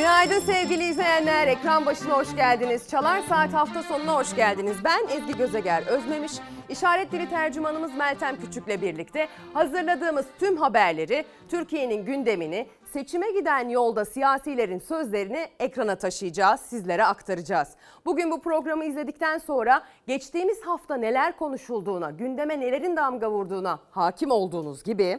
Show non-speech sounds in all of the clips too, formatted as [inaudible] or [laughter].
Günaydın sevgili izleyenler. Ekran başına hoş geldiniz. Çalar Saat hafta sonuna hoş geldiniz. Ben Ezgi Gözeger Özmemiş. İşaret dili tercümanımız Meltem Küçük'le birlikte hazırladığımız tüm haberleri, Türkiye'nin gündemini, seçime giden yolda siyasilerin sözlerini ekrana taşıyacağız, sizlere aktaracağız. Bugün bu programı izledikten sonra geçtiğimiz hafta neler konuşulduğuna, gündeme nelerin damga vurduğuna hakim olduğunuz gibi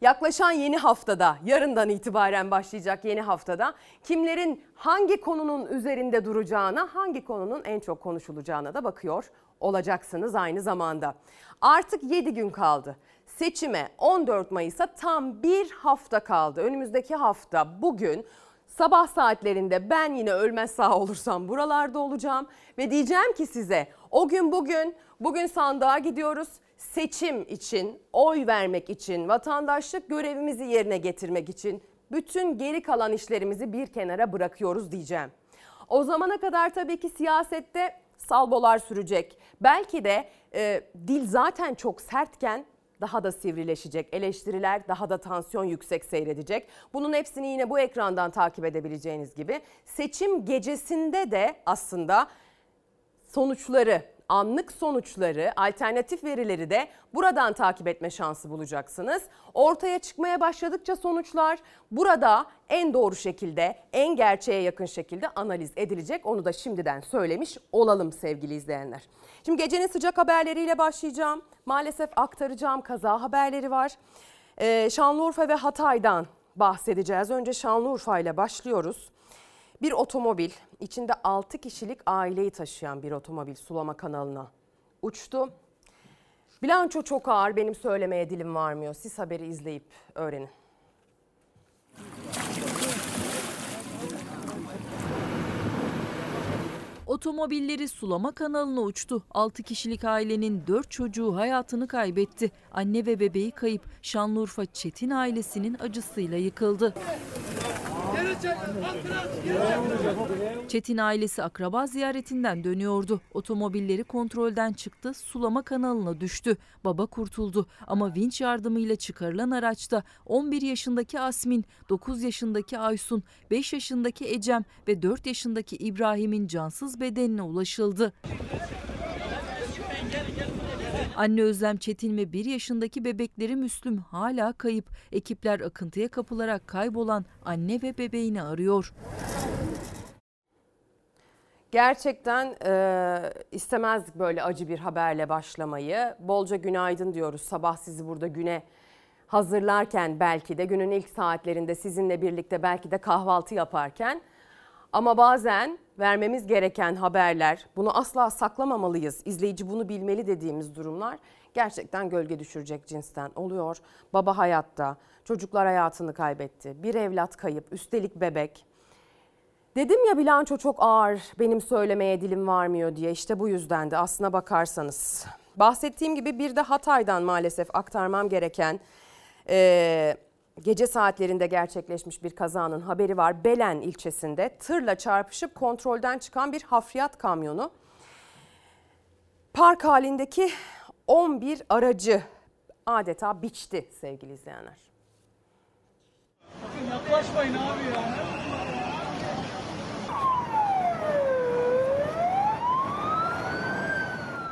Yaklaşan yeni haftada, yarından itibaren başlayacak yeni haftada kimlerin hangi konunun üzerinde duracağına, hangi konunun en çok konuşulacağına da bakıyor olacaksınız aynı zamanda. Artık 7 gün kaldı. Seçime 14 Mayıs'a tam bir hafta kaldı. Önümüzdeki hafta bugün sabah saatlerinde ben yine ölmez sağ olursam buralarda olacağım ve diyeceğim ki size o gün bugün bugün sandığa gidiyoruz seçim için, oy vermek için, vatandaşlık görevimizi yerine getirmek için bütün geri kalan işlerimizi bir kenara bırakıyoruz diyeceğim. O zamana kadar tabii ki siyasette salbolar sürecek. Belki de e, dil zaten çok sertken daha da sivrileşecek. Eleştiriler daha da tansiyon yüksek seyredecek. Bunun hepsini yine bu ekrandan takip edebileceğiniz gibi seçim gecesinde de aslında sonuçları anlık sonuçları, alternatif verileri de buradan takip etme şansı bulacaksınız. Ortaya çıkmaya başladıkça sonuçlar burada en doğru şekilde, en gerçeğe yakın şekilde analiz edilecek. Onu da şimdiden söylemiş olalım sevgili izleyenler. Şimdi gecenin sıcak haberleriyle başlayacağım. Maalesef aktaracağım kaza haberleri var. Ee, Şanlıurfa ve Hatay'dan bahsedeceğiz. Önce Şanlıurfa ile başlıyoruz. Bir otomobil içinde 6 kişilik aileyi taşıyan bir otomobil sulama kanalına uçtu. Bilanço çok ağır benim söylemeye dilim varmıyor. Siz haberi izleyip öğrenin. Otomobilleri sulama kanalına uçtu. 6 kişilik ailenin 4 çocuğu hayatını kaybetti. Anne ve bebeği kayıp Şanlıurfa Çetin ailesinin acısıyla yıkıldı. Çetin ailesi akraba ziyaretinden dönüyordu. Otomobilleri kontrolden çıktı, sulama kanalına düştü. Baba kurtuldu ama vinç yardımıyla çıkarılan araçta 11 yaşındaki Asmin, 9 yaşındaki Aysun, 5 yaşındaki Ecem ve 4 yaşındaki İbrahim'in cansız bedenine ulaşıldı. Anne Özlem Çetin ve 1 yaşındaki bebekleri Müslüm hala kayıp. Ekipler akıntıya kapılarak kaybolan anne ve bebeğini arıyor. Gerçekten e, istemezdik böyle acı bir haberle başlamayı. Bolca günaydın diyoruz sabah sizi burada güne hazırlarken belki de günün ilk saatlerinde sizinle birlikte belki de kahvaltı yaparken. Ama bazen vermemiz gereken haberler, bunu asla saklamamalıyız, izleyici bunu bilmeli dediğimiz durumlar gerçekten gölge düşürecek cinsten oluyor. Baba hayatta, çocuklar hayatını kaybetti, bir evlat kayıp, üstelik bebek. Dedim ya bilanço çok ağır, benim söylemeye dilim varmıyor diye işte bu yüzden de aslına bakarsanız. Bahsettiğim gibi bir de Hatay'dan maalesef aktarmam gereken... Ee, gece saatlerinde gerçekleşmiş bir kazanın haberi var. Belen ilçesinde tırla çarpışıp kontrolden çıkan bir hafriyat kamyonu park halindeki 11 aracı adeta biçti sevgili izleyenler. Yaklaşmayın abi ya.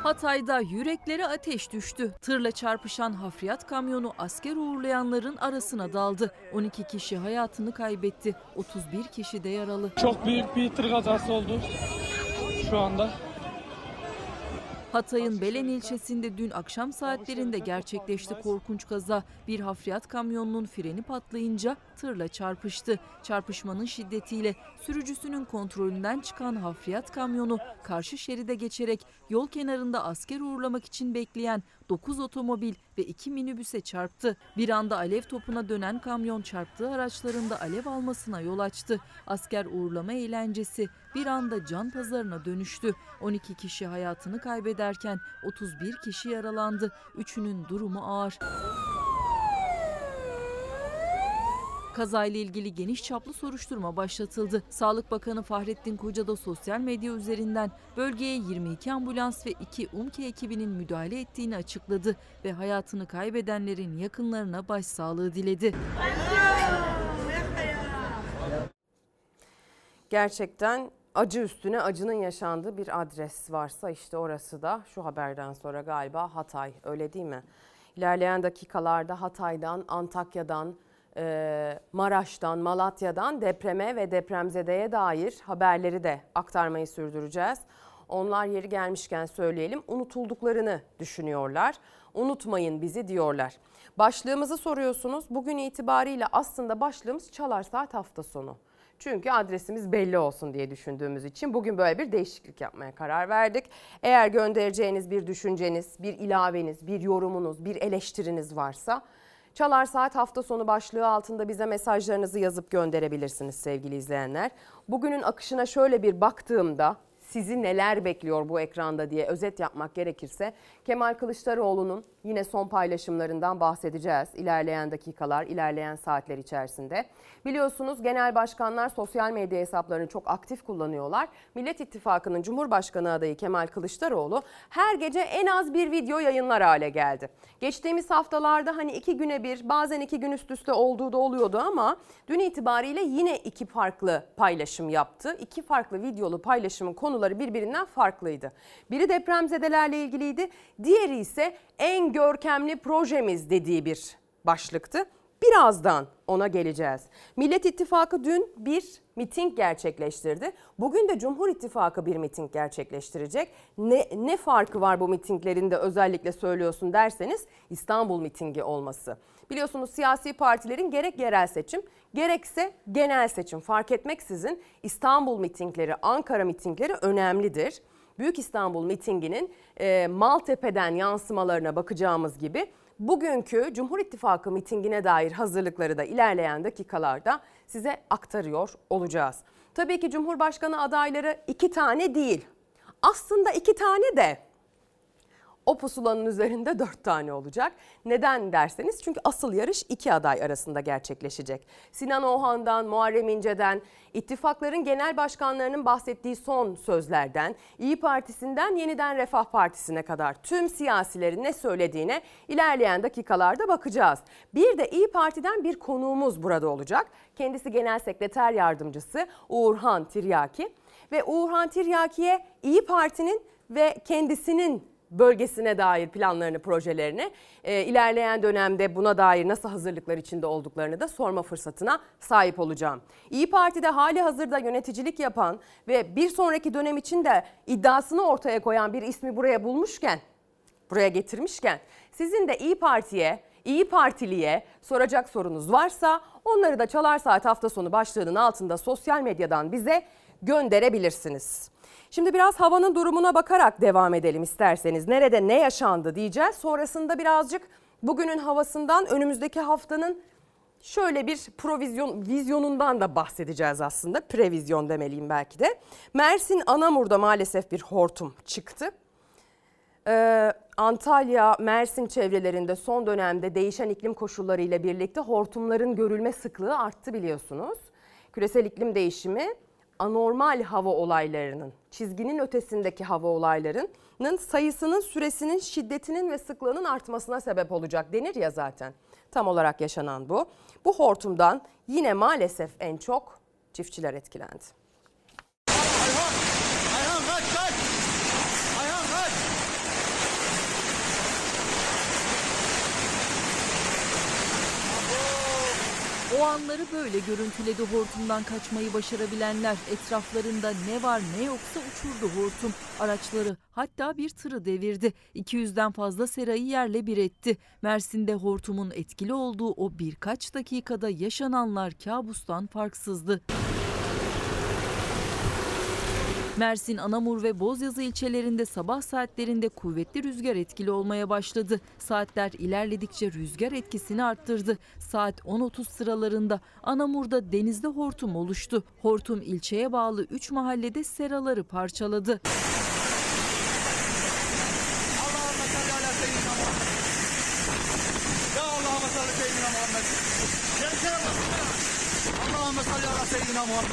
Hatay'da yüreklere ateş düştü. Tırla çarpışan hafriyat kamyonu asker uğurlayanların arasına daldı. 12 kişi hayatını kaybetti. 31 kişi de yaralı. Çok büyük bir tır kazası oldu şu anda. Hatay'ın Belen ilçesinde dün akşam saatlerinde gerçekleşti korkunç kaza. Bir hafriyat kamyonunun freni patlayınca tırla çarpıştı. Çarpışmanın şiddetiyle sürücüsünün kontrolünden çıkan hafriyat kamyonu karşı şeride geçerek yol kenarında asker uğurlamak için bekleyen 9 otomobil ve 2 minibüse çarptı. Bir anda alev topuna dönen kamyon çarptığı araçlarında alev almasına yol açtı. Asker uğurlama eğlencesi bir anda can pazarına dönüştü. 12 kişi hayatını kaybederken 31 kişi yaralandı. Üçünün durumu ağır. Kazayla ilgili geniş çaplı soruşturma başlatıldı. Sağlık Bakanı Fahrettin Koca da sosyal medya üzerinden bölgeye 22 ambulans ve 2 UMKE ekibinin müdahale ettiğini açıkladı ve hayatını kaybedenlerin yakınlarına başsağlığı diledi. gerçekten acı üstüne acının yaşandığı bir adres varsa işte orası da şu haberden sonra galiba Hatay öyle değil mi? İlerleyen dakikalarda Hatay'dan, Antakya'dan, e, Maraş'tan, Malatya'dan depreme ve depremzedeye dair haberleri de aktarmayı sürdüreceğiz. Onlar yeri gelmişken söyleyelim unutulduklarını düşünüyorlar. Unutmayın bizi diyorlar. Başlığımızı soruyorsunuz. Bugün itibariyle aslında başlığımız Çalar Saat hafta sonu. Çünkü adresimiz belli olsun diye düşündüğümüz için bugün böyle bir değişiklik yapmaya karar verdik. Eğer göndereceğiniz bir düşünceniz, bir ilaveniz, bir yorumunuz, bir eleştiriniz varsa Çalar Saat hafta sonu başlığı altında bize mesajlarınızı yazıp gönderebilirsiniz sevgili izleyenler. Bugünün akışına şöyle bir baktığımda sizi neler bekliyor bu ekranda diye özet yapmak gerekirse Kemal Kılıçdaroğlu'nun yine son paylaşımlarından bahsedeceğiz ilerleyen dakikalar, ilerleyen saatler içerisinde. Biliyorsunuz genel başkanlar sosyal medya hesaplarını çok aktif kullanıyorlar. Millet İttifakı'nın Cumhurbaşkanı adayı Kemal Kılıçdaroğlu her gece en az bir video yayınlar hale geldi. Geçtiğimiz haftalarda hani iki güne bir bazen iki gün üst üste olduğu da oluyordu ama dün itibariyle yine iki farklı paylaşım yaptı. İki farklı videolu paylaşımın konuları birbirinden farklıydı. Biri depremzedelerle ilgiliydi, diğeri ise en görkemli projemiz dediği bir başlıktı. Birazdan ona geleceğiz. Millet İttifakı dün bir miting gerçekleştirdi. Bugün de Cumhur İttifakı bir miting gerçekleştirecek. Ne, ne farkı var bu mitinglerin de özellikle söylüyorsun derseniz İstanbul mitingi olması. Biliyorsunuz siyasi partilerin gerek yerel seçim gerekse genel seçim fark etmeksizin İstanbul mitingleri, Ankara mitingleri önemlidir. Büyük İstanbul mitinginin e, Maltepe'den yansımalarına bakacağımız gibi bugünkü Cumhur İttifakı mitingine dair hazırlıkları da ilerleyen dakikalarda size aktarıyor olacağız. Tabii ki Cumhurbaşkanı adayları iki tane değil. Aslında iki tane de o pusulanın üzerinde dört tane olacak. Neden derseniz çünkü asıl yarış iki aday arasında gerçekleşecek. Sinan Ohan'dan, Muharrem İnce'den, ittifakların genel başkanlarının bahsettiği son sözlerden, İyi Partisi'nden yeniden Refah Partisi'ne kadar tüm siyasilerin ne söylediğine ilerleyen dakikalarda bakacağız. Bir de İyi Parti'den bir konuğumuz burada olacak. Kendisi Genel Sekreter Yardımcısı Uğurhan Tiryaki ve Uğurhan Tiryaki'ye İyi Parti'nin ve kendisinin bölgesine dair planlarını, projelerini e, ilerleyen dönemde buna dair nasıl hazırlıklar içinde olduklarını da sorma fırsatına sahip olacağım. İyi Parti'de hali hazırda yöneticilik yapan ve bir sonraki dönem için de iddiasını ortaya koyan bir ismi buraya bulmuşken, buraya getirmişken sizin de İyi Parti'ye İyi Partiliye soracak sorunuz varsa onları da Çalar Saat hafta sonu başlığının altında sosyal medyadan bize gönderebilirsiniz. Şimdi biraz havanın durumuna bakarak devam edelim isterseniz. Nerede ne yaşandı diyeceğiz. Sonrasında birazcık bugünün havasından önümüzdeki haftanın şöyle bir provizyon vizyonundan da bahsedeceğiz aslında. Previzyon demeliyim belki de. Mersin Anamur'da maalesef bir hortum çıktı. Ee, Antalya, Mersin çevrelerinde son dönemde değişen iklim koşulları ile birlikte hortumların görülme sıklığı arttı biliyorsunuz. Küresel iklim değişimi anormal hava olaylarının, çizginin ötesindeki hava olaylarının sayısının, süresinin, şiddetinin ve sıklığının artmasına sebep olacak denir ya zaten. Tam olarak yaşanan bu. Bu hortumdan yine maalesef en çok çiftçiler etkilendi. Ayhan kaç kaç! Ayhan kaç! O anları böyle görüntüledi hortumdan kaçmayı başarabilenler. Etraflarında ne var ne yoksa uçurdu hortum. Araçları hatta bir tırı devirdi. 200'den fazla serayı yerle bir etti. Mersin'de hortumun etkili olduğu o birkaç dakikada yaşananlar kabustan farksızdı. Mersin, Anamur ve Bozyazı ilçelerinde sabah saatlerinde kuvvetli rüzgar etkili olmaya başladı. Saatler ilerledikçe rüzgar etkisini arttırdı. Saat 10.30 sıralarında Anamur'da denizde hortum oluştu. Hortum ilçeye bağlı 3 mahallede seraları parçaladı. Allahümme salli ala seyyidina Muhammed. Ya Allahümme salli seyyidina Muhammed. Gelsene bak. Allahümme salli ala seyyidina Muhammed.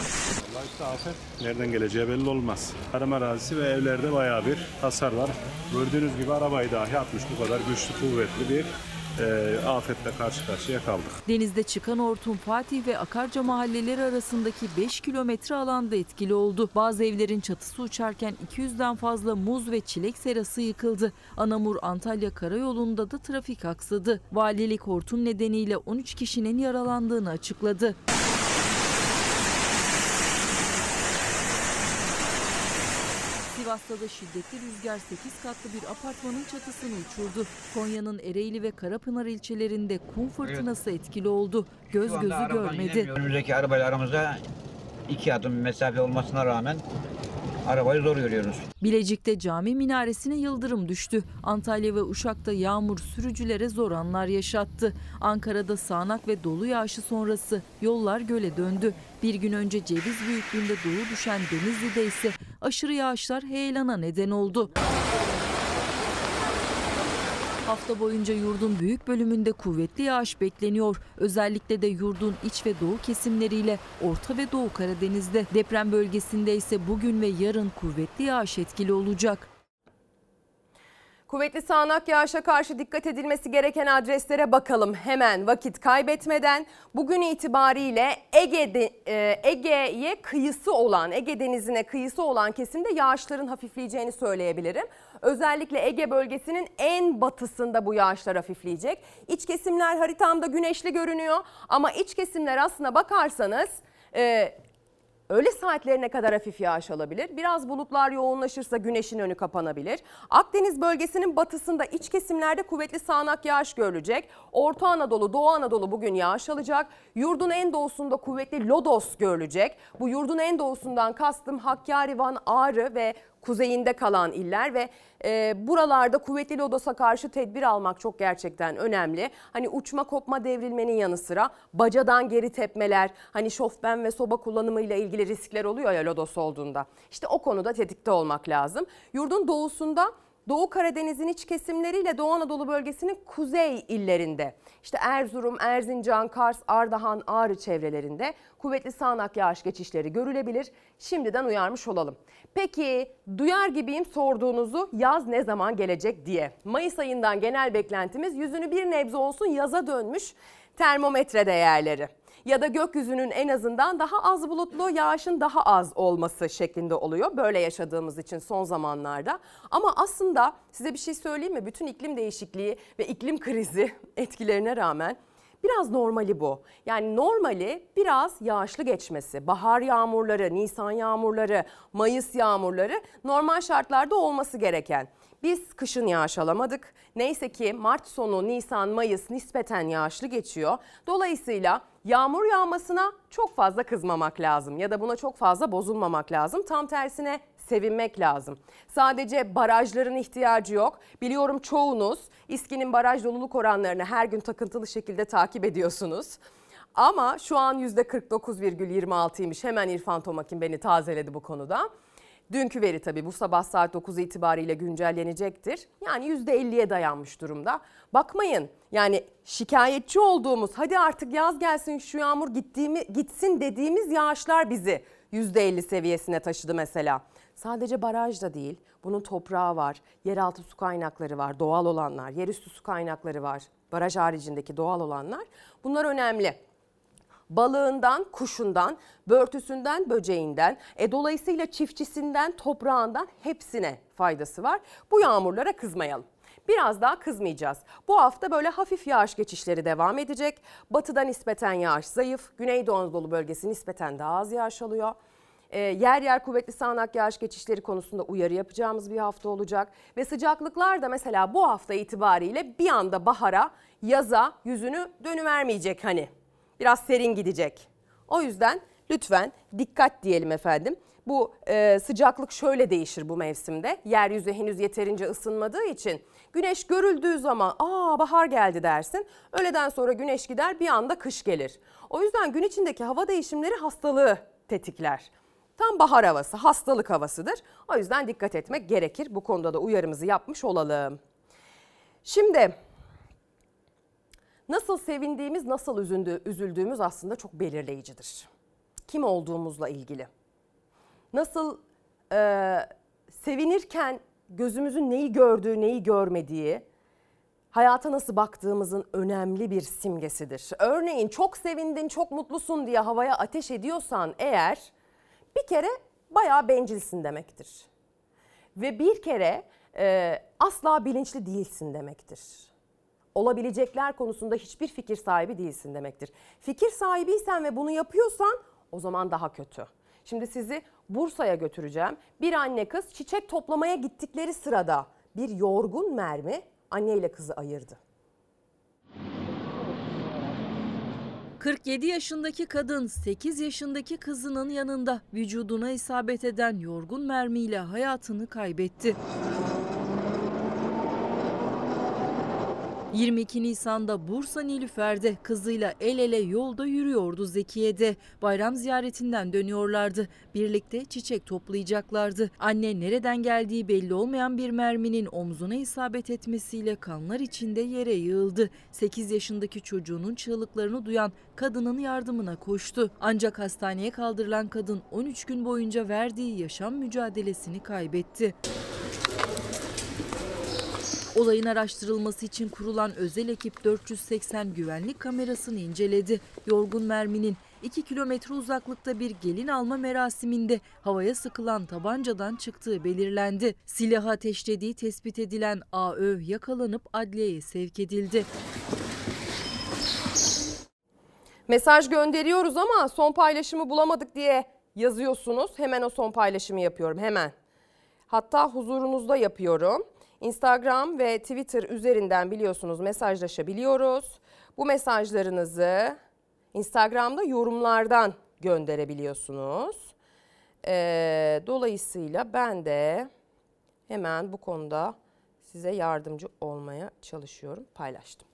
Vallahi işte afet nereden geleceği belli olmaz. Tarım arazisi ve evlerde bayağı bir hasar var. Gördüğünüz gibi arabayı dahi atmış bu kadar güçlü, kuvvetli bir e, afetle karşı karşıya kaldık. Denizde çıkan hortum Fatih ve Akarca mahalleleri arasındaki 5 kilometre alanda etkili oldu. Bazı evlerin çatısı uçarken 200'den fazla muz ve çilek serası yıkıldı. Anamur Antalya karayolunda da trafik aksadı. Valilik hortum nedeniyle 13 kişinin yaralandığını açıkladı. Sivas'ta da şiddetli rüzgar 8 katlı bir apartmanın çatısını uçurdu. Konya'nın Ereğli ve Karapınar ilçelerinde kum fırtınası etkili oldu. Göz Şu gözü görmedi. Önümüzdeki arabayla aramızda iki adım mesafe olmasına rağmen arabayı zor görüyoruz. Bilecik'te cami minaresine yıldırım düştü. Antalya ve Uşak'ta yağmur sürücülere zor anlar yaşattı. Ankara'da sağanak ve dolu yağışı sonrası yollar göle döndü. Bir gün önce ceviz büyüklüğünde dolu düşen Denizli'de ise aşırı yağışlar heyelana neden oldu. Hafta boyunca yurdun büyük bölümünde kuvvetli yağış bekleniyor. Özellikle de yurdun iç ve doğu kesimleriyle Orta ve Doğu Karadeniz'de. Deprem bölgesinde ise bugün ve yarın kuvvetli yağış etkili olacak. Kuvvetli sağanak yağışa karşı dikkat edilmesi gereken adreslere bakalım hemen vakit kaybetmeden. Bugün itibariyle Ege'de, e, Ege'ye kıyısı olan, Ege Denizi'ne kıyısı olan kesimde yağışların hafifleyeceğini söyleyebilirim. Özellikle Ege bölgesinin en batısında bu yağışlar hafifleyecek. İç kesimler haritamda güneşli görünüyor ama iç kesimler aslına bakarsanız... Öğle saatlerine kadar hafif yağış alabilir. Biraz bulutlar yoğunlaşırsa güneşin önü kapanabilir. Akdeniz bölgesinin batısında iç kesimlerde kuvvetli sağanak yağış görülecek. Orta Anadolu, Doğu Anadolu bugün yağış alacak. Yurdun en doğusunda kuvvetli lodos görülecek. Bu yurdun en doğusundan kastım Hakkari, Van, Ağrı ve kuzeyinde kalan iller ve e, buralarda kuvvetli lodosa karşı tedbir almak çok gerçekten önemli. Hani uçma kopma devrilmenin yanı sıra bacadan geri tepmeler, hani şofben ve soba kullanımıyla ilgili riskler oluyor ya lodos olduğunda. İşte o konuda tetikte olmak lazım. Yurdun doğusunda Doğu Karadeniz'in iç kesimleriyle Doğu Anadolu bölgesinin kuzey illerinde işte Erzurum, Erzincan, Kars, Ardahan, Ağrı çevrelerinde kuvvetli sağanak yağış geçişleri görülebilir. Şimdiden uyarmış olalım. Peki duyar gibiyim sorduğunuzu yaz ne zaman gelecek diye. Mayıs ayından genel beklentimiz yüzünü bir nebze olsun yaza dönmüş termometre değerleri ya da gökyüzünün en azından daha az bulutlu, yağışın daha az olması şeklinde oluyor. Böyle yaşadığımız için son zamanlarda. Ama aslında size bir şey söyleyeyim mi? Bütün iklim değişikliği ve iklim krizi [laughs] etkilerine rağmen Biraz normali bu. Yani normali biraz yağışlı geçmesi. Bahar yağmurları, Nisan yağmurları, Mayıs yağmurları normal şartlarda olması gereken. Biz kışın yağış alamadık. Neyse ki Mart sonu, Nisan, Mayıs nispeten yağışlı geçiyor. Dolayısıyla yağmur yağmasına çok fazla kızmamak lazım ya da buna çok fazla bozulmamak lazım. Tam tersine sevinmek lazım. Sadece barajların ihtiyacı yok. Biliyorum çoğunuz İSKİ'nin baraj doluluk oranlarını her gün takıntılı şekilde takip ediyorsunuz. Ama şu an %49,26'ymış. Hemen İrfan Tomakin beni tazeledi bu konuda. Dünkü veri tabii bu sabah saat 9 itibariyle güncellenecektir. Yani %50'ye dayanmış durumda. Bakmayın yani şikayetçi olduğumuz hadi artık yaz gelsin şu yağmur gittiğimi, gitsin dediğimiz yağışlar bizi %50 seviyesine taşıdı mesela. Sadece baraj da değil bunun toprağı var, yeraltı su kaynakları var, doğal olanlar, yerüstü su kaynakları var. Baraj haricindeki doğal olanlar bunlar önemli balığından, kuşundan, börtüsünden, böceğinden, e dolayısıyla çiftçisinden, toprağından hepsine faydası var. Bu yağmurlara kızmayalım. Biraz daha kızmayacağız. Bu hafta böyle hafif yağış geçişleri devam edecek. Batıda nispeten yağış zayıf, Güneydoğu Anadolu bölgesi nispeten daha az yağış alıyor. E, yer yer kuvvetli sağanak yağış geçişleri konusunda uyarı yapacağımız bir hafta olacak. Ve sıcaklıklar da mesela bu hafta itibariyle bir anda bahara, yaza yüzünü dönüvermeyecek hani biraz serin gidecek. O yüzden lütfen dikkat diyelim efendim. Bu e, sıcaklık şöyle değişir bu mevsimde. Yeryüzü henüz yeterince ısınmadığı için güneş görüldüğü zaman aa bahar geldi dersin. Öğleden sonra güneş gider bir anda kış gelir. O yüzden gün içindeki hava değişimleri hastalığı tetikler. Tam bahar havası, hastalık havasıdır. O yüzden dikkat etmek gerekir. Bu konuda da uyarımızı yapmış olalım. Şimdi Nasıl sevindiğimiz, nasıl üzüldü, üzüldüğümüz aslında çok belirleyicidir. Kim olduğumuzla ilgili. Nasıl e, sevinirken gözümüzün neyi gördüğü, neyi görmediği hayata nasıl baktığımızın önemli bir simgesidir. Örneğin çok sevindin, çok mutlusun diye havaya ateş ediyorsan eğer bir kere bayağı bencilsin demektir. Ve bir kere e, asla bilinçli değilsin demektir. Olabilecekler konusunda hiçbir fikir sahibi değilsin demektir. Fikir sahibiysen ve bunu yapıyorsan o zaman daha kötü. Şimdi sizi Bursa'ya götüreceğim. Bir anne kız çiçek toplamaya gittikleri sırada bir yorgun mermi anne ile kızı ayırdı. 47 yaşındaki kadın 8 yaşındaki kızının yanında vücuduna isabet eden yorgun mermiyle hayatını kaybetti. 22 Nisan'da Bursa Nilüfer'de kızıyla el ele yolda yürüyordu Zekiye'de. Bayram ziyaretinden dönüyorlardı. Birlikte çiçek toplayacaklardı. Anne nereden geldiği belli olmayan bir merminin omzuna isabet etmesiyle kanlar içinde yere yığıldı. 8 yaşındaki çocuğunun çığlıklarını duyan kadının yardımına koştu. Ancak hastaneye kaldırılan kadın 13 gün boyunca verdiği yaşam mücadelesini kaybetti. Olayın araştırılması için kurulan özel ekip 480 güvenlik kamerasını inceledi. Yorgun merminin 2 kilometre uzaklıkta bir gelin alma merasiminde havaya sıkılan tabancadan çıktığı belirlendi. Silahı ateşlediği tespit edilen AÖ yakalanıp adliyeye sevk edildi. Mesaj gönderiyoruz ama son paylaşımı bulamadık diye yazıyorsunuz. Hemen o son paylaşımı yapıyorum hemen. Hatta huzurunuzda yapıyorum. Instagram ve Twitter üzerinden biliyorsunuz mesajlaşabiliyoruz. Bu mesajlarınızı Instagram'da yorumlardan gönderebiliyorsunuz. Ee, dolayısıyla ben de hemen bu konuda size yardımcı olmaya çalışıyorum. Paylaştım.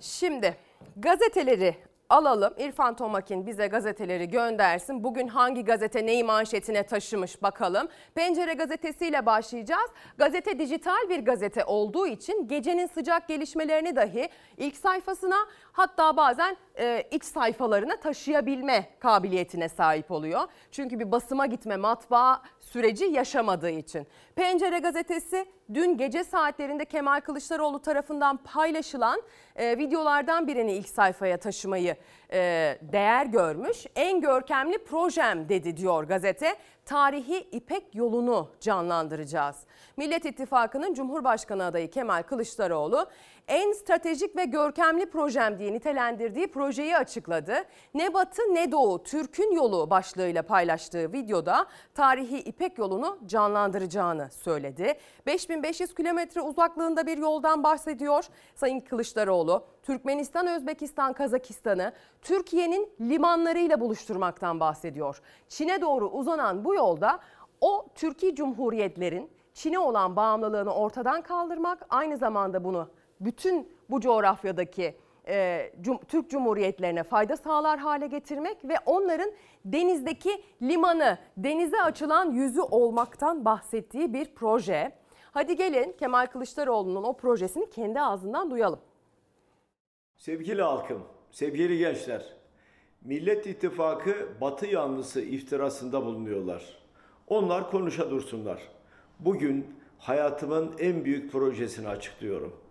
Şimdi gazeteleri alalım. İrfan Tomakin bize gazeteleri göndersin. Bugün hangi gazete neyi manşetine taşımış bakalım. Pencere gazetesiyle başlayacağız. Gazete dijital bir gazete olduğu için gecenin sıcak gelişmelerini dahi ilk sayfasına hatta bazen e, iç sayfalarına taşıyabilme kabiliyetine sahip oluyor. Çünkü bir basıma gitme matbaa süreci yaşamadığı için. Pencere gazetesi dün gece saatlerinde Kemal Kılıçdaroğlu tarafından paylaşılan e, videolardan birini ilk sayfaya taşımayı e, değer görmüş. En görkemli projem dedi diyor gazete. Tarihi İpek yolunu canlandıracağız. Millet İttifakı'nın Cumhurbaşkanı adayı Kemal Kılıçdaroğlu en stratejik ve görkemli projem diye nitelendirdiği projeyi açıkladı. Ne batı ne doğu Türk'ün yolu başlığıyla paylaştığı videoda tarihi İpek yolunu canlandıracağını söyledi. 5500 kilometre uzaklığında bir yoldan bahsediyor Sayın Kılıçdaroğlu. Türkmenistan, Özbekistan, Kazakistan'ı Türkiye'nin limanlarıyla buluşturmaktan bahsediyor. Çin'e doğru uzanan bu yolda o Türkiye Cumhuriyetlerin Çin'e olan bağımlılığını ortadan kaldırmak, aynı zamanda bunu bütün bu coğrafyadaki e, cum, Türk Cumhuriyetlerine fayda sağlar hale getirmek ve onların denizdeki limanı, denize açılan yüzü olmaktan bahsettiği bir proje. Hadi gelin Kemal Kılıçdaroğlu'nun o projesini kendi ağzından duyalım. Sevgili halkım, sevgili gençler, Millet İttifakı Batı yanlısı iftirasında bulunuyorlar. Onlar konuşa dursunlar. Bugün hayatımın en büyük projesini açıklıyorum.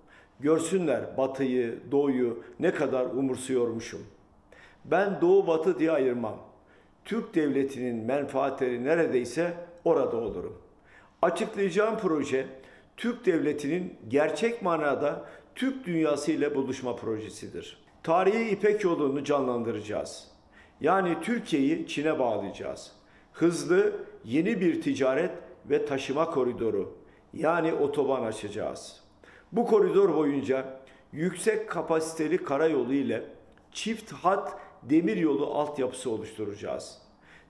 Görsünler Batı'yı, Doğu'yu ne kadar umursuyormuşum. Ben Doğu Batı diye ayırmam. Türk devletinin menfaatleri neredeyse orada olurum. Açıklayacağım proje Türk devletinin gerçek manada Türk dünyası ile buluşma projesidir. Tarihi İpek yolunu canlandıracağız. Yani Türkiye'yi Çin'e bağlayacağız. Hızlı yeni bir ticaret ve taşıma koridoru yani otoban açacağız. Bu koridor boyunca yüksek kapasiteli karayolu ile çift hat demiryolu altyapısı oluşturacağız.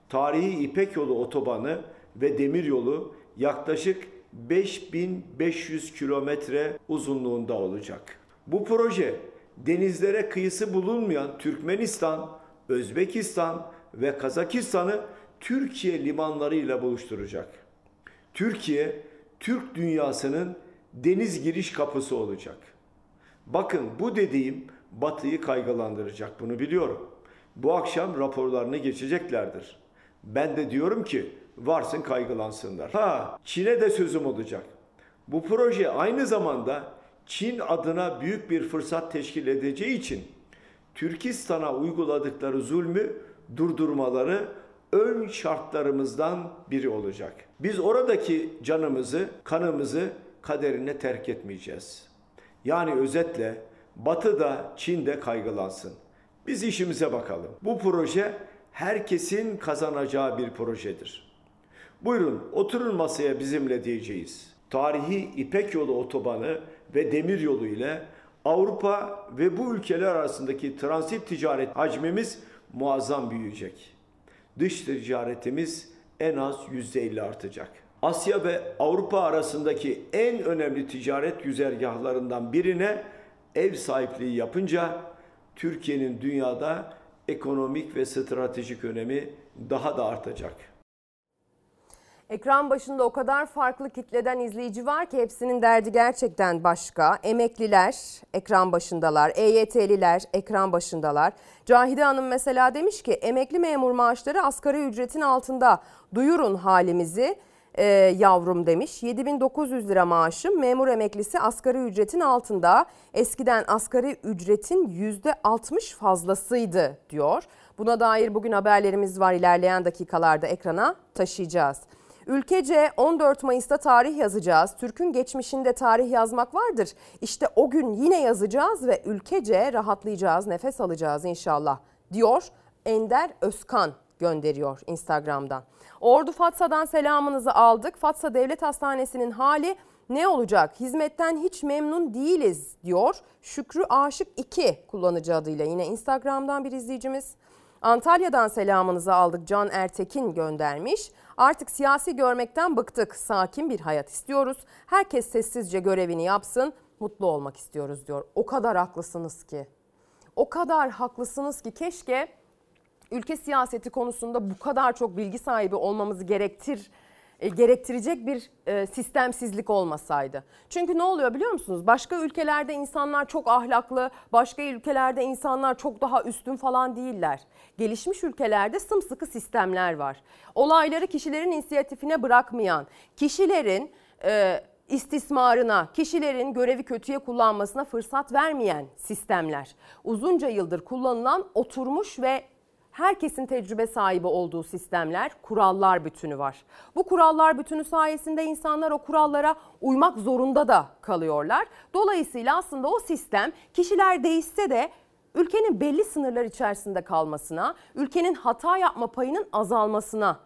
Tarihi İpek Yolu otobanı ve demiryolu yaklaşık 5500 kilometre uzunluğunda olacak. Bu proje denizlere kıyısı bulunmayan Türkmenistan, Özbekistan ve Kazakistan'ı Türkiye limanlarıyla buluşturacak. Türkiye, Türk dünyasının deniz giriş kapısı olacak. Bakın bu dediğim Batı'yı kaygılandıracak bunu biliyorum. Bu akşam raporlarını geçeceklerdir. Ben de diyorum ki varsın kaygılansınlar. Ha Çin'e de sözüm olacak. Bu proje aynı zamanda Çin adına büyük bir fırsat teşkil edeceği için Türkistan'a uyguladıkları zulmü durdurmaları ön şartlarımızdan biri olacak. Biz oradaki canımızı, kanımızı kaderine terk etmeyeceğiz. Yani özetle Batı da Çin de kaygılansın. Biz işimize bakalım. Bu proje herkesin kazanacağı bir projedir. Buyurun oturun masaya bizimle diyeceğiz. Tarihi İpek Yolu otobanı ve demir yolu ile Avrupa ve bu ülkeler arasındaki transit ticaret hacmimiz muazzam büyüyecek. Dış ticaretimiz en az %50 artacak. Asya ve Avrupa arasındaki en önemli ticaret güzergahlarından birine ev sahipliği yapınca Türkiye'nin dünyada ekonomik ve stratejik önemi daha da artacak. Ekran başında o kadar farklı kitleden izleyici var ki hepsinin derdi gerçekten başka. Emekliler ekran başındalar, EYT'liler ekran başındalar. Cahide Hanım mesela demiş ki emekli memur maaşları asgari ücretin altında. Duyurun halimizi e, yavrum demiş. 7900 lira maaşım memur emeklisi asgari ücretin altında. Eskiden asgari ücretin %60 fazlasıydı diyor. Buna dair bugün haberlerimiz var ilerleyen dakikalarda ekrana taşıyacağız. Ülkece 14 Mayıs'ta tarih yazacağız. Türk'ün geçmişinde tarih yazmak vardır. İşte o gün yine yazacağız ve ülkece rahatlayacağız, nefes alacağız inşallah diyor Ender Özkan gönderiyor Instagram'dan. Ordu Fatsa'dan selamınızı aldık. Fatsa Devlet Hastanesi'nin hali ne olacak? Hizmetten hiç memnun değiliz diyor. Şükrü Aşık 2 kullanıcı adıyla yine Instagram'dan bir izleyicimiz. Antalya'dan selamınızı aldık Can Ertekin göndermiş. Artık siyasi görmekten bıktık. Sakin bir hayat istiyoruz. Herkes sessizce görevini yapsın. Mutlu olmak istiyoruz diyor. O kadar haklısınız ki. O kadar haklısınız ki keşke ülke siyaseti konusunda bu kadar çok bilgi sahibi olmamızı gerektir e, gerektirecek bir e, sistemsizlik olmasaydı. Çünkü ne oluyor biliyor musunuz? Başka ülkelerde insanlar çok ahlaklı, başka ülkelerde insanlar çok daha üstün falan değiller. Gelişmiş ülkelerde sımsıkı sistemler var. Olayları kişilerin inisiyatifine bırakmayan, kişilerin e, istismarına, kişilerin görevi kötüye kullanmasına fırsat vermeyen sistemler. Uzunca yıldır kullanılan oturmuş ve herkesin tecrübe sahibi olduğu sistemler, kurallar bütünü var. Bu kurallar bütünü sayesinde insanlar o kurallara uymak zorunda da kalıyorlar. Dolayısıyla aslında o sistem kişiler değişse de ülkenin belli sınırlar içerisinde kalmasına, ülkenin hata yapma payının azalmasına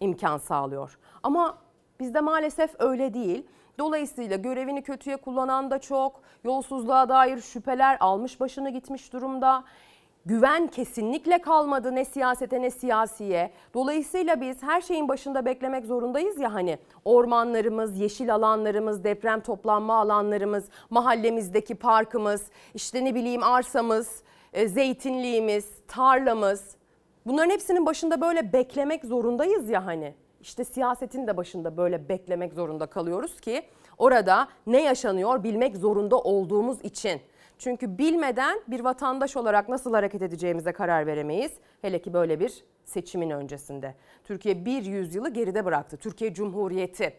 imkan sağlıyor. Ama bizde maalesef öyle değil. Dolayısıyla görevini kötüye kullanan da çok, yolsuzluğa dair şüpheler almış başını gitmiş durumda. Güven kesinlikle kalmadı ne siyasete ne siyasiye. Dolayısıyla biz her şeyin başında beklemek zorundayız ya hani ormanlarımız, yeşil alanlarımız, deprem toplanma alanlarımız, mahallemizdeki parkımız, işte ne bileyim arsamız, e, zeytinliğimiz, tarlamız. Bunların hepsinin başında böyle beklemek zorundayız ya hani. İşte siyasetin de başında böyle beklemek zorunda kalıyoruz ki orada ne yaşanıyor bilmek zorunda olduğumuz için. Çünkü bilmeden bir vatandaş olarak nasıl hareket edeceğimize karar veremeyiz. Hele ki böyle bir seçimin öncesinde. Türkiye bir yüzyılı geride bıraktı. Türkiye Cumhuriyeti.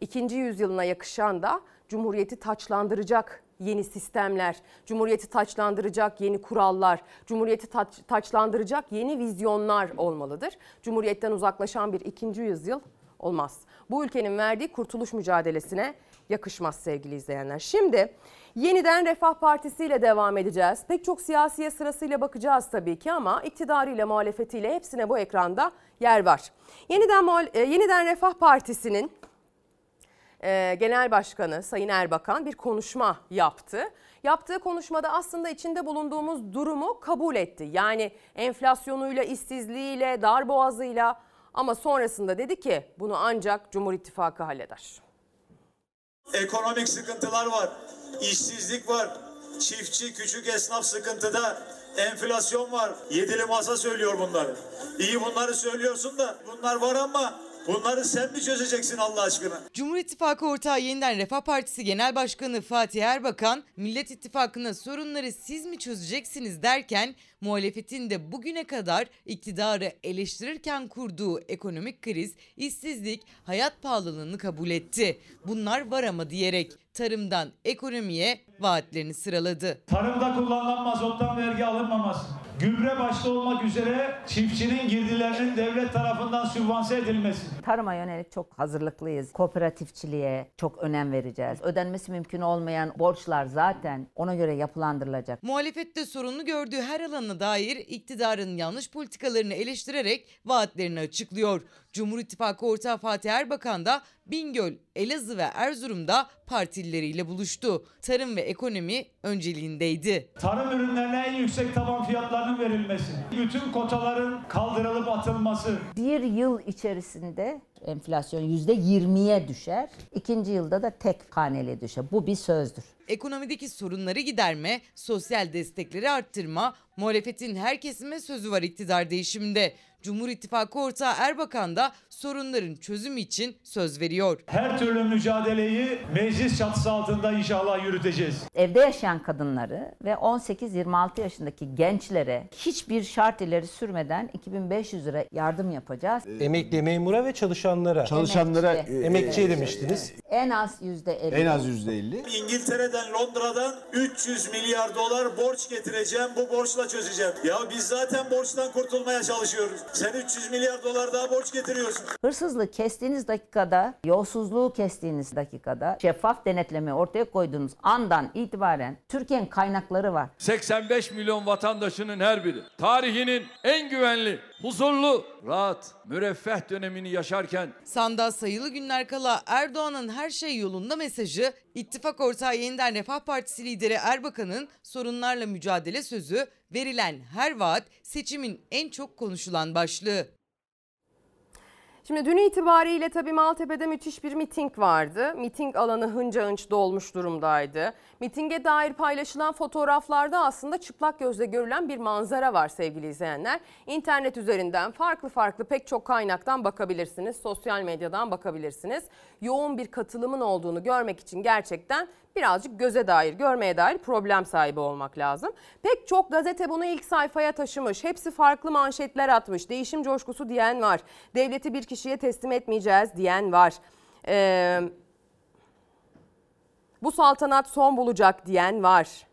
İkinci yüzyılına yakışan da Cumhuriyeti taçlandıracak yeni sistemler, Cumhuriyeti taçlandıracak yeni kurallar, Cumhuriyeti taç, taçlandıracak yeni vizyonlar olmalıdır. Cumhuriyetten uzaklaşan bir ikinci yüzyıl olmaz. Bu ülkenin verdiği kurtuluş mücadelesine yakışmaz sevgili izleyenler. Şimdi yeniden Refah Partisi ile devam edeceğiz. Pek çok siyasiye sırasıyla bakacağız tabii ki ama iktidarıyla muhalefetiyle hepsine bu ekranda yer var. Yeniden e, yeniden Refah Partisi'nin e, Genel Başkanı Sayın Erbakan bir konuşma yaptı. Yaptığı konuşmada aslında içinde bulunduğumuz durumu kabul etti. Yani enflasyonuyla, işsizliğiyle, darboğazıyla ama sonrasında dedi ki bunu ancak Cumhur İttifakı halleder. Ekonomik sıkıntılar var, işsizlik var, çiftçi, küçük esnaf sıkıntıda, enflasyon var. Yedili masa söylüyor bunları. İyi bunları söylüyorsun da bunlar var ama bunları sen mi çözeceksin Allah aşkına? Cumhur İttifakı ortağı yeniden Refah Partisi Genel Başkanı Fatih Erbakan, Millet İttifakı'na sorunları siz mi çözeceksiniz derken muhalefetin de bugüne kadar iktidarı eleştirirken kurduğu ekonomik kriz, işsizlik, hayat pahalılığını kabul etti. Bunlar var ama diyerek tarımdan ekonomiye vaatlerini sıraladı. Tarımda kullanılan mazottan vergi alınmaması, gübre başta olmak üzere çiftçinin girdilerinin devlet tarafından sübvanse edilmesi, Tarıma yönelik çok hazırlıklıyız. Kooperatifçiliğe çok önem vereceğiz. Ödenmesi mümkün olmayan borçlar zaten ona göre yapılandırılacak. Muhalefette sorunlu gördüğü her alana dair iktidarın yanlış politikalarını eleştirerek vaatlerini açıklıyor. Cumhur İttifakı ortağı Fatih Erbakan da Bingöl, Elazığ ve Erzurum'da partilileriyle buluştu. Tarım ve ekonomi önceliğindeydi. tarım ürünlerine en yüksek taban fiyatlarının verilmesi, bütün kotaların kaldırılıp atılması, Bir yıl içerisinde enflasyon %20'ye düşer. İkinci yılda da tek haneli düşer. Bu bir sözdür. Ekonomideki sorunları giderme, sosyal destekleri arttırma, muhalefetin her kesime sözü var iktidar değişiminde. Cumhur İttifakı ortağı Erbakan da sorunların çözümü için söz veriyor. her türlü mücadeleyi meclis çatısı altında inşallah yürüteceğiz. Evde yaşayan kadınları ve 18-26 yaşındaki gençlere hiçbir şart ileri sürmeden 2500 lira yardım yapacağız. Emekli memura ve çalışanlara. Çalışanlara Emekçi. e, Emekçiye e, demiştiniz. En az %50. En az %50. İngiltere'den, Londra'dan 300 milyar dolar borç getireceğim. Bu borçla çözeceğim. Ya biz zaten borçtan kurtulmaya çalışıyoruz. Sen 300 milyar dolar daha borç getiriyorsun. Hırsızlığı kestiğiniz dakikada, yolsuzluğu kestiğiniz dakikada, şeffaf denetleme ortaya koyduğunuz andan itibaren Türkiye'nin kaynakları var. 85 milyon vatandaşının her biri tarihinin en güvenli, huzurlu, rahat, müreffeh dönemini yaşarken Sandığa sayılı günler kala Erdoğan'ın her şey yolunda mesajı, ittifak ortağı Yeniden Refah Partisi lideri Erbakan'ın sorunlarla mücadele sözü, verilen her vaat seçimin en çok konuşulan başlığı. Şimdi dün itibariyle tabii Maltepe'de müthiş bir miting vardı. Miting alanı hınca hınç dolmuş durumdaydı. Mitinge dair paylaşılan fotoğraflarda aslında çıplak gözle görülen bir manzara var sevgili izleyenler. İnternet üzerinden farklı farklı pek çok kaynaktan bakabilirsiniz. Sosyal medyadan bakabilirsiniz. Yoğun bir katılımın olduğunu görmek için gerçekten birazcık göze dair, görmeye dair problem sahibi olmak lazım. Pek çok gazete bunu ilk sayfaya taşımış. Hepsi farklı manşetler atmış. Değişim coşkusu diyen var. Devleti bir kişiye teslim etmeyeceğiz diyen var. Ee, bu saltanat son bulacak diyen var.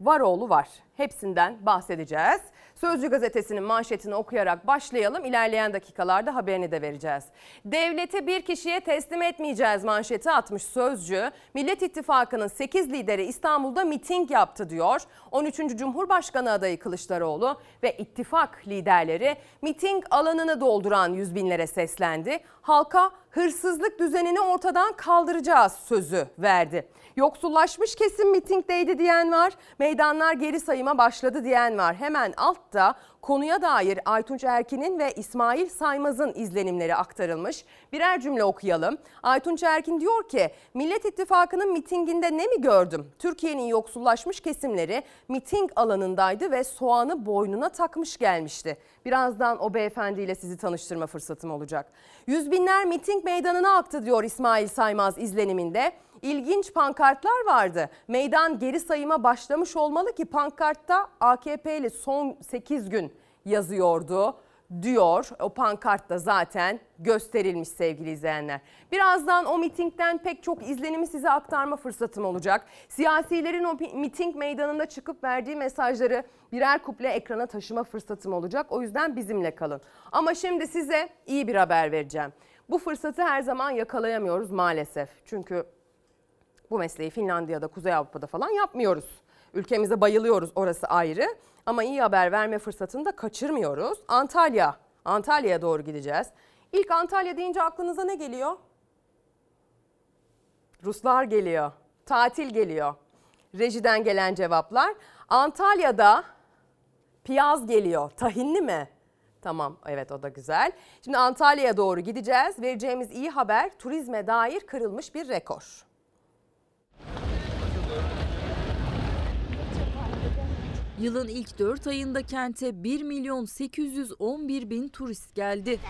Varoğlu var. Hepsinden bahsedeceğiz. Sözcü gazetesinin manşetini okuyarak başlayalım. İlerleyen dakikalarda haberini de vereceğiz. Devleti bir kişiye teslim etmeyeceğiz manşeti atmış Sözcü. Millet İttifakı'nın 8 lideri İstanbul'da miting yaptı diyor. 13. Cumhurbaşkanı adayı Kılıçdaroğlu ve ittifak liderleri miting alanını dolduran yüz binlere seslendi. Halka hırsızlık düzenini ortadan kaldıracağız sözü verdi. Yoksullaşmış kesim mitingdeydi diyen var. Meydanlar geri sayıma başladı diyen var. Hemen altta konuya dair Aytunç Erkin'in ve İsmail Saymaz'ın izlenimleri aktarılmış. Birer cümle okuyalım. Aytunç Erkin diyor ki Millet İttifakı'nın mitinginde ne mi gördüm? Türkiye'nin yoksullaşmış kesimleri miting alanındaydı ve soğanı boynuna takmış gelmişti. Birazdan o beyefendiyle sizi tanıştırma fırsatım olacak. Yüz binler miting meydanına aktı diyor İsmail Saymaz izleniminde. İlginç pankartlar vardı. Meydan geri sayıma başlamış olmalı ki pankartta AKP'li son 8 gün yazıyordu diyor. O pankart da zaten gösterilmiş sevgili izleyenler. Birazdan o mitingden pek çok izlenimi size aktarma fırsatım olacak. Siyasilerin o miting meydanında çıkıp verdiği mesajları birer kuple ekrana taşıma fırsatım olacak. O yüzden bizimle kalın. Ama şimdi size iyi bir haber vereceğim. Bu fırsatı her zaman yakalayamıyoruz maalesef. Çünkü bu mesleği Finlandiya'da, Kuzey Avrupa'da falan yapmıyoruz. Ülkemize bayılıyoruz orası ayrı. Ama iyi haber verme fırsatını da kaçırmıyoruz. Antalya, Antalya'ya doğru gideceğiz. İlk Antalya deyince aklınıza ne geliyor? Ruslar geliyor, tatil geliyor. Rejiden gelen cevaplar. Antalya'da piyaz geliyor. Tahinli mi? Tamam evet o da güzel. Şimdi Antalya'ya doğru gideceğiz. Vereceğimiz iyi haber turizme dair kırılmış bir rekor. Yılın ilk 4 ayında kente 1 milyon 811 bin turist geldi.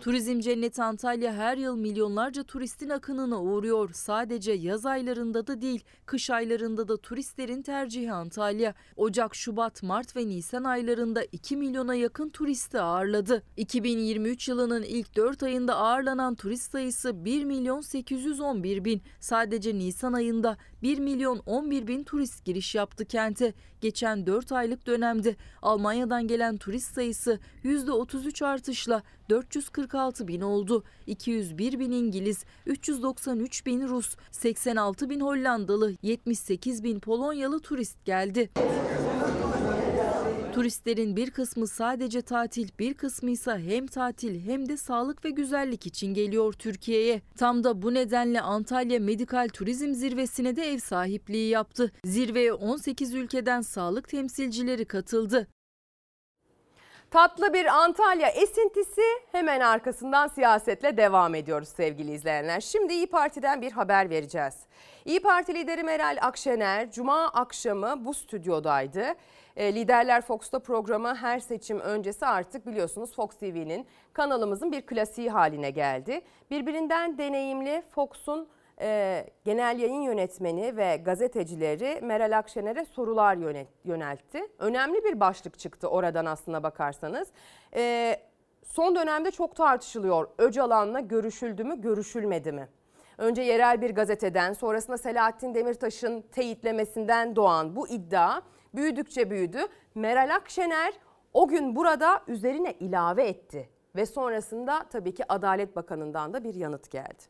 Turizm cenneti Antalya her yıl milyonlarca turistin akınına uğruyor. Sadece yaz aylarında da değil, kış aylarında da turistlerin tercihi Antalya. Ocak, Şubat, Mart ve Nisan aylarında 2 milyona yakın turisti ağırladı. 2023 yılının ilk 4 ayında ağırlanan turist sayısı 1 milyon 811 bin. Sadece Nisan ayında 1 milyon 11 bin turist giriş yaptı kente. Geçen 4 aylık dönemde Almanya'dan gelen turist sayısı %33 artışla 446 bin oldu. 201 bin İngiliz, 393 bin Rus, 86 bin Hollandalı, 78 bin Polonyalı turist geldi. Turistlerin bir kısmı sadece tatil, bir kısmı ise hem tatil hem de sağlık ve güzellik için geliyor Türkiye'ye. Tam da bu nedenle Antalya Medikal Turizm Zirvesi'ne de ev sahipliği yaptı. Zirveye 18 ülkeden sağlık temsilcileri katıldı. Tatlı bir Antalya esintisi hemen arkasından siyasetle devam ediyoruz sevgili izleyenler. Şimdi İyi Parti'den bir haber vereceğiz. İyi Parti lideri Meral Akşener Cuma akşamı bu stüdyodaydı. E, Liderler Fox'ta programı her seçim öncesi artık biliyorsunuz Fox TV'nin kanalımızın bir klasiği haline geldi. Birbirinden deneyimli Fox'un e, genel yayın yönetmeni ve gazetecileri Meral Akşener'e sorular yöneltti. Önemli bir başlık çıktı oradan aslına bakarsanız. E, son dönemde çok tartışılıyor. Öcalan'la görüşüldü mü, görüşülmedi mi? Önce yerel bir gazeteden, sonrasında Selahattin Demirtaş'ın teyitlemesinden doğan bu iddia büyüdükçe büyüdü. Meral Akşener o gün burada üzerine ilave etti ve sonrasında tabii ki Adalet Bakanı'ndan da bir yanıt geldi.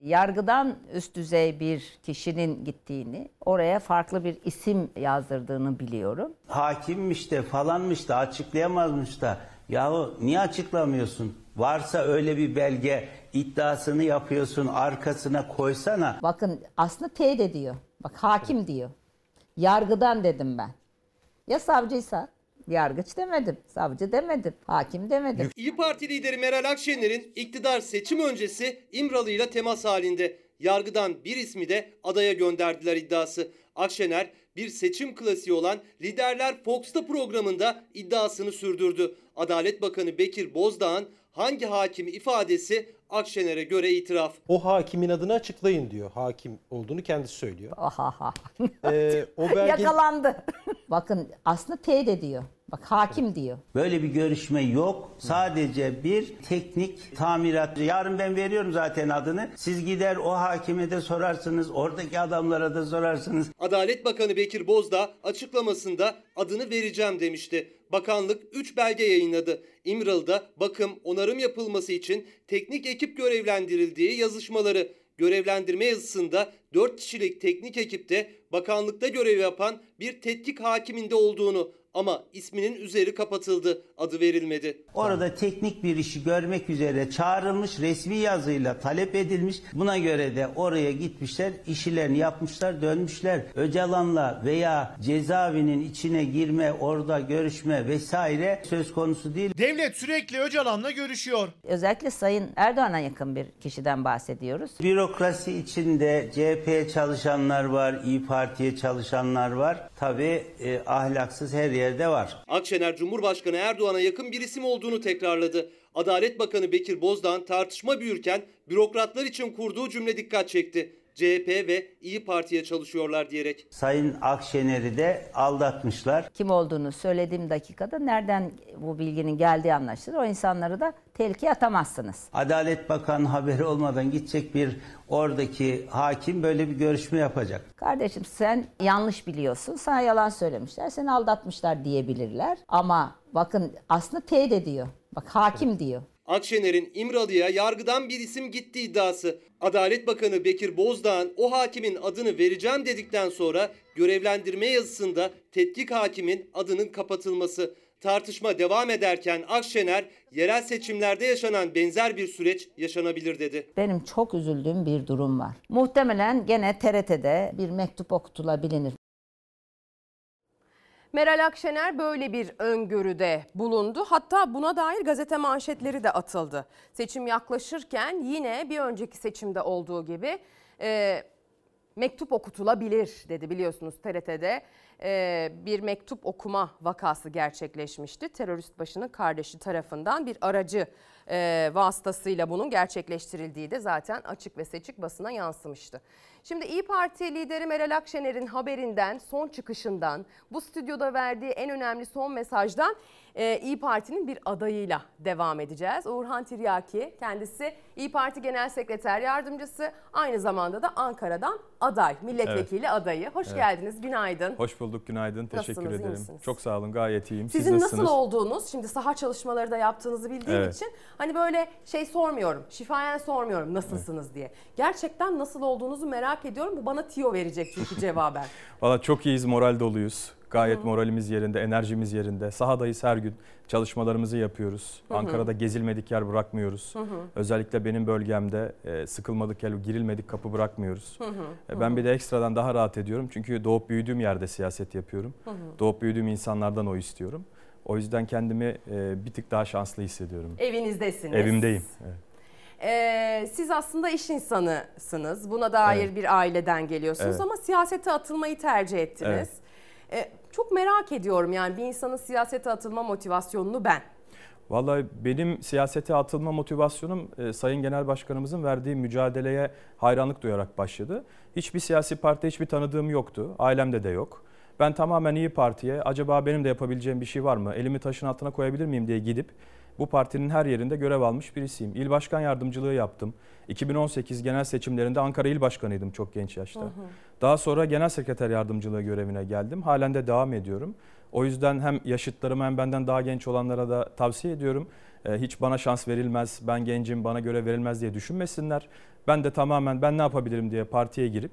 Yargıdan üst düzey bir kişinin gittiğini, oraya farklı bir isim yazdırdığını biliyorum. Hakimmiş de falanmış da açıklayamazmış da yahu niye açıklamıyorsun? Varsa öyle bir belge iddiasını yapıyorsun arkasına koysana. Bakın aslında teyit ediyor. Bak hakim diyor. Yargıdan dedim ben. Ya savcıysa yargıç demedim, savcı demedim, hakim demedim. İyi Parti lideri Meral Akşener'in iktidar seçim öncesi İmralı ile temas halinde. Yargıdan bir ismi de adaya gönderdiler iddiası. Akşener bir seçim klasiği olan Liderler Fox'ta programında iddiasını sürdürdü. Adalet Bakanı Bekir Bozdağ'ın hangi hakim ifadesi Akşener'e göre itiraf. O hakimin adını açıklayın diyor. Hakim olduğunu kendisi söylüyor. Ahaha. Ee, o [laughs] belge... Yakalandı. [laughs] Bakın aslında teyit ediyor. Bak hakim diyor. Böyle bir görüşme yok. Sadece bir teknik tamirat. Yarın ben veriyorum zaten adını. Siz gider o hakime de sorarsınız. Oradaki adamlara da sorarsınız. Adalet Bakanı Bekir Bozdağ açıklamasında adını vereceğim demişti. Bakanlık 3 belge yayınladı. İmralı'da bakım, onarım yapılması için teknik ekip görevlendirildiği yazışmaları. Görevlendirme yazısında 4 kişilik teknik ekipte bakanlıkta görev yapan bir tetkik hakiminde olduğunu ama isminin üzeri kapatıldı, adı verilmedi. Orada teknik bir işi görmek üzere çağrılmış, resmi yazıyla talep edilmiş. Buna göre de oraya gitmişler, işlerini yapmışlar, dönmüşler. Öcalan'la veya cezaevinin içine girme, orada görüşme vesaire söz konusu değil. Devlet sürekli Öcalan'la görüşüyor. Özellikle Sayın Erdoğan'a yakın bir kişiden bahsediyoruz. Bürokrasi içinde CHP çalışanlar var, İyi Parti'ye çalışanlar var. Tabii e, ahlaksız her yerde var. Akşener Cumhurbaşkanı Erdoğan'a yakın bir isim olduğunu tekrarladı. Adalet Bakanı Bekir Bozdağ'ın tartışma büyürken bürokratlar için kurduğu cümle dikkat çekti. CHP ve İyi Parti'ye çalışıyorlar diyerek. Sayın Akşener'i de aldatmışlar. Kim olduğunu söylediğim dakikada nereden bu bilginin geldiği anlaşılır. O insanları da tehlikeye atamazsınız. Adalet Bakanı haberi olmadan gidecek bir oradaki hakim böyle bir görüşme yapacak. Kardeşim sen yanlış biliyorsun. Sana yalan söylemişler. Seni aldatmışlar diyebilirler. Ama bakın aslında teyit ediyor. Bak hakim diyor. Akşener'in İmralı'ya yargıdan bir isim gitti iddiası. Adalet Bakanı Bekir Bozdağ'ın o hakimin adını vereceğim dedikten sonra görevlendirme yazısında tetkik hakimin adının kapatılması. Tartışma devam ederken Akşener yerel seçimlerde yaşanan benzer bir süreç yaşanabilir dedi. Benim çok üzüldüğüm bir durum var. Muhtemelen gene TRT'de bir mektup okutulabilir. Meral Akşener böyle bir öngörüde bulundu. Hatta buna dair gazete manşetleri de atıldı. Seçim yaklaşırken yine bir önceki seçimde olduğu gibi e, mektup okutulabilir dedi biliyorsunuz TRT'de. E, bir mektup okuma vakası gerçekleşmişti. Terörist başının kardeşi tarafından bir aracı e, vasıtasıyla bunun gerçekleştirildiği de zaten açık ve seçik basına yansımıştı. Şimdi İyi Parti lideri Meral Akşener'in haberinden, son çıkışından, bu stüdyoda verdiği en önemli son mesajdan e, İyi Parti'nin bir adayıyla devam edeceğiz. Uğurhan Tiryaki kendisi İyi Parti Genel Sekreter Yardımcısı aynı zamanda da Ankara'dan aday, milletvekili adayı. Hoş Evet. geldiniz, günaydın. Hoş bulduk, günaydın. Teşekkür Nasılsınız, ederim. misiniz? Çok sağ olun, gayet iyiyim. Siz Sizin nasıl nasılsınız? olduğunuz, şimdi saha çalışmaları da yaptığınızı bildiğim Evet. için hani böyle şey sormuyorum, şifayen sormuyorum nasılsınız diye. Gerçekten nasıl olduğunuzu merak ediyorum. Bu bana tiyo verecek çünkü [laughs] cevaben. Valla çok iyiyiz, moral doluyuz. Gayet moralimiz yerinde, enerjimiz yerinde. Sahadayız her gün. Çalışmalarımızı yapıyoruz. Hı hı. Ankara'da gezilmedik yer bırakmıyoruz. Hı hı. Özellikle benim bölgemde e, sıkılmadık yer, girilmedik kapı bırakmıyoruz. Hı hı, E, hı Ben hı. bir de ekstradan daha rahat ediyorum. Çünkü doğup büyüdüğüm yerde siyaset yapıyorum. Hı hı. Doğup büyüdüğüm insanlardan o istiyorum. O yüzden kendimi e, bir tık daha şanslı hissediyorum. Evinizdesiniz. Evimdeyim. Evet. Ee, siz aslında iş insanısınız. Buna dair Evet. bir aileden geliyorsunuz Evet. ama siyasete atılmayı tercih ettiniz. Ee, çok merak ediyorum yani bir insanın siyasete atılma motivasyonunu ben. Vallahi benim siyasete atılma motivasyonum e, Sayın Genel Başkanımızın verdiği mücadeleye hayranlık duyarak başladı. Hiçbir siyasi parti hiçbir tanıdığım yoktu. Ailemde de yok. Ben tamamen iyi Parti'ye acaba benim de yapabileceğim bir şey var mı? Elimi taşın altına koyabilir miyim diye gidip bu partinin her yerinde görev almış birisiyim. İl başkan yardımcılığı yaptım. 2018 genel seçimlerinde Ankara İl Başkanıydım çok genç yaşta. Hı hı. Daha sonra genel sekreter yardımcılığı görevine geldim. Halen de devam ediyorum. O yüzden hem yaşıtlarıma hem benden daha genç olanlara da tavsiye ediyorum. Ee, Hiç bana şans verilmez, ben gencim, bana göre verilmez diye düşünmesinler. Ben de tamamen ben ne yapabilirim diye partiye girip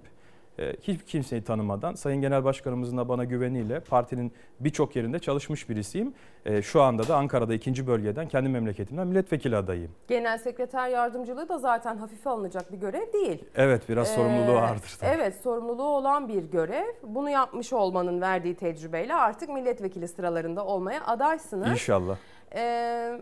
hiç kimseyi tanımadan Sayın Genel Başkanımızın da bana güveniyle partinin birçok yerinde çalışmış birisiyim. E, Şu anda da Ankara'da ikinci bölgeden kendi memleketimden milletvekili adayım. Genel sekreter yardımcılığı da zaten hafife alınacak bir görev değil. Evet biraz sorumluluğu Ee, ağırdır. tabii. Evet sorumluluğu olan bir görev. Bunu yapmış olmanın verdiği tecrübeyle artık milletvekili sıralarında olmaya adaysınız. İnşallah. Ee,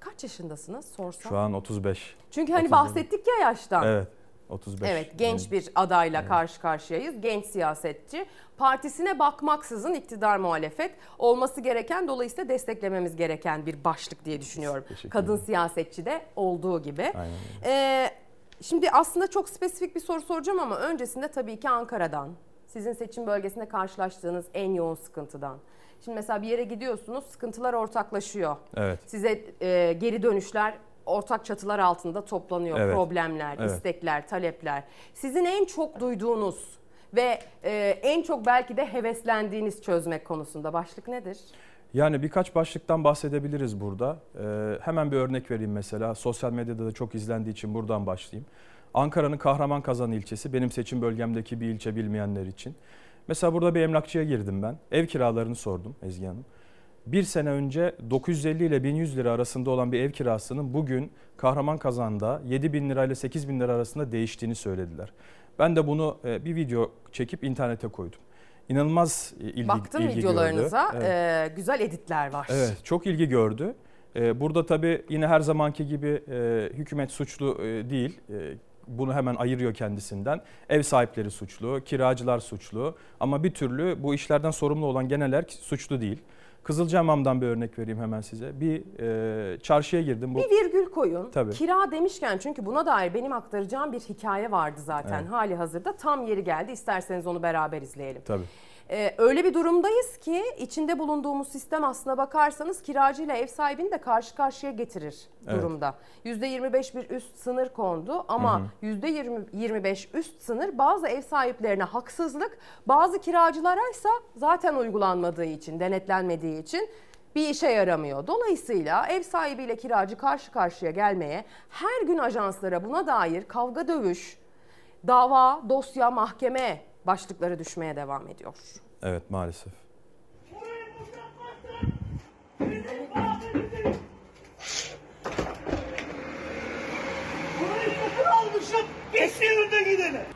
kaç yaşındasınız sorsam? Şu an 35. Çünkü hani 37. bahsettik ya yaştan. Evet 35. Evet genç bir adayla karşı karşıyayız. Genç siyasetçi. Partisine bakmaksızın iktidar muhalefet olması gereken dolayısıyla desteklememiz gereken bir başlık diye düşünüyorum. Kadın siyasetçi de olduğu gibi. Aynen Ee, şimdi aslında çok spesifik bir soru soracağım ama öncesinde tabii ki Ankara'dan, sizin seçim bölgesinde karşılaştığınız en yoğun sıkıntıdan. Şimdi mesela bir yere gidiyorsunuz, sıkıntılar ortaklaşıyor. Evet. Size e, geri dönüşler ortak çatılar altında toplanıyor. Evet. Problemler, Evet. istekler, talepler. Sizin en çok duyduğunuz ve e, en çok belki de heveslendiğiniz çözmek konusunda başlık nedir? Yani birkaç başlıktan bahsedebiliriz burada. Ee, hemen bir örnek vereyim mesela. Sosyal medyada da çok izlendiği için buradan başlayayım. Ankara'nın Kahraman ilçesi benim seçim bölgemdeki bir ilçe bilmeyenler için. Mesela burada bir emlakçıya girdim ben. Ev kiralarını sordum Ezgi Hanım. Bir sene önce 950 ile 1100 lira arasında olan bir ev kirasının bugün Kahraman Kazan'da 7 bin lira ile 8 bin lira arasında değiştiğini söylediler. Ben de bunu e, bir video çekip internete koydum. İnanılmaz e, ilgi, Baktım ilgi videolarınıza gördü. Evet. e, güzel editler var. Evet, çok ilgi gördü. Burada tabii yine her zamanki gibi hükümet suçlu değil. Bunu hemen ayırıyor kendisinden. Ev sahipleri suçlu, kiracılar suçlu ama bir türlü bu işlerden sorumlu olan geneler suçlu değil. Kızılcahamam'dan bir örnek vereyim hemen size. Bir e, çarşıya girdim. Bu Bir virgül koyun. Tabii. Kira demişken çünkü buna dair benim aktaracağım bir hikaye vardı zaten Evet. hali hazırda. Tam yeri geldi. İsterseniz onu beraber izleyelim. tabii. Ee, öyle bir durumdayız ki içinde bulunduğumuz sistem aslına bakarsanız kiracıyla ev sahibini de karşı karşıya getirir Evet. durumda. %25 bir üst sınır kondu ama Hı %20 %25 üst sınır bazı ev sahiplerine haksızlık, bazı kiracılara ise zaten uygulanmadığı için, denetlenmediği için bir işe yaramıyor. Dolayısıyla ev sahibiyle kiracı karşı karşıya gelmeye her gün ajanslara buna dair kavga dövüş, dava, dosya, mahkeme başlıkları düşmeye devam ediyor. Evet maalesef.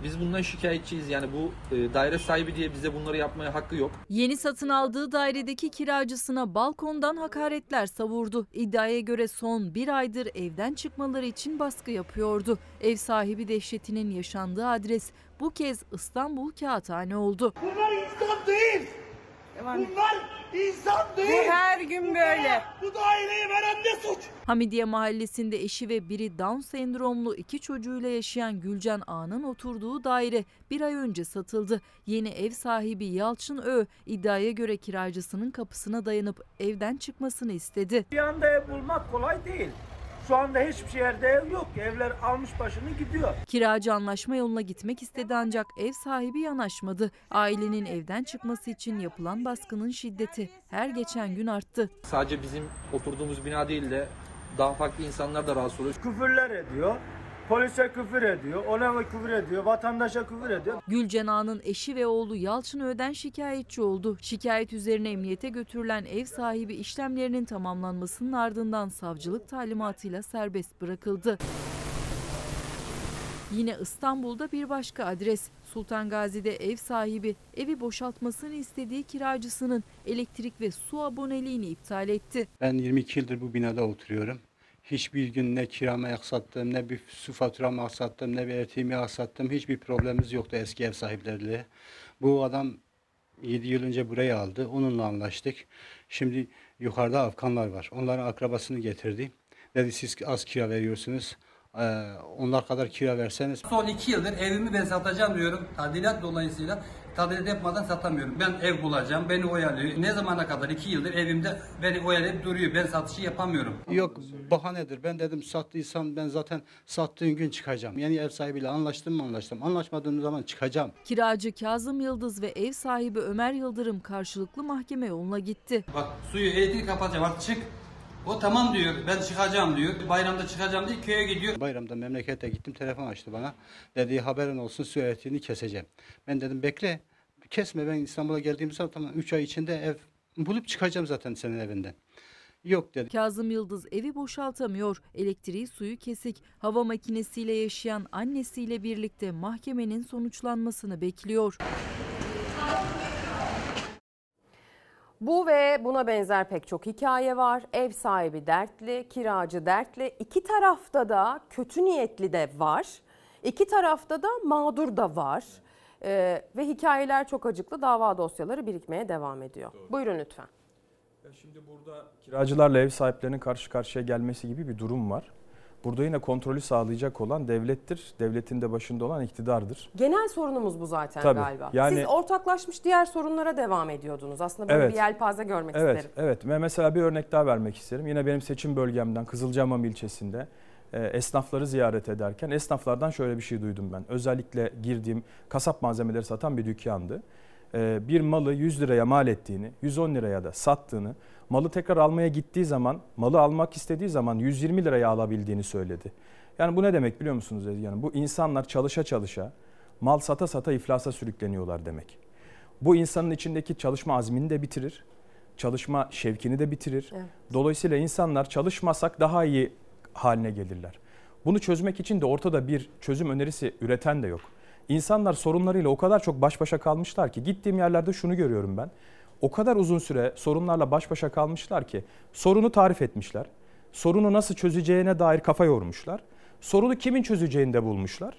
Biz bundan şikayetçiyiz yani bu e, daire sahibi diye bize bunları yapmaya hakkı yok. Yeni satın aldığı dairedeki kiracısına balkondan hakaretler savurdu. İddiaya göre son bir aydır evden çıkmaları için baskı yapıyordu. Ev sahibi dehşetinin yaşandığı adres bu kez İstanbul Kağıthane oldu. Bunlar insan değil. Bunlar insan değil. Bu her gün böyle. Bu daireyi veren ne suç? Hamidiye mahallesinde eşi ve biri Down sendromlu iki çocuğuyla yaşayan Gülcan Ağa'nın oturduğu daire bir ay önce satıldı. Yeni ev sahibi Yalçın Ö iddiaya göre kiracısının kapısına dayanıp evden çıkmasını istedi. Bir anda ev bulmak kolay değil. Şu anda hiçbir yerde ev yok. Evler almış başını gidiyor. Kiracı anlaşma yoluna gitmek istedi ancak ev sahibi yanaşmadı. Ailenin evden çıkması için yapılan baskının şiddeti her geçen gün arttı. Sadece bizim oturduğumuz bina değil de daha farklı insanlar da rahatsız oluyor. Küfürler ediyor. Polise küfür ediyor. Ona küfür ediyor. Vatandaşa küfür ediyor. Gülcan Ağa'nın eşi ve oğlu Yalçın Ö'den şikayetçi oldu. Şikayet üzerine emniyete götürülen ev sahibi işlemlerinin tamamlanmasının ardından savcılık talimatıyla serbest bırakıldı. Yine İstanbul'da bir başka adres. Sultan Gazi'de ev sahibi evi boşaltmasını istediği kiracısının elektrik ve su aboneliğini iptal etti. Ben 22 yıldır bu binada oturuyorum. Hiçbir gün ne kiramı aksattım, ne bir su faturamı aksattım, ne bir elektriğimi aksattım. Hiçbir problemimiz yoktu eski ev sahipleriyle. Bu adam 7 yıl önce burayı aldı. Onunla anlaştık. Şimdi yukarıda Afganlar var. Onların akrabasını getirdi. Dedi siz az kira veriyorsunuz. Ee, onlar kadar kira verseniz Son iki yıldır evimi ben satacağım diyorum. Tadilat dolayısıyla tadilat yapmadan satamıyorum. Ben ev bulacağım, beni oyalıyor. Ne zamana kadar? iki yıldır evimde beni oyalayıp duruyor. Ben satışı yapamıyorum. Yok bahanedir. Ben dedim sattıysam ben zaten sattığın gün çıkacağım. Yani ev sahibiyle anlaştım mı anlaştım. Anlaşmadığım zaman çıkacağım. Kiracı Kazım Yıldız ve ev sahibi Ömer Yıldırım karşılıklı mahkeme yoluna gitti. Bak suyu elektriği kapatacağım artık çık. O tamam diyor. Ben çıkacağım diyor. Bayramda çıkacağım diye köye gidiyor. Bayramda memlekete gittim telefon açtı bana. Dedi haberin olsun su elektriğini keseceğim. Ben dedim bekle kesme ben İstanbul'a geldiğim zaman tamam 3 ay içinde ev bulup çıkacağım zaten senin evinden. Yok dedi. Kazım Yıldız evi boşaltamıyor. Elektriği suyu kesik. Hava makinesiyle yaşayan annesiyle birlikte mahkemenin sonuçlanmasını bekliyor. Bu ve buna benzer pek çok hikaye var. Ev sahibi dertli, kiracı dertli. İki tarafta da kötü niyetli de var. İki tarafta da mağdur da var. Ee, ve hikayeler çok acıklı. Dava dosyaları birikmeye devam ediyor. Buyurun lütfen. Şimdi burada kiracılarla ev sahiplerinin karşı karşıya gelmesi gibi bir durum var. Burada yine kontrolü sağlayacak olan devlettir. Devletin de başında olan iktidardır. Genel sorunumuz bu zaten Tabii. galiba. Yani- Siz ortaklaşmış diğer sorunlara devam ediyordunuz. Aslında böyle Evet. bir yelpaze görmek Evet, isterim. evet. Ve mesela bir örnek daha vermek isterim. Yine benim seçim bölgemden Kızılcahamam ilçesinde e, esnafları ziyaret ederken esnaflardan şöyle bir şey duydum ben. Özellikle girdiğim kasap malzemeleri satan bir dükkandı. E, bir malı 100 liraya mal ettiğini, 110 liraya da sattığını, malı tekrar almaya gittiği zaman, malı almak istediği zaman 120 liraya alabildiğini söyledi. Yani bu ne demek biliyor musunuz Ezgi Hanım? Bu insanlar çalışa çalışa, mal sata sata iflasa sürükleniyorlar demek. Bu insanın içindeki çalışma azmini de bitirir. Çalışma şevkini de bitirir. Evet. Dolayısıyla insanlar çalışmasak daha iyi haline gelirler. Bunu çözmek için de ortada bir çözüm önerisi üreten de yok. İnsanlar sorunlarıyla o kadar çok baş başa kalmışlar ki gittiğim yerlerde şunu görüyorum ben. O kadar uzun süre sorunlarla baş başa kalmışlar ki sorunu tarif etmişler. Sorunu nasıl çözeceğine dair kafa yormuşlar. Sorunu kimin çözeceğini de bulmuşlar.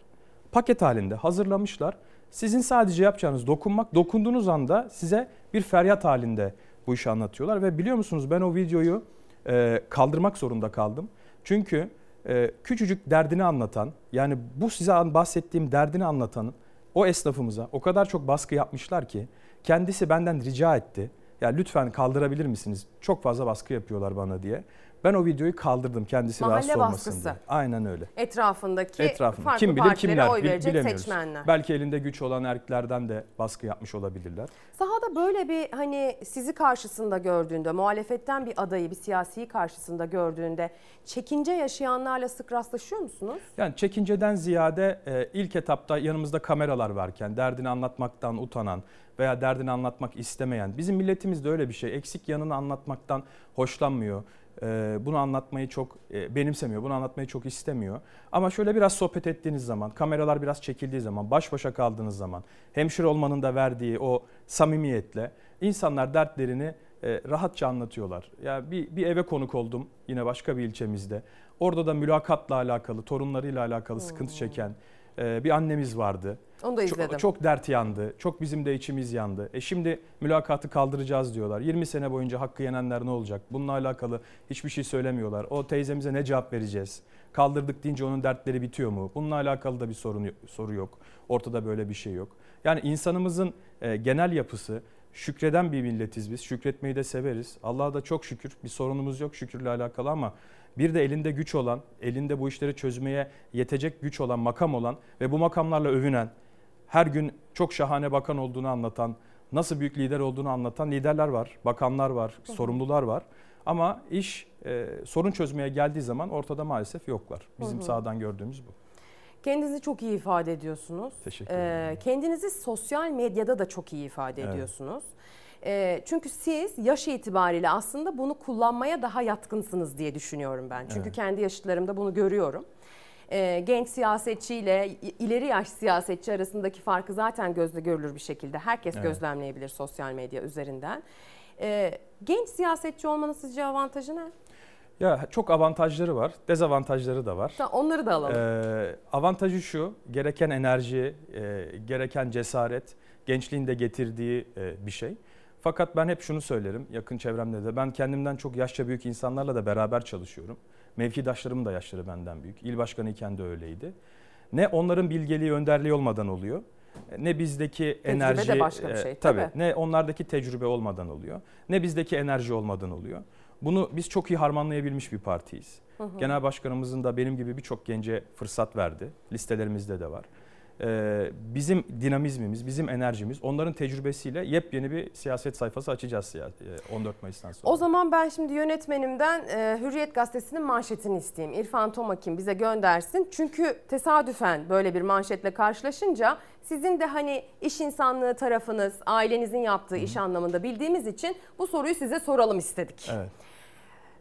Paket halinde hazırlamışlar. Sizin sadece yapacağınız dokunmak. Dokunduğunuz anda size bir feryat halinde bu işi anlatıyorlar. Ve biliyor musunuz ben o videoyu e, kaldırmak zorunda kaldım. Çünkü e, küçücük derdini anlatan yani bu size bahsettiğim derdini anlatan o esnafımıza o kadar çok baskı yapmışlar ki kendisi benden rica etti. Ya lütfen kaldırabilir misiniz? Çok fazla baskı yapıyorlar bana diye. Ben o videoyu kaldırdım kendisi Mahalle rahatsız olmasın baskısı. diye. Aynen öyle. Etrafındaki Etrafında farklı kim bilir kimler oy verecek bilemiyoruz. seçmenler. Belki elinde güç olan erkeklerden de baskı yapmış olabilirler. Sahada böyle bir hani sizi karşısında gördüğünde, muhalefetten bir adayı, bir siyasiyi karşısında gördüğünde çekince yaşayanlarla sık rastlaşıyor musunuz? Yani çekinceden ziyade e, ilk etapta yanımızda kameralar varken derdini anlatmaktan utanan veya derdini anlatmak istemeyen bizim milletimizde öyle bir şey eksik yanını anlatmaktan hoşlanmıyor. E, bunu anlatmayı çok e, benimsemiyor. Bunu anlatmayı çok istemiyor. Ama şöyle biraz sohbet ettiğiniz zaman, kameralar biraz çekildiği zaman, baş başa kaldığınız zaman, hemşire olmanın da verdiği o samimiyetle insanlar dertlerini e, rahatça anlatıyorlar. Ya bir, bir eve konuk oldum yine başka bir ilçemizde. Orada da mülakatla alakalı, torunlarıyla alakalı sıkıntı çeken bir annemiz vardı. Onu da izledim. Çok, çok dert yandı. Çok bizim de içimiz yandı. E şimdi mülakatı kaldıracağız diyorlar. 20 sene boyunca hakkı yenenler ne olacak? Bununla alakalı hiçbir şey söylemiyorlar. O teyzemize ne cevap vereceğiz? Kaldırdık deyince onun dertleri bitiyor mu? Bununla alakalı da bir sorun soru yok. Ortada böyle bir şey yok. Yani insanımızın e, genel yapısı şükreden bir milletiz biz. Şükretmeyi de severiz. Allah'a da çok şükür bir sorunumuz yok şükürle alakalı ama bir de elinde güç olan, elinde bu işleri çözmeye yetecek güç olan, makam olan ve bu makamlarla övünen, her gün çok şahane bakan olduğunu anlatan, nasıl büyük lider olduğunu anlatan liderler var, bakanlar var, sorumlular var. Ama iş e, sorun çözmeye geldiği zaman ortada maalesef yoklar. Bizim Hı hı. sahadan gördüğümüz bu. Kendinizi çok iyi ifade ediyorsunuz. Teşekkür Ee, kendinizi sosyal medyada da çok iyi ifade Evet. ediyorsunuz. Çünkü siz yaş itibariyle aslında bunu kullanmaya daha yatkınsınız diye düşünüyorum ben. Çünkü Evet. kendi yaşıtlarımda bunu görüyorum. Ee, genç siyasetçiyle ileri yaş siyasetçi arasındaki farkı zaten gözle görülür bir şekilde herkes Evet. gözlemleyebilir sosyal medya üzerinden. Genç siyasetçi olmanın sizce avantajı ne? Ya çok avantajları var, dezavantajları da var. Onları da alalım. Ee, avantajı şu, gereken enerji, e, gereken cesaret, gençliğin de getirdiği e, bir şey. Fakat ben hep şunu söylerim, yakın çevremde de, ben kendimden çok yaşça büyük insanlarla da beraber çalışıyorum. Mevkidaşlarım da yaşları benden büyük. İl başkanı iken de öyleydi. Ne onların bilgeliği, önderliği olmadan oluyor. Ne bizdeki Tecrübe de enerji, başka bir e, şey, tabii, tabii. ne onlardaki tecrübe olmadan oluyor. Ne bizdeki enerji olmadan oluyor. Bunu biz çok iyi harmanlayabilmiş bir partiyiz. Hı hı. Genel başkanımızın da benim gibi birçok gence fırsat verdi. Listelerimizde de var. Ee, bizim dinamizmimiz, bizim enerjimiz, onların tecrübesiyle yepyeni bir siyaset sayfası açacağız siya- e, 14 Mayıs'tan sonra. O zaman ben şimdi yönetmenimden e, Hürriyet Gazetesi'nin manşetini isteyeyim. İrfan Tomakin bize göndersin. Çünkü tesadüfen böyle bir manşetle karşılaşınca sizin de hani iş insanlığı tarafınız, ailenizin yaptığı iş anlamında bildiğimiz için bu soruyu size soralım istedik. Evet.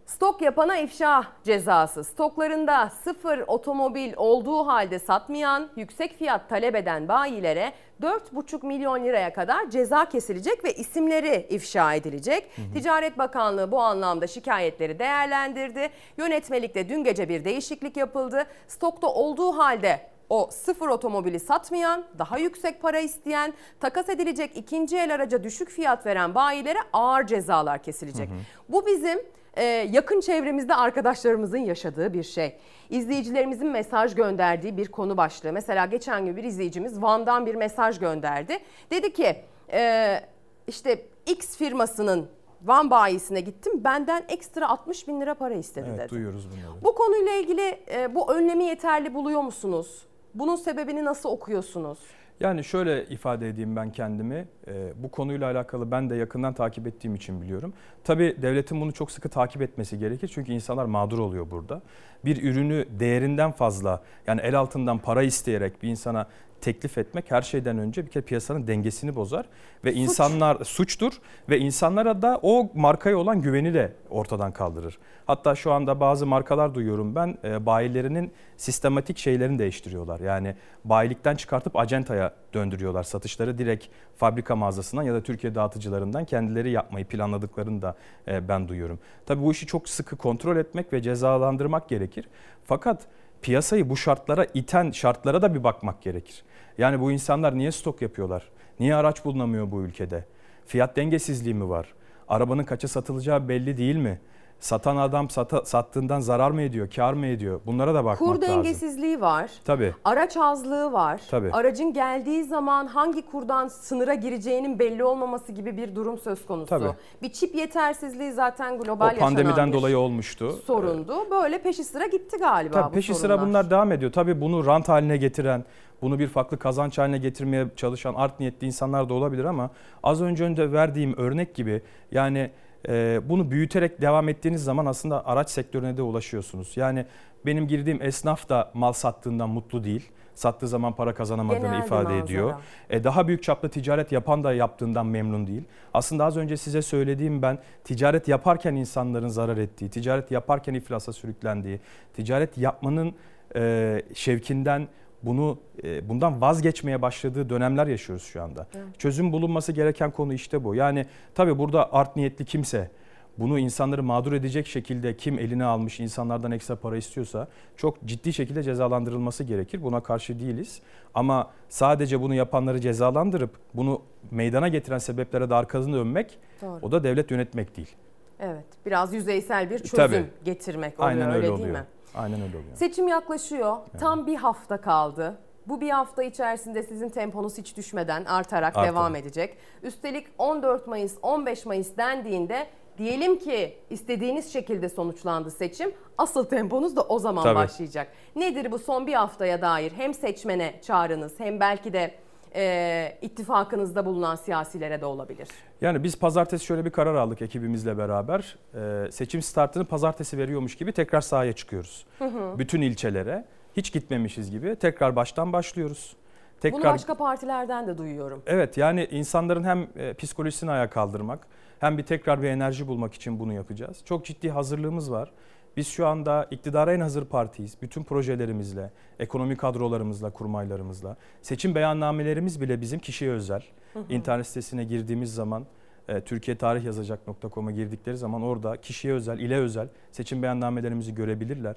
Stok yapana ifşa cezası. Stoklarında sıfır otomobil olduğu halde satmayan, yüksek fiyat talep eden bayilere 4,5 milyon liraya kadar ceza kesilecek ve isimleri ifşa edilecek. Ticaret Bakanlığı bu anlamda şikayetleri değerlendirdi. Yönetmelikte dün gece bir değişiklik yapıldı. Stokta olduğu halde o sıfır otomobili satmayan, daha yüksek para isteyen, takas edilecek ikinci el araca düşük fiyat veren bayilere ağır cezalar kesilecek. Bu bizim e, yakın çevremizde arkadaşlarımızın yaşadığı bir şey. İzleyicilerimizin mesaj gönderdiği bir konu başlığı. Mesela geçen gün bir izleyicimiz Van'dan bir mesaj gönderdi. Dedi ki e, işte X firmasının Van bayisine gittim benden ekstra 60 bin lira para istedi Evet, dedi. duyuyoruz bunları. Bu konuyla ilgili e, bu önlemi yeterli buluyor musunuz? Bunun sebebini nasıl okuyorsunuz? Yani şöyle ifade edeyim ben kendimi. Ee, bu konuyla alakalı ben de yakından takip ettiğim için biliyorum. Tabii devletin bunu çok sıkı takip etmesi gerekir. Çünkü insanlar mağdur oluyor burada. Bir ürünü değerinden fazla yani el altından para isteyerek bir insana teklif etmek her şeyden önce bir kere piyasanın dengesini bozar ve insanlar suçtur ve insanlara da o markaya olan güveni de ortadan kaldırır. Hatta şu anda bazı markalar duyuyorum ben e, bayilerinin sistematik şeylerini değiştiriyorlar. Yani bayilikten çıkartıp acentaya döndürüyorlar. Satışları direkt fabrika mağazasından ya da Türkiye dağıtıcılarından kendileri yapmayı planladıklarını da e, ben duyuyorum. Tabii bu işi çok sıkı kontrol etmek ve cezalandırmak gerekir. Fakat piyasayı bu şartlara iten şartlara da bir bakmak gerekir. Yani bu insanlar niye stok yapıyorlar? Niye araç bulunamıyor bu ülkede? Fiyat dengesizliği mi var? Arabanın kaça satılacağı belli değil mi? Satan adam sata, sattığından zarar mı ediyor, kar mı ediyor? Bunlara da bakmak Kur lazım. dengesizliği var. Tabii. Araç azlığı var. Tabii. Aracın geldiği zaman hangi kurdan sınıra gireceğinin belli olmaması gibi bir durum söz konusu. Tabii. Bir çip yetersizliği zaten global O pandemiden yaşanan dolayı olmuştu. sorundu. Böyle peşi sıra gitti galiba Tabii bu peşi sıra sorunlar. bunlar devam ediyor. Tabii bunu rant haline getiren, bunu bir farklı kazanç haline getirmeye çalışan art niyetli insanlar da olabilir ama az önce önce verdiğim örnek gibi yani e, bunu büyüterek devam ettiğiniz zaman aslında araç sektörüne de ulaşıyorsunuz. Yani benim girdiğim esnaf da mal sattığından mutlu değil. Sattığı zaman para kazanamadığını Genel bir ifade manzara. ediyor. E, daha büyük çaplı ticaret yapan da yaptığından memnun değil. Aslında az önce size söylediğim ben ticaret yaparken insanların zarar ettiği, ticaret yaparken iflasa sürüklendiği, ticaret yapmanın e, şevkinden bunu e, bundan vazgeçmeye başladığı dönemler yaşıyoruz şu anda. Evet. Çözüm bulunması gereken konu işte bu. Yani tabii burada art niyetli kimse bunu insanları mağdur edecek şekilde kim eline almış insanlardan ekstra para istiyorsa çok ciddi şekilde cezalandırılması gerekir. Buna karşı değiliz. Ama sadece bunu yapanları cezalandırıp bunu meydana getiren sebeplere de arkasını dönmek Doğru. o da devlet yönetmek değil. Evet. Biraz yüzeysel bir çözüm Tabii. getirmek oluyor Aynen öyle, öyle, oluyor. değil mi? Aynen öyle oluyor. Seçim yaklaşıyor. Tam bir hafta kaldı. Bu bir hafta içerisinde sizin temponuz hiç düşmeden artarak Artar. devam edecek. Üstelik 14 Mayıs, 15 Mayıs dendiğinde diyelim ki istediğiniz şekilde sonuçlandı seçim. Asıl temponuz da o zaman Tabii. başlayacak. Nedir bu son bir haftaya dair hem seçmene çağrınız hem belki de e, ittifakınızda bulunan siyasilere de olabilir. Yani biz pazartesi şöyle bir karar aldık ekibimizle beraber. Ee, seçim startını pazartesi veriyormuş gibi tekrar sahaya çıkıyoruz. Hı hı. Bütün ilçelere hiç gitmemişiz gibi tekrar baştan başlıyoruz. Tekrar Bunu başka partilerden de duyuyorum. Evet yani insanların hem e, psikolojisini ayağa kaldırmak hem bir tekrar bir enerji bulmak için bunu yapacağız. Çok ciddi hazırlığımız var. Biz şu anda iktidara en hazır partiyiz. Bütün projelerimizle, ekonomi kadrolarımızla, kurmaylarımızla. Seçim beyannamelerimiz bile bizim kişiye özel. Hı hı. İnternet sitesine girdiğimiz zaman e, Türkiye Tarih Yazacak.com'a girdikleri zaman orada kişiye özel, ile özel seçim beyannamelerimizi görebilirler.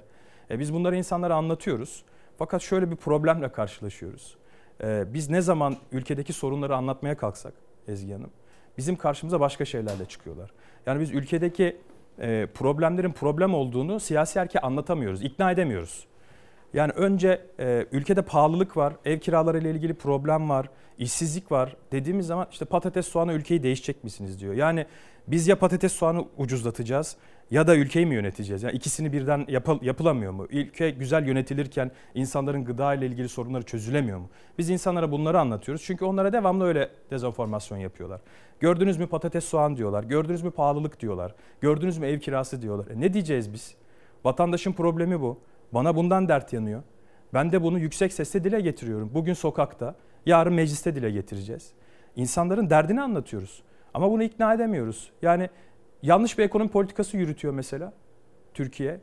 E, biz bunları insanlara anlatıyoruz. Fakat şöyle bir problemle karşılaşıyoruz. E, biz ne zaman ülkedeki sorunları anlatmaya kalksak Ezgi Hanım, bizim karşımıza başka şeylerle çıkıyorlar. Yani biz ülkedeki e, problemlerin problem olduğunu siyasi erkeğe anlatamıyoruz, ikna edemiyoruz. Yani önce e, ülkede pahalılık var, ev kiraları ile ilgili problem var, işsizlik var dediğimiz zaman işte patates soğanı ülkeyi değişecek misiniz diyor. Yani biz ya patates soğanı ucuzlatacağız ya da ülkeyi mi yöneteceğiz? Yani ikisini birden yapıl- yapılamıyor mu? Ülke güzel yönetilirken insanların gıda ile ilgili sorunları çözülemiyor mu? Biz insanlara bunları anlatıyoruz çünkü onlara devamlı öyle dezenformasyon yapıyorlar. Gördünüz mü patates soğan diyorlar, gördünüz mü pahalılık diyorlar, gördünüz mü ev kirası diyorlar. E ne diyeceğiz biz? Vatandaşın problemi bu. Bana bundan dert yanıyor. Ben de bunu yüksek sesle dile getiriyorum. Bugün sokakta, yarın mecliste dile getireceğiz. İnsanların derdini anlatıyoruz. Ama bunu ikna edemiyoruz. Yani yanlış bir ekonomi politikası yürütüyor mesela Türkiye.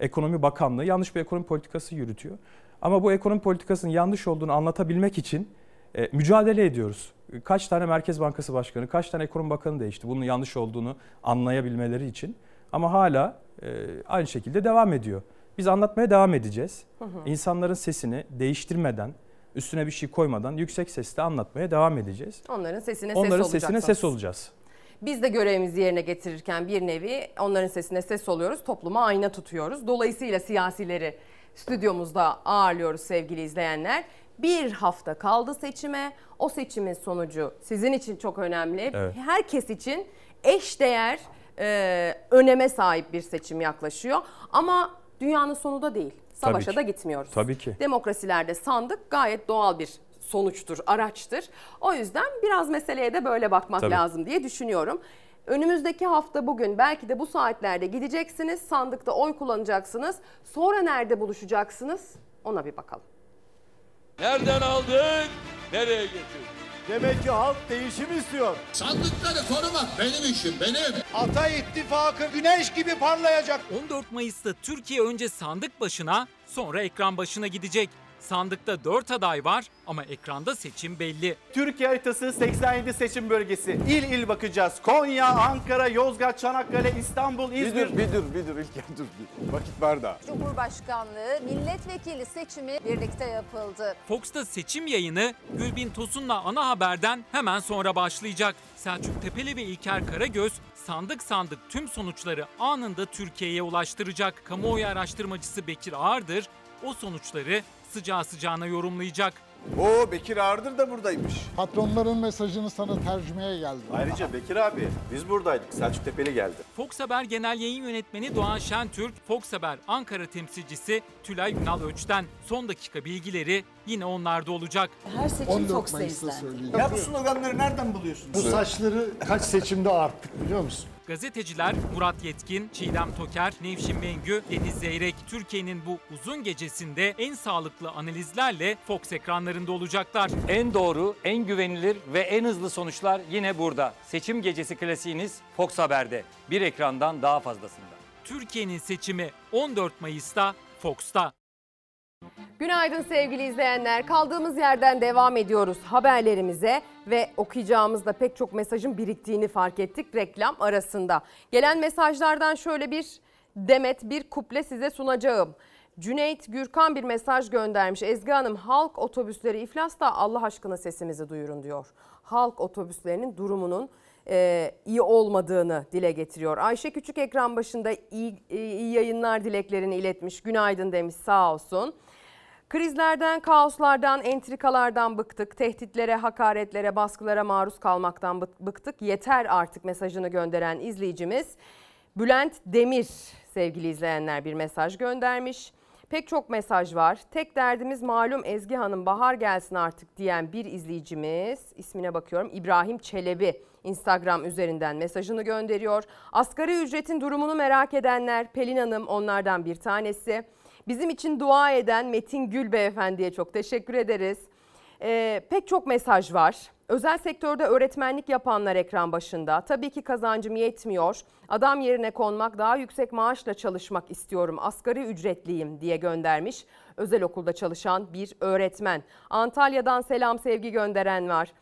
Ekonomi Bakanlığı yanlış bir ekonomi politikası yürütüyor. Ama bu ekonomi politikasının yanlış olduğunu anlatabilmek için e, mücadele ediyoruz. Kaç tane Merkez Bankası Başkanı, kaç tane Ekonomi Bakanı değişti bunun yanlış olduğunu anlayabilmeleri için. Ama hala e, aynı şekilde devam ediyor. Biz anlatmaya devam edeceğiz. Hı hı. İnsanların sesini değiştirmeden, üstüne bir şey koymadan yüksek sesle anlatmaya devam edeceğiz. Onların sesine ses Onların sesine ses olacağız. Biz de görevimizi yerine getirirken bir nevi onların sesine ses oluyoruz, topluma ayna tutuyoruz. Dolayısıyla siyasileri stüdyomuzda ağırlıyoruz sevgili izleyenler. Bir hafta kaldı seçime. O seçimin sonucu sizin için çok önemli. Evet. Herkes için eş değer, e, öneme sahip bir seçim yaklaşıyor. Ama dünyanın sonu da değil. Savaşa da gitmiyoruz. Tabii ki. Demokrasilerde sandık gayet doğal bir sonuçtur, araçtır. O yüzden biraz meseleye de böyle bakmak Tabii. lazım diye düşünüyorum. Önümüzdeki hafta bugün belki de bu saatlerde gideceksiniz, sandıkta oy kullanacaksınız. Sonra nerede buluşacaksınız? Ona bir bakalım. Nereden aldın? Nereye getirdin? Demek ki halk değişim istiyor. Sandıkları korumak benim işim, benim. Ata ittifakı güneş gibi parlayacak. 14 Mayıs'ta Türkiye önce sandık başına, sonra ekran başına gidecek. Sandıkta 4 aday var ama ekranda seçim belli. Türkiye haritası 87 seçim bölgesi. İl il bakacağız. Konya, Ankara, Yozgat, Çanakkale, İstanbul, İzmir. Bir dur, bir dur İlker dur. Bir. Vakit var da. Cumhurbaşkanlığı milletvekili seçimi birlikte yapıldı. Fox'ta seçim yayını Gülbin Tosun'la ana haberden hemen sonra başlayacak. Selçuk Tepeli ve İlker Karagöz sandık sandık tüm sonuçları anında Türkiye'ye ulaştıracak. Kamuoyu araştırmacısı Bekir Ağırdır o sonuçları sıcağı sıcağına yorumlayacak. Oo Bekir Ağırdır da buradaymış. Patronların mesajını sana tercümeye geldim. Ayrıca Bekir abi biz buradaydık. Selçuk Tepeli geldi. Fox Haber Genel Yayın Yönetmeni Doğan Şentürk, Fox Haber Ankara temsilcisi Tülay Ünal Öç'ten son dakika bilgileri yine onlarda olacak. Her seçim 14 Fox'ta Mayıs'ta izlendi. söyleyeceğim. Ya bu sloganları nereden buluyorsun? Bu saçları kaç seçimde arttık biliyor musun? Gazeteciler Murat Yetkin, Çiğdem Toker, Nevşin Mengü, Deniz Zeyrek, Türkiye'nin bu uzun gecesinde en sağlıklı analizlerle Fox ekranlarında olacaklar. En doğru, en güvenilir ve en hızlı sonuçlar yine burada. Seçim gecesi klasiğiniz Fox Haber'de. Bir ekrandan daha fazlasında. Türkiye'nin seçimi 14 Mayıs'ta Fox'ta. Günaydın sevgili izleyenler. Kaldığımız yerden devam ediyoruz haberlerimize ve okuyacağımızda pek çok mesajın biriktiğini fark ettik reklam arasında. Gelen mesajlardan şöyle bir demet bir kuple size sunacağım. Cüneyt Gürkan bir mesaj göndermiş. Ezgi Hanım halk otobüsleri iflasta Allah aşkına sesimizi duyurun diyor. Halk otobüslerinin durumunun e, iyi olmadığını dile getiriyor. Ayşe Küçük ekran başında iyi, iyi yayınlar dileklerini iletmiş. Günaydın demiş sağ olsun. Krizlerden, kaoslardan, entrikalardan bıktık. Tehditlere, hakaretlere, baskılara maruz kalmaktan bıktık. Yeter artık mesajını gönderen izleyicimiz Bülent Demir sevgili izleyenler bir mesaj göndermiş. Pek çok mesaj var. Tek derdimiz malum Ezgi Hanım bahar gelsin artık diyen bir izleyicimiz ismine bakıyorum İbrahim Çelebi Instagram üzerinden mesajını gönderiyor. Asgari ücretin durumunu merak edenler Pelin Hanım onlardan bir tanesi. Bizim için dua eden Metin Gül beyefendiye çok teşekkür ederiz. Ee, pek çok mesaj var. Özel sektörde öğretmenlik yapanlar ekran başında. Tabii ki kazancım yetmiyor. Adam yerine konmak, daha yüksek maaşla çalışmak istiyorum. Asgari ücretliyim diye göndermiş. Özel okulda çalışan bir öğretmen. Antalya'dan selam sevgi gönderen var.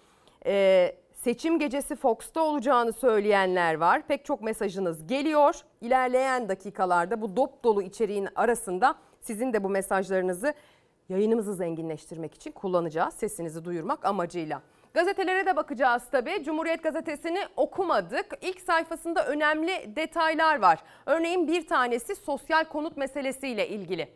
Ee, seçim gecesi Fox'ta olacağını söyleyenler var. Pek çok mesajınız geliyor. İlerleyen dakikalarda bu dop dolu içeriğin arasında sizin de bu mesajlarınızı yayınımızı zenginleştirmek için kullanacağız. Sesinizi duyurmak amacıyla. Gazetelere de bakacağız tabii. Cumhuriyet Gazetesi'ni okumadık. İlk sayfasında önemli detaylar var. Örneğin bir tanesi sosyal konut meselesiyle ilgili.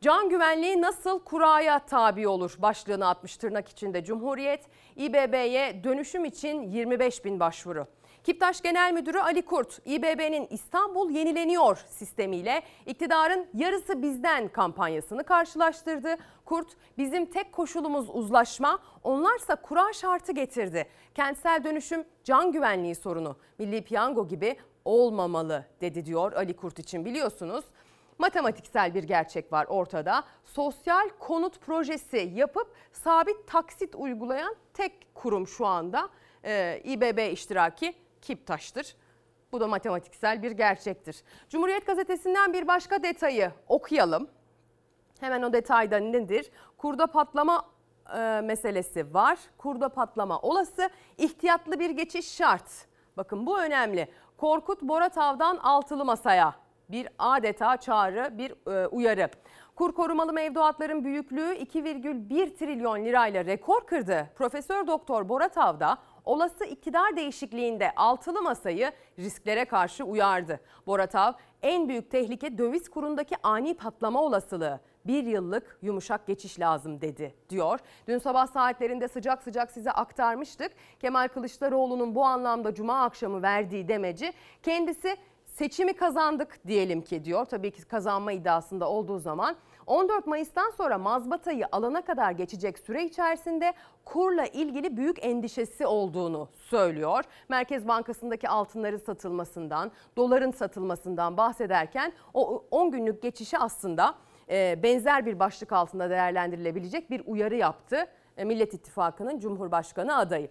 Can güvenliği nasıl kuraya tabi olur başlığını atmış tırnak içinde Cumhuriyet. İBB'ye dönüşüm için 25 bin başvuru. Kiptaş Genel Müdürü Ali Kurt, İBB'nin İstanbul yenileniyor sistemiyle iktidarın yarısı bizden kampanyasını karşılaştırdı. Kurt, bizim tek koşulumuz uzlaşma, onlarsa kura şartı getirdi. Kentsel dönüşüm can güvenliği sorunu, milli piyango gibi olmamalı dedi diyor Ali Kurt için biliyorsunuz. Matematiksel bir gerçek var ortada. Sosyal konut projesi yapıp sabit taksit uygulayan tek kurum şu anda e, İBB iştiraki Kiptaş'tır. Bu da matematiksel bir gerçektir. Cumhuriyet Gazetesi'nden bir başka detayı okuyalım. Hemen o detayda nedir? Kurda patlama e, meselesi var. Kurda patlama olası. İhtiyatlı bir geçiş şart. Bakın bu önemli. Korkut Boratav'dan altılı masaya bir adeta çağrı, bir e, uyarı. Kur korumalı mevduatların büyüklüğü 2,1 trilyon lirayla rekor kırdı. Profesör Doktor Boratov da olası iktidar değişikliğinde altılı masayı risklere karşı uyardı. Boratov en büyük tehlike döviz kurundaki ani patlama olasılığı. Bir yıllık yumuşak geçiş lazım dedi diyor. Dün sabah saatlerinde sıcak sıcak size aktarmıştık. Kemal Kılıçdaroğlu'nun bu anlamda cuma akşamı verdiği demeci kendisi seçimi kazandık diyelim ki diyor. Tabii ki kazanma iddiasında olduğu zaman 14 Mayıs'tan sonra mazbatayı alana kadar geçecek süre içerisinde kurla ilgili büyük endişesi olduğunu söylüyor. Merkez Bankası'ndaki altınların satılmasından, doların satılmasından bahsederken o 10 günlük geçişi aslında e, benzer bir başlık altında değerlendirilebilecek bir uyarı yaptı e, Millet İttifakı'nın Cumhurbaşkanı adayı.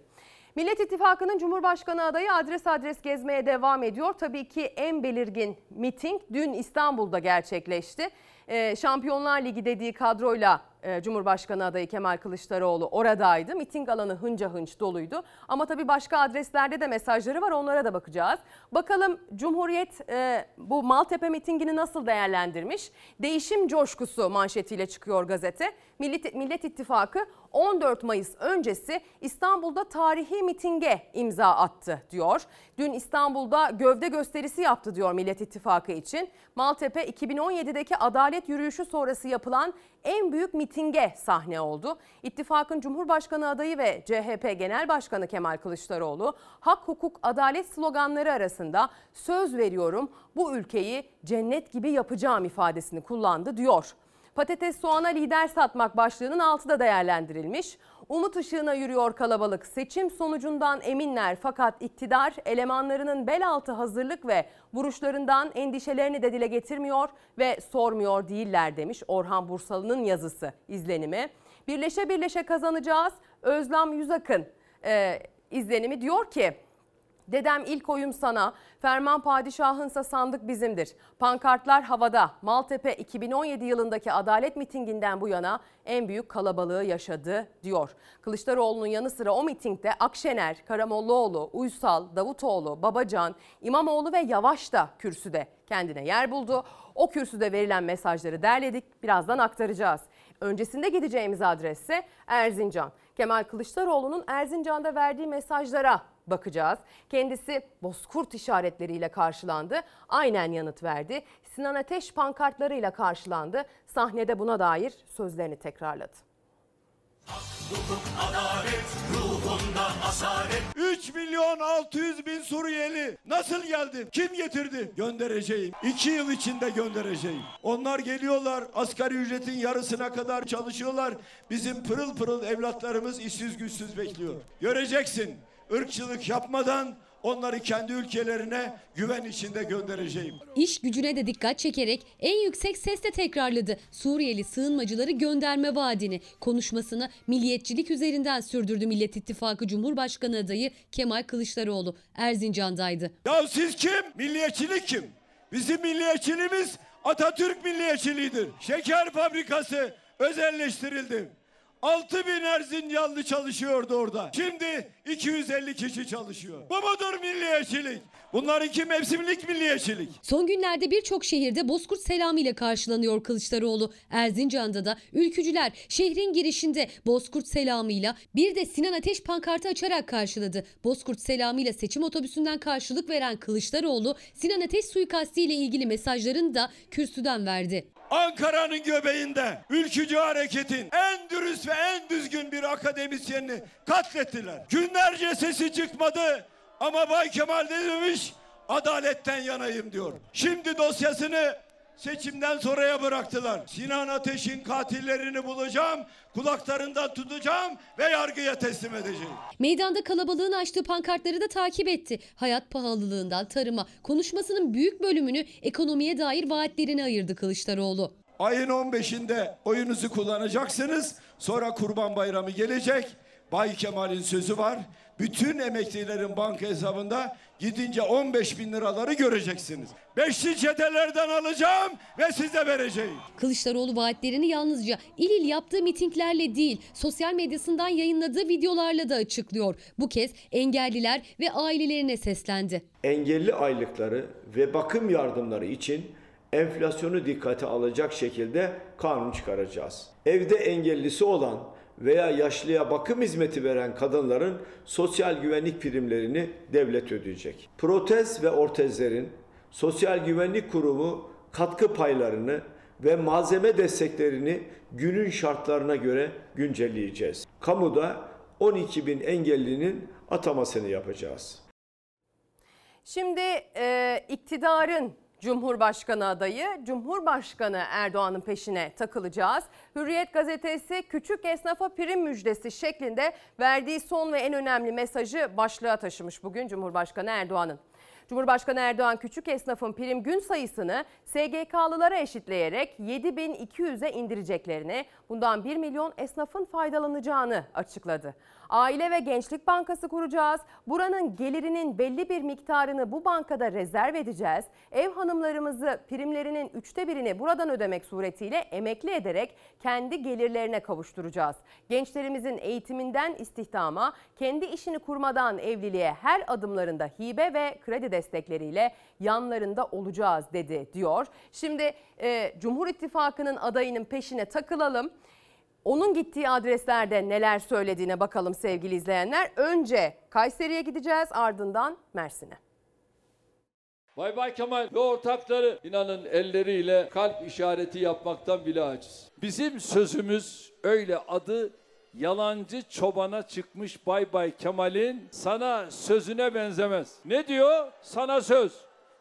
Millet İttifakı'nın Cumhurbaşkanı adayı adres adres gezmeye devam ediyor. Tabii ki en belirgin miting dün İstanbul'da gerçekleşti. Ee, Şampiyonlar Ligi dediği kadroyla e, Cumhurbaşkanı adayı Kemal Kılıçdaroğlu oradaydı. Miting alanı hınca hınç doluydu. Ama tabii başka adreslerde de mesajları var onlara da bakacağız. Bakalım Cumhuriyet e, bu Maltepe mitingini nasıl değerlendirmiş? Değişim coşkusu manşetiyle çıkıyor gazete. Millet, Millet İttifakı 14 Mayıs öncesi İstanbul'da tarihi mitinge imza attı diyor. Dün İstanbul'da gövde gösterisi yaptı diyor Millet İttifakı için. Maltepe 2017'deki adalet yürüyüşü sonrası yapılan en büyük mitinge sahne oldu. İttifakın Cumhurbaşkanı adayı ve CHP Genel Başkanı Kemal Kılıçdaroğlu hak, hukuk, adalet sloganları arasında söz veriyorum bu ülkeyi cennet gibi yapacağım ifadesini kullandı diyor. Patates soğana lider satmak başlığının altı da değerlendirilmiş. Umut ışığına yürüyor kalabalık. Seçim sonucundan eminler fakat iktidar elemanlarının bel altı hazırlık ve vuruşlarından endişelerini de dile getirmiyor ve sormuyor değiller demiş Orhan Bursalı'nın yazısı izlenimi. Birleşe birleşe kazanacağız. Özlem Yüzak'ın e, izlenimi diyor ki Dedem ilk oyum sana, ferman padişahınsa sandık bizimdir. Pankartlar havada. Maltepe 2017 yılındaki adalet mitinginden bu yana en büyük kalabalığı yaşadı diyor. Kılıçdaroğlu'nun yanı sıra o mitingde Akşener, Karamollaoğlu, Uysal, Davutoğlu, Babacan, İmamoğlu ve Yavaş da kürsüde kendine yer buldu. O kürsüde verilen mesajları derledik, birazdan aktaracağız. Öncesinde gideceğimiz adresse Erzincan. Kemal Kılıçdaroğlu'nun Erzincan'da verdiği mesajlara bakacağız. Kendisi bozkurt işaretleriyle karşılandı. Aynen yanıt verdi. Sinan Ateş pankartlarıyla karşılandı. Sahnede buna dair sözlerini tekrarladı. Adalet ruhunda asalet. 3 milyon 600 bin Suriyeli nasıl geldi? Kim getirdi? Göndereceğim. 2 yıl içinde göndereceğim. Onlar geliyorlar asgari ücretin yarısına kadar çalışıyorlar. Bizim pırıl pırıl evlatlarımız işsiz güçsüz bekliyor. Göreceksin ırkçılık yapmadan onları kendi ülkelerine güven içinde göndereceğim. İş gücüne de dikkat çekerek en yüksek sesle tekrarladı Suriyeli sığınmacıları gönderme vaadini. Konuşmasını milliyetçilik üzerinden sürdürdü Millet İttifakı Cumhurbaşkanı adayı Kemal Kılıçdaroğlu. Erzincan'daydı. Ya siz kim? Milliyetçilik kim? Bizim milliyetçiliğimiz Atatürk milliyetçiliğidir. Şeker fabrikası özelleştirildi. 6 bin Erzincanlı çalışıyordu orada. Şimdi 250 kişi çalışıyor. Bu mudur milliyetçilik? Bunlarınki mevsimlik milliyetçilik. Son günlerde birçok şehirde Bozkurt selamı ile karşılanıyor Kılıçdaroğlu. Erzincan'da da ülkücüler şehrin girişinde Bozkurt selamıyla bir de Sinan Ateş pankartı açarak karşıladı. Bozkurt selamıyla seçim otobüsünden karşılık veren Kılıçdaroğlu Sinan Ateş suikasti ile ilgili mesajlarını da kürsüden verdi. Ankara'nın göbeğinde ülkücü hareketin en dürüst ve en düzgün bir akademisyenini katlettiler. Günlerce sesi çıkmadı ama Bay Kemal ne demiş? Adaletten yanayım diyor. Şimdi dosyasını seçimden sonraya bıraktılar. Sinan Ateş'in katillerini bulacağım, kulaklarından tutacağım ve yargıya teslim edeceğim. Meydanda kalabalığın açtığı pankartları da takip etti. Hayat pahalılığından tarıma konuşmasının büyük bölümünü ekonomiye dair vaatlerine ayırdı Kılıçdaroğlu. Ayın 15'inde oyunuzu kullanacaksınız. Sonra Kurban Bayramı gelecek. Bay Kemal'in sözü var. Bütün emeklilerin banka hesabında gidince 15 bin liraları göreceksiniz. Beşli çetelerden alacağım ve size vereceğim. Kılıçdaroğlu vaatlerini yalnızca il il yaptığı mitinglerle değil, sosyal medyasından yayınladığı videolarla da açıklıyor. Bu kez engelliler ve ailelerine seslendi. Engelli aylıkları ve bakım yardımları için enflasyonu dikkate alacak şekilde kanun çıkaracağız. Evde engellisi olan veya yaşlıya bakım hizmeti veren kadınların sosyal güvenlik primlerini devlet ödeyecek. Protez ve ortezlerin Sosyal Güvenlik Kurumu katkı paylarını ve malzeme desteklerini günün şartlarına göre güncelleyeceğiz. Kamuda 12 bin engellinin atamasını yapacağız. Şimdi e, iktidarın Cumhurbaşkanı adayı Cumhurbaşkanı Erdoğan'ın peşine takılacağız. Hürriyet gazetesi küçük esnafa prim müjdesi şeklinde verdiği son ve en önemli mesajı başlığa taşımış bugün Cumhurbaşkanı Erdoğan'ın. Cumhurbaşkanı Erdoğan küçük esnafın prim gün sayısını SGK'lılara eşitleyerek 7200'e indireceklerini, bundan 1 milyon esnafın faydalanacağını açıkladı. Aile ve Gençlik Bankası kuracağız. Buranın gelirinin belli bir miktarını bu bankada rezerv edeceğiz. Ev hanımlarımızı primlerinin üçte birini buradan ödemek suretiyle emekli ederek kendi gelirlerine kavuşturacağız. Gençlerimizin eğitiminden istihdama, kendi işini kurmadan evliliğe her adımlarında hibe ve kredi destekleriyle yanlarında olacağız dedi diyor. Şimdi e, Cumhur İttifakı'nın adayının peşine takılalım. Onun gittiği adreslerde neler söylediğine bakalım sevgili izleyenler. Önce Kayseri'ye gideceğiz ardından Mersin'e. Bay Bay Kemal ve ortakları inanın elleriyle kalp işareti yapmaktan bile aciz. Bizim sözümüz öyle adı yalancı çobana çıkmış Bay Bay Kemal'in sana sözüne benzemez. Ne diyor? Sana söz.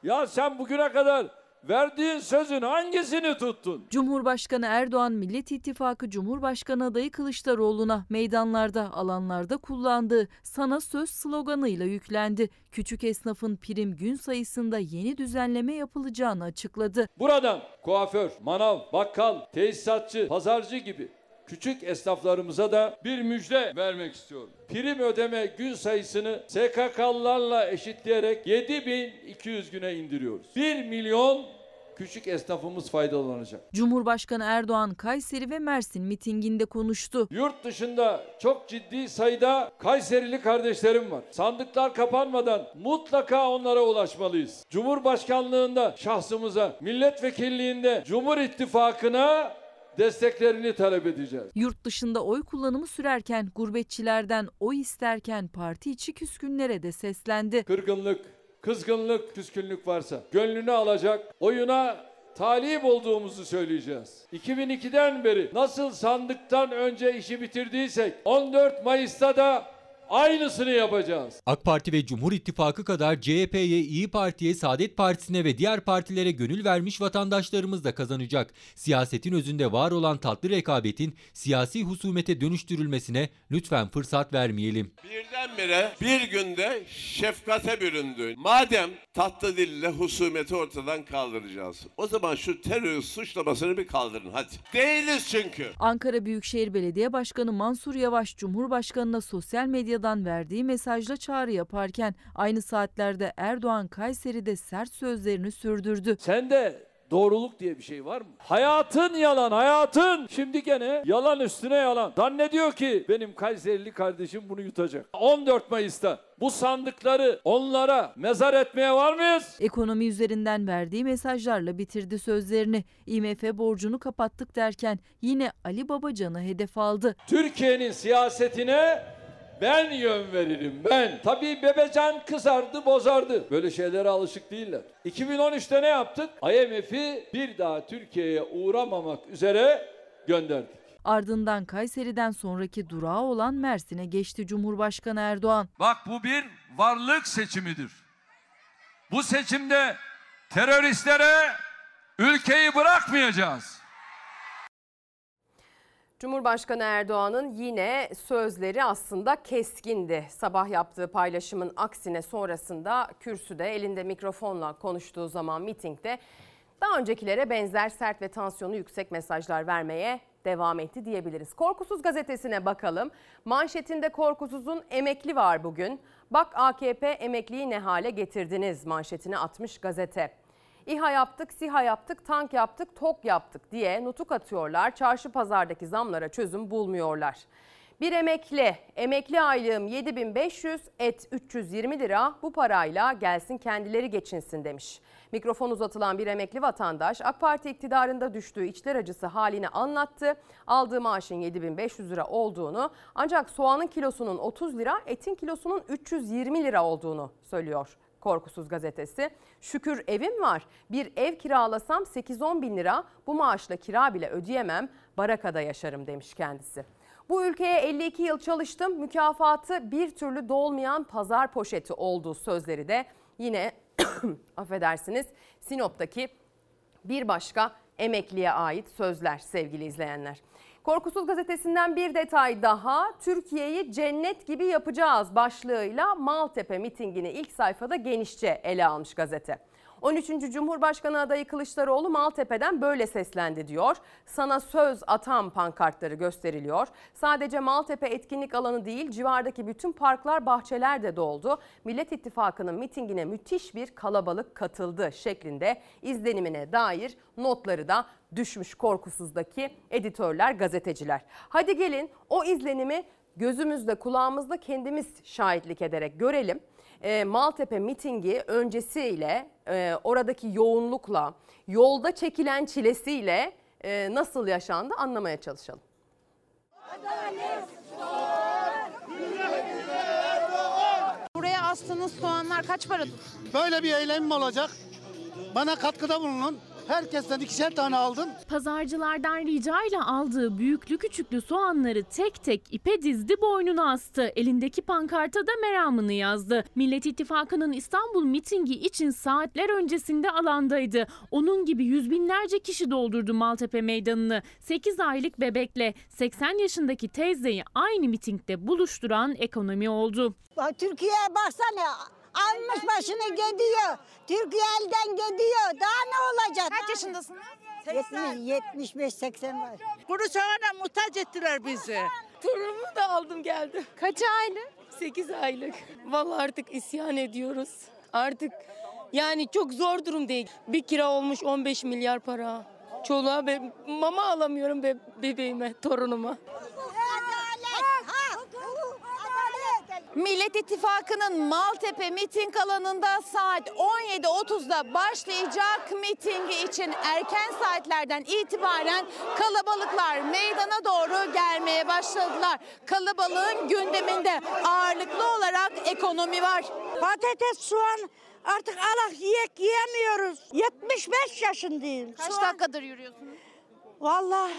Ya sen bugüne kadar verdiğin sözün hangisini tuttun? Cumhurbaşkanı Erdoğan Millet İttifakı Cumhurbaşkanı adayı Kılıçdaroğlu'na meydanlarda, alanlarda kullandığı sana söz sloganıyla yüklendi. Küçük esnafın prim gün sayısında yeni düzenleme yapılacağını açıkladı. Buradan kuaför, manav, bakkal, tesisatçı, pazarcı gibi küçük esnaflarımıza da bir müjde vermek istiyorum. Prim ödeme gün sayısını SKK'lılarla eşitleyerek 7200 güne indiriyoruz. 1 milyon küçük esnafımız faydalanacak. Cumhurbaşkanı Erdoğan Kayseri ve Mersin mitinginde konuştu. Yurt dışında çok ciddi sayıda Kayserili kardeşlerim var. Sandıklar kapanmadan mutlaka onlara ulaşmalıyız. Cumhurbaşkanlığında şahsımıza, milletvekilliğinde Cumhur İttifakı'na desteklerini talep edeceğiz. Yurt dışında oy kullanımı sürerken gurbetçilerden oy isterken parti içi küskünlere de seslendi. Kırgınlık, kızgınlık, küskünlük varsa gönlünü alacak, oyuna talip olduğumuzu söyleyeceğiz. 2002'den beri nasıl sandıktan önce işi bitirdiysek 14 Mayıs'ta da aynısını yapacağız. AK Parti ve Cumhur İttifakı kadar CHP'ye, İyi Parti'ye, Saadet Partisi'ne ve diğer partilere gönül vermiş vatandaşlarımız da kazanacak. Siyasetin özünde var olan tatlı rekabetin siyasi husumete dönüştürülmesine lütfen fırsat vermeyelim. Birdenbire bir günde şefkate büründü. Madem tatlı dille husumeti ortadan kaldıracağız. O zaman şu terör suçlamasını bir kaldırın hadi. Değiliz çünkü. Ankara Büyükşehir Belediye Başkanı Mansur Yavaş Cumhurbaşkanına sosyal medyadan verdiği mesajla çağrı yaparken aynı saatlerde Erdoğan Kayseri'de sert sözlerini sürdürdü. Sende doğruluk diye bir şey var mı? Hayatın yalan, hayatın. Şimdi gene yalan üstüne yalan. Zannediyor ki benim Kayserili kardeşim bunu yutacak. 14 Mayıs'ta bu sandıkları onlara mezar etmeye var mıyız? Ekonomi üzerinden verdiği mesajlarla bitirdi sözlerini. IMF borcunu kapattık derken yine Ali Babacan'ı hedef aldı. Türkiye'nin siyasetine ben yön veririm ben. Tabii Bebecan kızardı bozardı. Böyle şeylere alışık değiller. 2013'te ne yaptık? IMF'i bir daha Türkiye'ye uğramamak üzere gönderdik. Ardından Kayseri'den sonraki durağı olan Mersin'e geçti Cumhurbaşkanı Erdoğan. Bak bu bir varlık seçimidir. Bu seçimde teröristlere ülkeyi bırakmayacağız. Cumhurbaşkanı Erdoğan'ın yine sözleri aslında keskindi. Sabah yaptığı paylaşımın aksine sonrasında kürsüde elinde mikrofonla konuştuğu zaman mitingde daha öncekilere benzer sert ve tansiyonu yüksek mesajlar vermeye devam etti diyebiliriz. Korkusuz gazetesine bakalım. Manşetinde Korkusuz'un emekli var bugün. Bak AKP emekliyi ne hale getirdiniz manşetini atmış gazete. İHA yaptık, SİHA yaptık, tank yaptık, TOK yaptık diye nutuk atıyorlar. Çarşı pazardaki zamlara çözüm bulmuyorlar. Bir emekli, emekli aylığım 7500, et 320 lira bu parayla gelsin kendileri geçinsin demiş. Mikrofon uzatılan bir emekli vatandaş AK Parti iktidarında düştüğü içler acısı halini anlattı. Aldığı maaşın 7500 lira olduğunu ancak soğanın kilosunun 30 lira, etin kilosunun 320 lira olduğunu söylüyor. Korkusuz gazetesi. Şükür evim var. Bir ev kiralasam 8-10 bin lira bu maaşla kira bile ödeyemem. Barakada yaşarım demiş kendisi. Bu ülkeye 52 yıl çalıştım. Mükafatı bir türlü dolmayan pazar poşeti olduğu sözleri de yine [coughs] affedersiniz Sinop'taki bir başka emekliye ait sözler sevgili izleyenler. Korkusuz gazetesinden bir detay daha. Türkiye'yi cennet gibi yapacağız başlığıyla Maltepe mitingini ilk sayfada genişçe ele almış gazete. 13. Cumhurbaşkanı adayı Kılıçdaroğlu Maltepe'den böyle seslendi diyor. Sana söz atam pankartları gösteriliyor. Sadece Maltepe etkinlik alanı değil civardaki bütün parklar bahçeler de doldu. Millet İttifakı'nın mitingine müthiş bir kalabalık katıldı şeklinde izlenimine dair notları da düşmüş korkusuzdaki editörler, gazeteciler. Hadi gelin o izlenimi gözümüzde kulağımızda kendimiz şahitlik ederek görelim. E, Maltepe mitingi öncesiyle e, oradaki yoğunlukla yolda çekilen çilesiyle e, nasıl yaşandı anlamaya çalışalım. Buraya astığınız soğanlar kaç para? Böyle bir eylemim olacak. Bana katkıda bulunun. Herkesten ikişer tane aldım. Pazarcılardan ricayla aldığı büyüklü küçüklü soğanları tek tek ipe dizdi boynuna astı. Elindeki pankarta da meramını yazdı. Millet İttifakı'nın İstanbul mitingi için saatler öncesinde alandaydı. Onun gibi yüz binlerce kişi doldurdu Maltepe meydanını. 8 aylık bebekle 80 yaşındaki teyzeyi aynı mitingde buluşturan ekonomi oldu. Türkiye'ye baksana almış başını gidiyor. Türkiye elden gidiyor. Daha ne olacak? Kaç yaşındasınız? 75-80 var. Kuru soğana muhtaç ettiler bizi. Torunumu da aldım geldim. Kaç aylık? 8 aylık. Vallahi artık isyan ediyoruz. Artık yani çok zor durumdayız. Bir kira olmuş 15 milyar para. Çoluğa be, mama alamıyorum be, bebeğime, torunuma. Millet İttifakı'nın Maltepe miting alanında saat 17.30'da başlayacak mitingi için erken saatlerden itibaren kalabalıklar meydana doğru gelmeye başladılar. Kalabalığın gündeminde ağırlıklı olarak ekonomi var. Patates, soğan artık alak yiyek yiyemiyoruz. 75 yaşındayım. Kaç Soğan- dakikadır yürüyorsunuz? Vallahi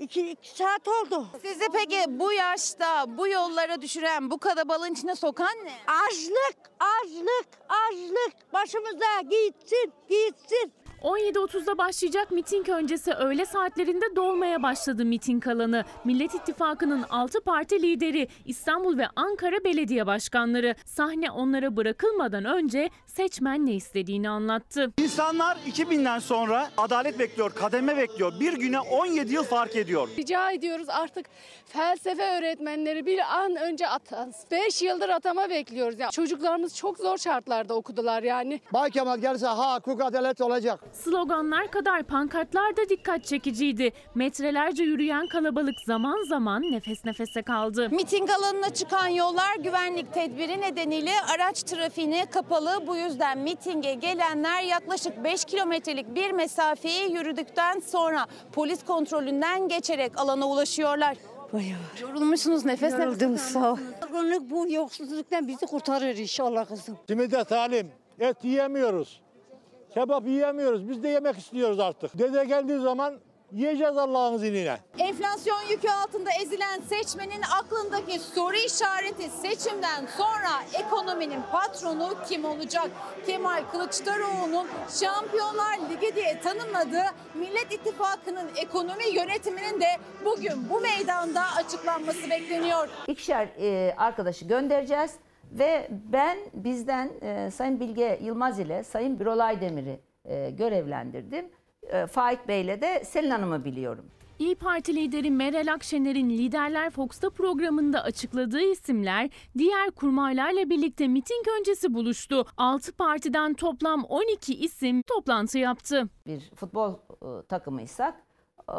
iki, iki saat oldu. Sizi peki bu yaşta bu yollara düşüren, bu kalabalığın içine sokan ne? Açlık, açlık, açlık. Başımıza gitsin, gitsin. 17.30'da başlayacak miting öncesi öğle saatlerinde dolmaya başladı miting alanı. Millet İttifakı'nın 6 parti lideri, İstanbul ve Ankara belediye başkanları sahne onlara bırakılmadan önce seçmen ne istediğini anlattı. İnsanlar 2000'den sonra adalet bekliyor, kademe bekliyor. Bir güne 17 yıl fark ediyor. Rica ediyoruz artık felsefe öğretmenleri bir an önce atansın. 5 yıldır atama bekliyoruz. Ya. Çocuklarımız çok zor şartlarda okudular yani. Bay Kemal gelirse ha hukuk adalet olacak. Sloganlar kadar pankartlar da dikkat çekiciydi. Metrelerce yürüyen kalabalık zaman zaman nefes nefese kaldı. Miting alanına çıkan yollar güvenlik tedbiri nedeniyle araç trafiğine kapalı. Bu yüzden mitinge gelenler yaklaşık 5 kilometrelik bir mesafeyi yürüdükten sonra polis kontrolünden geçerek alana ulaşıyorlar. Yorulmuşsunuz nefes Yoruldum nefese sağ ol. Bu yoksulluktan bizi kurtarır inşallah kızım. Simide talim. Et yiyemiyoruz. Kebap yiyemiyoruz. Biz de yemek istiyoruz artık. Dede geldiği zaman yiyeceğiz Allah'ın izniyle. Enflasyon yükü altında ezilen seçmenin aklındaki soru işareti seçimden sonra ekonominin patronu kim olacak? Kemal Kılıçdaroğlu'nun Şampiyonlar Ligi diye tanımladığı Millet İttifakı'nın ekonomi yönetiminin de bugün bu meydanda açıklanması bekleniyor. İkişer e, arkadaşı göndereceğiz ve ben bizden e, Sayın Bilge Yılmaz ile Sayın Birolay Demir'i e, görevlendirdim. E, Faik Bey'le de Selin Hanım'ı biliyorum. İyi Parti lideri Meral Akşener'in Liderler Fox'ta programında açıkladığı isimler diğer kurmaylarla birlikte miting öncesi buluştu. 6 partiden toplam 12 isim toplantı yaptı. Bir futbol e, takımıysak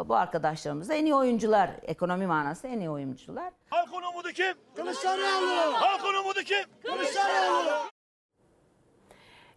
bu arkadaşlarımız da en iyi oyuncular, ekonomi manası en iyi oyuncular. Halkın umudu kim? Kılıçdaroğlu. Halkın umudu kim? Kılıçdaroğlu.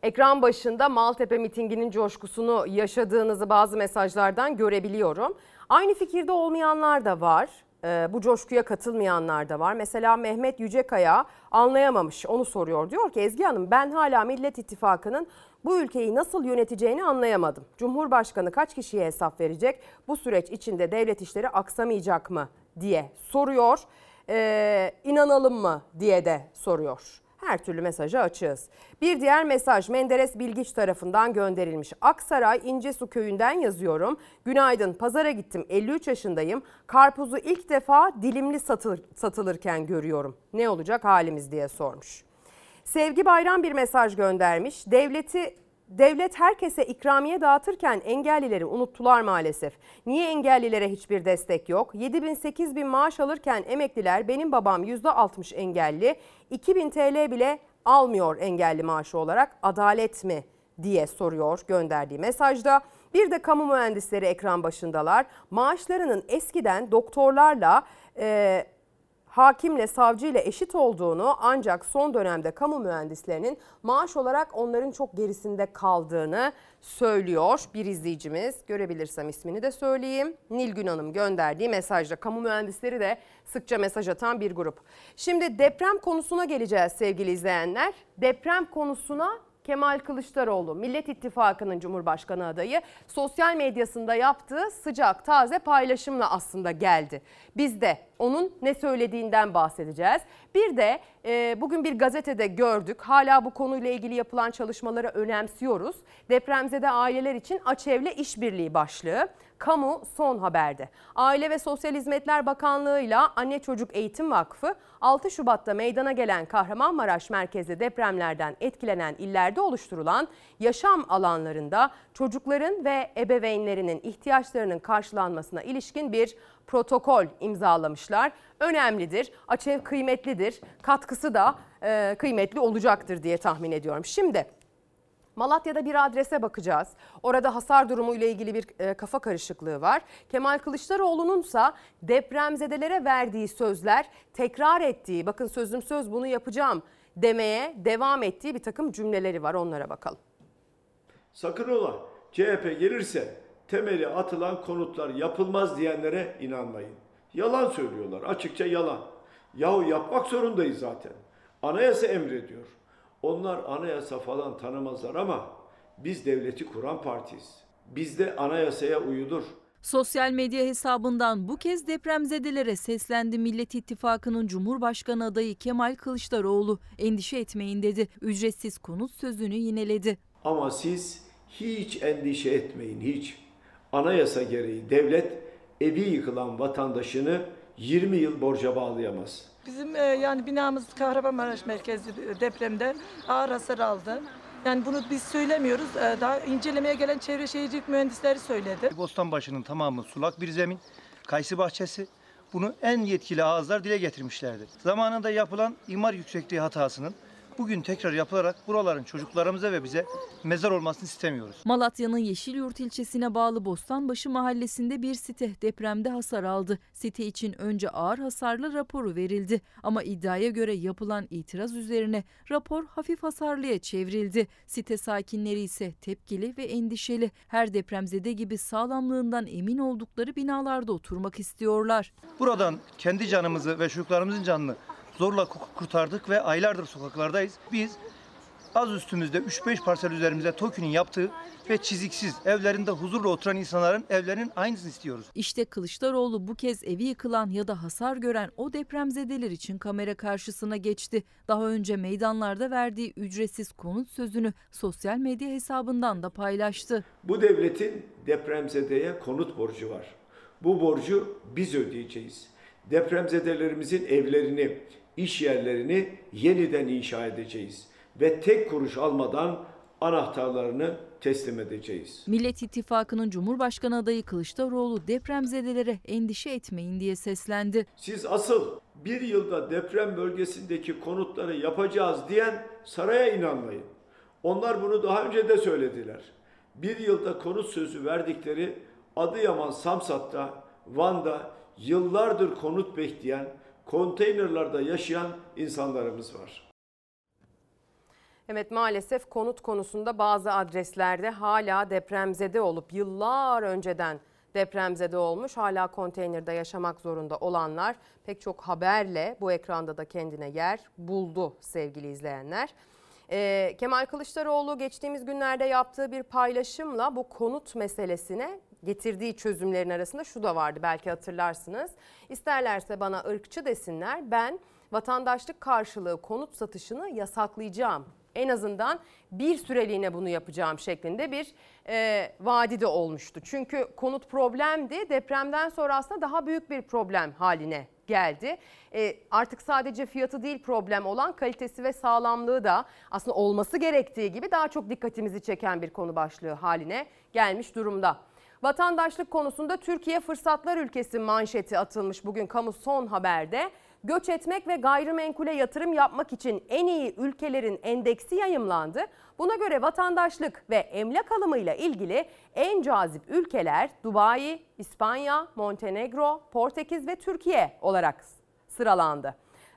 Ekran başında Maltepe mitinginin coşkusunu yaşadığınızı bazı mesajlardan görebiliyorum. Aynı fikirde olmayanlar da var. Ee, bu coşkuya katılmayanlar da var. Mesela Mehmet Yücekaya anlayamamış onu soruyor. Diyor ki Ezgi Hanım ben hala Millet İttifakı'nın bu ülkeyi nasıl yöneteceğini anlayamadım. Cumhurbaşkanı kaç kişiye hesap verecek? Bu süreç içinde devlet işleri aksamayacak mı diye soruyor. Ee, inanalım mı diye de soruyor. Her türlü mesaja açığız. Bir diğer mesaj Menderes Bilgiç tarafından gönderilmiş. Aksaray İncesu köyünden yazıyorum. Günaydın pazara gittim 53 yaşındayım. Karpuzu ilk defa dilimli satılır, satılırken görüyorum. Ne olacak halimiz diye sormuş. Sevgi Bayram bir mesaj göndermiş. Devleti Devlet herkese ikramiye dağıtırken engellileri unuttular maalesef. Niye engellilere hiçbir destek yok? 7 bin 8 bin maaş alırken emekliler benim babam %60 engelli 2000 TL bile almıyor engelli maaşı olarak adalet mi diye soruyor gönderdiği mesajda. Bir de kamu mühendisleri ekran başındalar. Maaşlarının eskiden doktorlarla hakimle savcıyla eşit olduğunu ancak son dönemde kamu mühendislerinin maaş olarak onların çok gerisinde kaldığını söylüyor bir izleyicimiz. Görebilirsem ismini de söyleyeyim. Nilgün Hanım gönderdiği mesajda kamu mühendisleri de sıkça mesaj atan bir grup. Şimdi deprem konusuna geleceğiz sevgili izleyenler. Deprem konusuna Kemal Kılıçdaroğlu Millet İttifakı'nın Cumhurbaşkanı adayı sosyal medyasında yaptığı sıcak taze paylaşımla aslında geldi. Biz de onun ne söylediğinden bahsedeceğiz. Bir de e, bugün bir gazetede gördük. Hala bu konuyla ilgili yapılan çalışmaları önemsiyoruz. Depremzede aileler için Açev'le işbirliği başlığı. Kamu son haberde. Aile ve Sosyal Hizmetler Bakanlığı ile Anne Çocuk Eğitim Vakfı 6 Şubat'ta meydana gelen Kahramanmaraş merkezli depremlerden etkilenen illerde oluşturulan yaşam alanlarında çocukların ve ebeveynlerinin ihtiyaçlarının karşılanmasına ilişkin bir protokol imzalamışlar. Önemlidir, Açev kıymetlidir, katkısı da e, kıymetli olacaktır diye tahmin ediyorum. Şimdi Malatya'da bir adrese bakacağız. Orada hasar durumu ile ilgili bir e, kafa karışıklığı var. Kemal Kılıçdaroğlu'nunsa depremzedelere verdiği sözler tekrar ettiği, bakın sözüm söz bunu yapacağım demeye devam ettiği bir takım cümleleri var. Onlara bakalım. Sakın ola CHP gelirse temeli atılan konutlar yapılmaz diyenlere inanmayın. Yalan söylüyorlar. Açıkça yalan. Yahu yapmak zorundayız zaten. Anayasa emrediyor. Onlar anayasa falan tanımazlar ama biz devleti kuran partiyiz. Bizde anayasaya uyulur. Sosyal medya hesabından bu kez depremzedelere seslendi Millet İttifakı'nın Cumhurbaşkanı adayı Kemal Kılıçdaroğlu. Endişe etmeyin dedi. Ücretsiz konut sözünü yineledi. Ama siz hiç endişe etmeyin hiç. Anayasa gereği devlet evi yıkılan vatandaşını 20 yıl borca bağlayamaz. Bizim e, yani binamız Kahramanmaraş merkezli depremde ağır hasar aldı. Yani bunu biz söylemiyoruz. E, daha incelemeye gelen çevre şehircilik mühendisleri söyledi. Bostanbaşı'nın tamamı sulak bir zemin, kayısı bahçesi. Bunu en yetkili ağızlar dile getirmişlerdi. Zamanında yapılan imar yüksekliği hatasının bugün tekrar yapılarak buraların çocuklarımıza ve bize mezar olmasını istemiyoruz. Malatya'nın Yeşilyurt ilçesine bağlı Bostanbaşı mahallesinde bir site depremde hasar aldı. Site için önce ağır hasarlı raporu verildi ama iddiaya göre yapılan itiraz üzerine rapor hafif hasarlıya çevrildi. Site sakinleri ise tepkili ve endişeli. Her depremzede gibi sağlamlığından emin oldukları binalarda oturmak istiyorlar. Buradan kendi canımızı ve çocuklarımızın canını zorla kurtardık ve aylardır sokaklardayız. Biz az üstümüzde 3-5 parsel üzerimizde TOKİ'nin yaptığı ve çiziksiz evlerinde huzurla oturan insanların evlerinin aynısını istiyoruz. İşte Kılıçdaroğlu bu kez evi yıkılan ya da hasar gören o depremzedeler için kamera karşısına geçti. Daha önce meydanlarda verdiği ücretsiz konut sözünü sosyal medya hesabından da paylaştı. Bu devletin depremzedeye konut borcu var. Bu borcu biz ödeyeceğiz. Depremzedelerimizin evlerini, iş yerlerini yeniden inşa edeceğiz ve tek kuruş almadan anahtarlarını teslim edeceğiz. Millet İttifakı'nın Cumhurbaşkanı adayı Kılıçdaroğlu depremzedelere endişe etmeyin diye seslendi. Siz asıl bir yılda deprem bölgesindeki konutları yapacağız diyen saraya inanmayın. Onlar bunu daha önce de söylediler. Bir yılda konut sözü verdikleri Adıyaman Samsat'ta, Van'da yıllardır konut bekleyen, konteynerlarda yaşayan insanlarımız var. Evet maalesef konut konusunda bazı adreslerde hala depremzede olup yıllar önceden depremzede olmuş hala konteynerde yaşamak zorunda olanlar pek çok haberle bu ekranda da kendine yer buldu sevgili izleyenler. Ee, Kemal Kılıçdaroğlu geçtiğimiz günlerde yaptığı bir paylaşımla bu konut meselesine getirdiği çözümlerin arasında şu da vardı belki hatırlarsınız. İsterlerse bana ırkçı desinler ben vatandaşlık karşılığı konut satışını yasaklayacağım. En azından bir süreliğine bunu yapacağım şeklinde bir e, vaadi de olmuştu. Çünkü konut problemdi depremden sonra aslında daha büyük bir problem haline geldi. E, artık sadece fiyatı değil problem olan kalitesi ve sağlamlığı da aslında olması gerektiği gibi daha çok dikkatimizi çeken bir konu başlığı haline gelmiş durumda. Vatandaşlık konusunda Türkiye fırsatlar ülkesi manşeti atılmış bugün kamu son haberde. Göç etmek ve gayrimenkule yatırım yapmak için en iyi ülkelerin endeksi yayımlandı. Buna göre vatandaşlık ve emlak alımıyla ilgili en cazip ülkeler Dubai, İspanya, Montenegro, Portekiz ve Türkiye olarak sıralandı.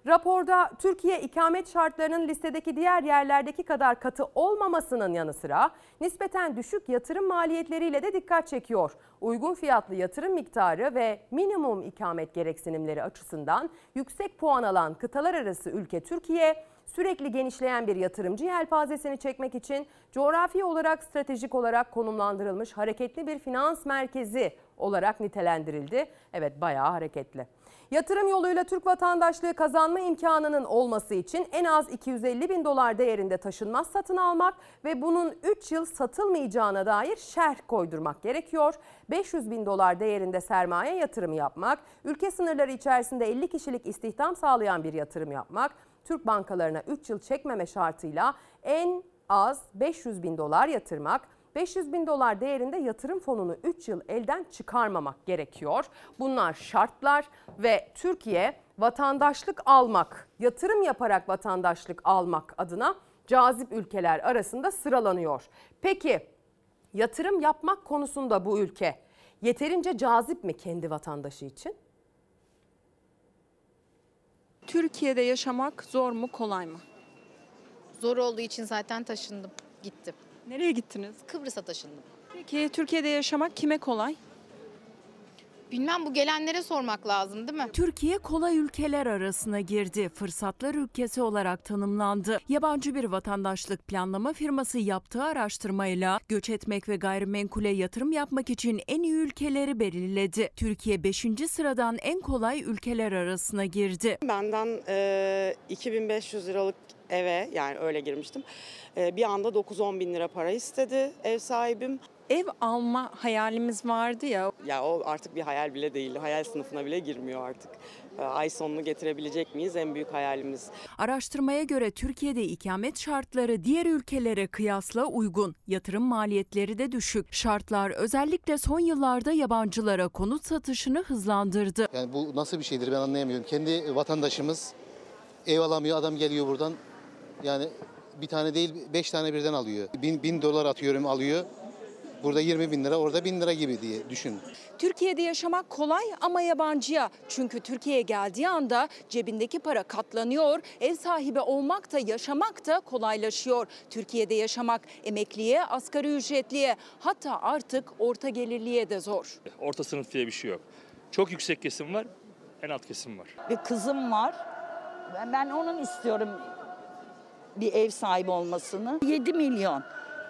Raporda Türkiye ikamet şartlarının listedeki diğer yerlerdeki kadar katı olmamasının yanı sıra nispeten düşük yatırım maliyetleriyle de dikkat çekiyor. Uygun fiyatlı yatırım miktarı ve minimum ikamet gereksinimleri açısından yüksek puan alan kıtalar arası ülke Türkiye, sürekli genişleyen bir yatırımcı yelpazesini çekmek için coğrafi olarak stratejik olarak konumlandırılmış hareketli bir finans merkezi olarak nitelendirildi. Evet bayağı hareketli. Yatırım yoluyla Türk vatandaşlığı kazanma imkanının olması için en az 250 bin dolar değerinde taşınmaz satın almak ve bunun 3 yıl satılmayacağına dair şerh koydurmak gerekiyor. 500 bin dolar değerinde sermaye yatırımı yapmak, ülke sınırları içerisinde 50 kişilik istihdam sağlayan bir yatırım yapmak, Türk bankalarına 3 yıl çekmeme şartıyla en az 500 bin dolar yatırmak, 500 bin dolar değerinde yatırım fonunu 3 yıl elden çıkarmamak gerekiyor. Bunlar şartlar ve Türkiye vatandaşlık almak, yatırım yaparak vatandaşlık almak adına cazip ülkeler arasında sıralanıyor. Peki yatırım yapmak konusunda bu ülke yeterince cazip mi kendi vatandaşı için? Türkiye'de yaşamak zor mu kolay mı? Zor olduğu için zaten taşındım, gittim. Nereye gittiniz? Kıbrıs'a taşındım. Peki Türkiye'de yaşamak kime kolay? Bilmem bu gelenlere sormak lazım değil mi? Türkiye kolay ülkeler arasına girdi. Fırsatlar ülkesi olarak tanımlandı. Yabancı bir vatandaşlık planlama firması yaptığı araştırmayla göç etmek ve gayrimenkule yatırım yapmak için en iyi ülkeleri belirledi. Türkiye 5. sıradan en kolay ülkeler arasına girdi. Benden e, 2500 liralık eve yani öyle girmiştim. E, bir anda 9-10 bin lira para istedi ev sahibim. Ev alma hayalimiz vardı ya. Ya o artık bir hayal bile değil. Hayal sınıfına bile girmiyor artık. E, ay sonunu getirebilecek miyiz en büyük hayalimiz. Araştırmaya göre Türkiye'de ikamet şartları diğer ülkelere kıyasla uygun. Yatırım maliyetleri de düşük. Şartlar özellikle son yıllarda yabancılara konut satışını hızlandırdı. Yani bu nasıl bir şeydir ben anlayamıyorum. Kendi vatandaşımız ev alamıyor adam geliyor buradan yani bir tane değil beş tane birden alıyor. Bin, bin dolar atıyorum alıyor. Burada 20 bin lira orada bin lira gibi diye düşün. Türkiye'de yaşamak kolay ama yabancıya. Çünkü Türkiye'ye geldiği anda cebindeki para katlanıyor. Ev sahibi olmak da yaşamak da kolaylaşıyor. Türkiye'de yaşamak emekliye, asgari ücretliye hatta artık orta gelirliye de zor. Orta sınıf diye bir şey yok. Çok yüksek kesim var, en alt kesim var. Bir kızım var. Ben, ben onun istiyorum bir ev sahibi olmasını. 7 milyon.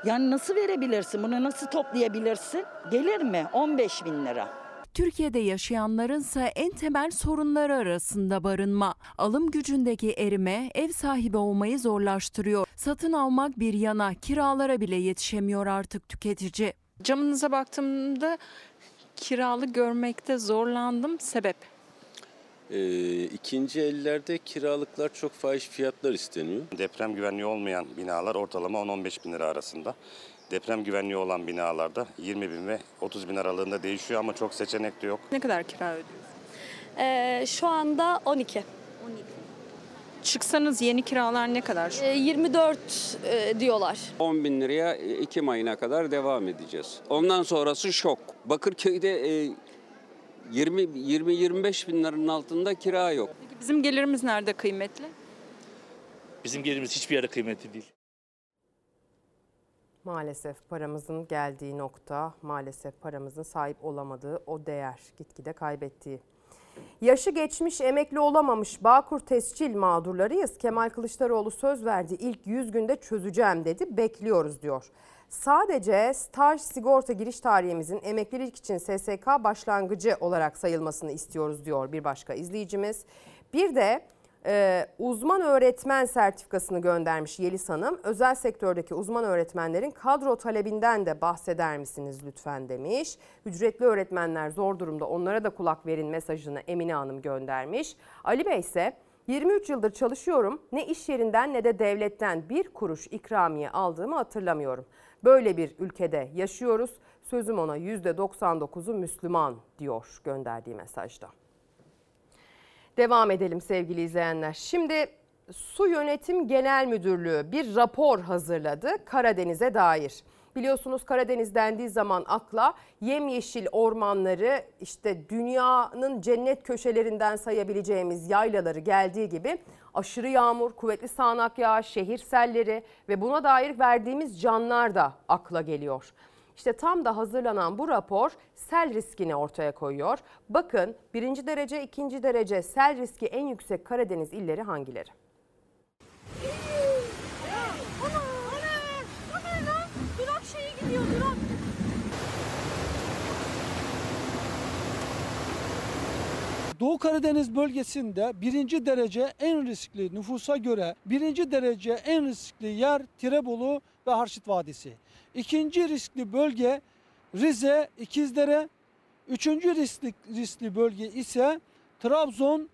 Yani nasıl verebilirsin? Bunu nasıl toplayabilirsin? Gelir mi? 15 bin lira. Türkiye'de yaşayanlarınsa en temel sorunları arasında barınma. Alım gücündeki erime ev sahibi olmayı zorlaştırıyor. Satın almak bir yana kiralara bile yetişemiyor artık tüketici. Camınıza baktığımda kiralı görmekte zorlandım. Sebep? Ee, ikinci ellerde kiralıklar çok fahiş fiyatlar isteniyor. Deprem güvenliği olmayan binalar ortalama 10-15 bin lira arasında. Deprem güvenliği olan binalarda 20 bin ve 30 bin aralığında değişiyor ama çok seçenek de yok. Ne kadar kira ödüyorsunuz? Ee, şu anda 12. Çıksanız yeni kiralar ne kadar? Ee, 24 e, diyorlar. 10 bin liraya Ekim ayına kadar devam edeceğiz. Ondan sonrası şok. Bakırköy'de e, 20-25 bin liranın altında kira yok. Peki bizim gelirimiz nerede kıymetli? Bizim gelirimiz hiçbir yerde kıymetli değil. Maalesef paramızın geldiği nokta, maalesef paramızın sahip olamadığı o değer, gitgide kaybettiği. Yaşı geçmiş, emekli olamamış Bağkur tescil mağdurlarıyız. Kemal Kılıçdaroğlu söz verdi. İlk 100 günde çözeceğim dedi. Bekliyoruz diyor. Sadece staj sigorta giriş tarihimizin emeklilik için SSK başlangıcı olarak sayılmasını istiyoruz diyor bir başka izleyicimiz. Bir de e, uzman öğretmen sertifikasını göndermiş Yeliz Hanım. Özel sektördeki uzman öğretmenlerin kadro talebinden de bahseder misiniz lütfen demiş. Ücretli öğretmenler zor durumda onlara da kulak verin mesajını Emine Hanım göndermiş. Ali Bey ise 23 yıldır çalışıyorum. Ne iş yerinden ne de devletten bir kuruş ikramiye aldığımı hatırlamıyorum. Böyle bir ülkede yaşıyoruz. Sözüm ona %99'u Müslüman diyor gönderdiği mesajda. Devam edelim sevgili izleyenler. Şimdi Su Yönetim Genel Müdürlüğü bir rapor hazırladı Karadeniz'e dair. Biliyorsunuz Karadeniz dendiği zaman akla yemyeşil ormanları işte dünyanın cennet köşelerinden sayabileceğimiz yaylaları geldiği gibi aşırı yağmur, kuvvetli sağanak yağış, şehir selleri ve buna dair verdiğimiz canlar da akla geliyor. İşte tam da hazırlanan bu rapor sel riskini ortaya koyuyor. Bakın birinci derece, ikinci derece sel riski en yüksek Karadeniz illeri hangileri? Doğu Karadeniz bölgesinde birinci derece en riskli nüfusa göre birinci derece en riskli yer Tirebolu ve Harşit Vadisi. İkinci riskli bölge Rize, İkizdere. Üçüncü riskli, riskli bölge ise Trabzon,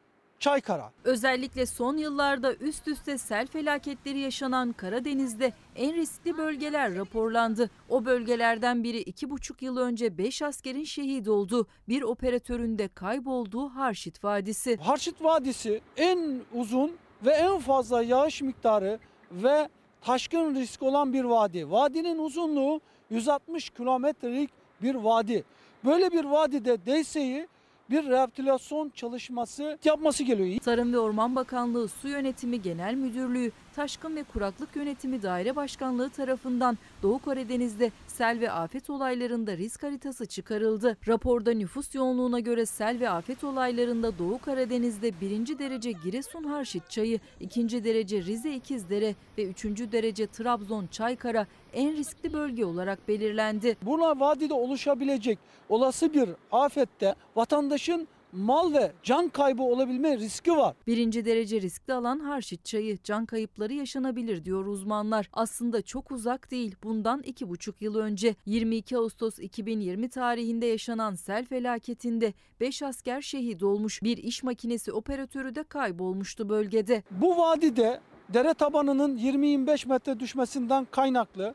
Çaykara. Özellikle son yıllarda üst üste sel felaketleri yaşanan Karadeniz'de en riskli bölgeler raporlandı. O bölgelerden biri 2,5 yıl önce 5 askerin şehit olduğu, bir operatörün de kaybolduğu Harşit Vadisi. Harşit Vadisi en uzun ve en fazla yağış miktarı ve taşkın risk olan bir vadi. Vadinin uzunluğu 160 kilometrelik bir vadi. Böyle bir vadide DSE'yi bir rehabilitasyon çalışması yapması geliyor. Tarım ve Orman Bakanlığı Su Yönetimi Genel Müdürlüğü, Taşkın ve Kuraklık Yönetimi Daire Başkanlığı tarafından Doğu Karadeniz'de sel ve afet olaylarında risk haritası çıkarıldı. Raporda nüfus yoğunluğuna göre sel ve afet olaylarında Doğu Karadeniz'de birinci derece Giresun Harşit Çayı, ikinci derece Rize İkizdere ve üçüncü derece Trabzon Çaykara en riskli bölge olarak belirlendi. Buna vadide oluşabilecek olası bir afette vatandaşın mal ve can kaybı olabilme riski var. Birinci derece riskli alan Harşit Çayı can kayıpları yaşanabilir diyor uzmanlar. Aslında çok uzak değil. Bundan iki buçuk yıl önce 22 Ağustos 2020 tarihinde yaşanan sel felaketinde 5 asker şehit olmuş. Bir iş makinesi operatörü de kaybolmuştu bölgede. Bu vadide dere tabanının 20-25 metre düşmesinden kaynaklı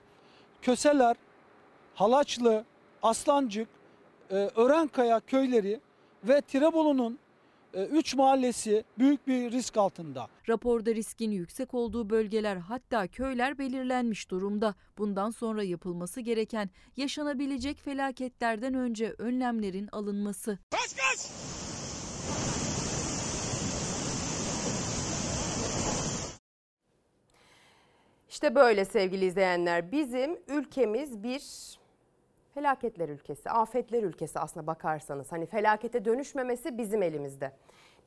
Köseler, Halaçlı, Aslancık, e, Örenkaya köyleri ve Tirebolu'nun 3 mahallesi büyük bir risk altında. Raporda riskin yüksek olduğu bölgeler hatta köyler belirlenmiş durumda. Bundan sonra yapılması gereken yaşanabilecek felaketlerden önce önlemlerin alınması. Kaç kaç! İşte böyle sevgili izleyenler bizim ülkemiz bir felaketler ülkesi, afetler ülkesi aslına bakarsanız. Hani felakete dönüşmemesi bizim elimizde.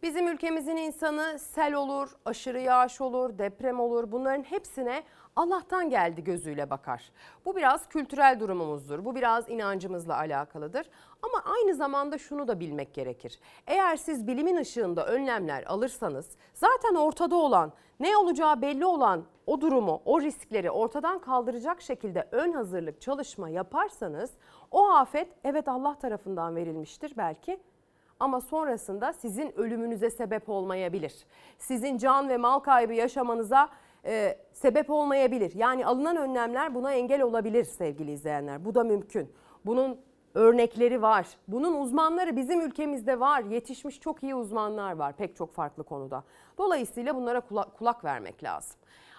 Bizim ülkemizin insanı sel olur, aşırı yağış olur, deprem olur. Bunların hepsine Allah'tan geldi gözüyle bakar. Bu biraz kültürel durumumuzdur. Bu biraz inancımızla alakalıdır. Ama aynı zamanda şunu da bilmek gerekir. Eğer siz bilimin ışığında önlemler alırsanız zaten ortada olan, ne olacağı belli olan o durumu, o riskleri ortadan kaldıracak şekilde ön hazırlık çalışma yaparsanız o afet evet Allah tarafından verilmiştir belki ama sonrasında sizin ölümünüze sebep olmayabilir. Sizin can ve mal kaybı yaşamanıza e, sebep olmayabilir. Yani alınan önlemler buna engel olabilir sevgili izleyenler. Bu da mümkün. Bunun örnekleri var. Bunun uzmanları bizim ülkemizde var. Yetişmiş çok iyi uzmanlar var pek çok farklı konuda. Dolayısıyla bunlara kulak, kulak vermek lazım.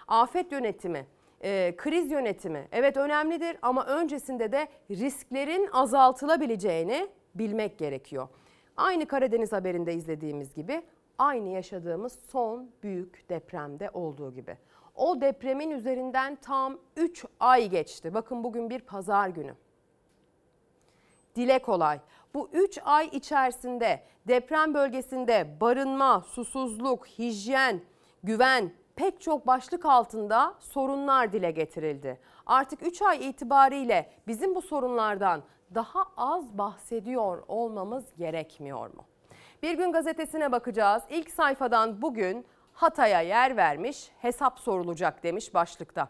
Afet yönetimi, e, kriz yönetimi evet önemlidir ama öncesinde de risklerin azaltılabileceğini bilmek gerekiyor. Aynı Karadeniz haberinde izlediğimiz gibi aynı yaşadığımız son büyük depremde olduğu gibi. O depremin üzerinden tam 3 ay geçti. Bakın bugün bir pazar günü. Dile kolay. Bu 3 ay içerisinde deprem bölgesinde barınma, susuzluk, hijyen, güven pek çok başlık altında sorunlar dile getirildi. Artık 3 ay itibariyle bizim bu sorunlardan daha az bahsediyor olmamız gerekmiyor mu? Bir gün gazetesine bakacağız. İlk sayfadan bugün Hatay'a yer vermiş, hesap sorulacak demiş başlıkta.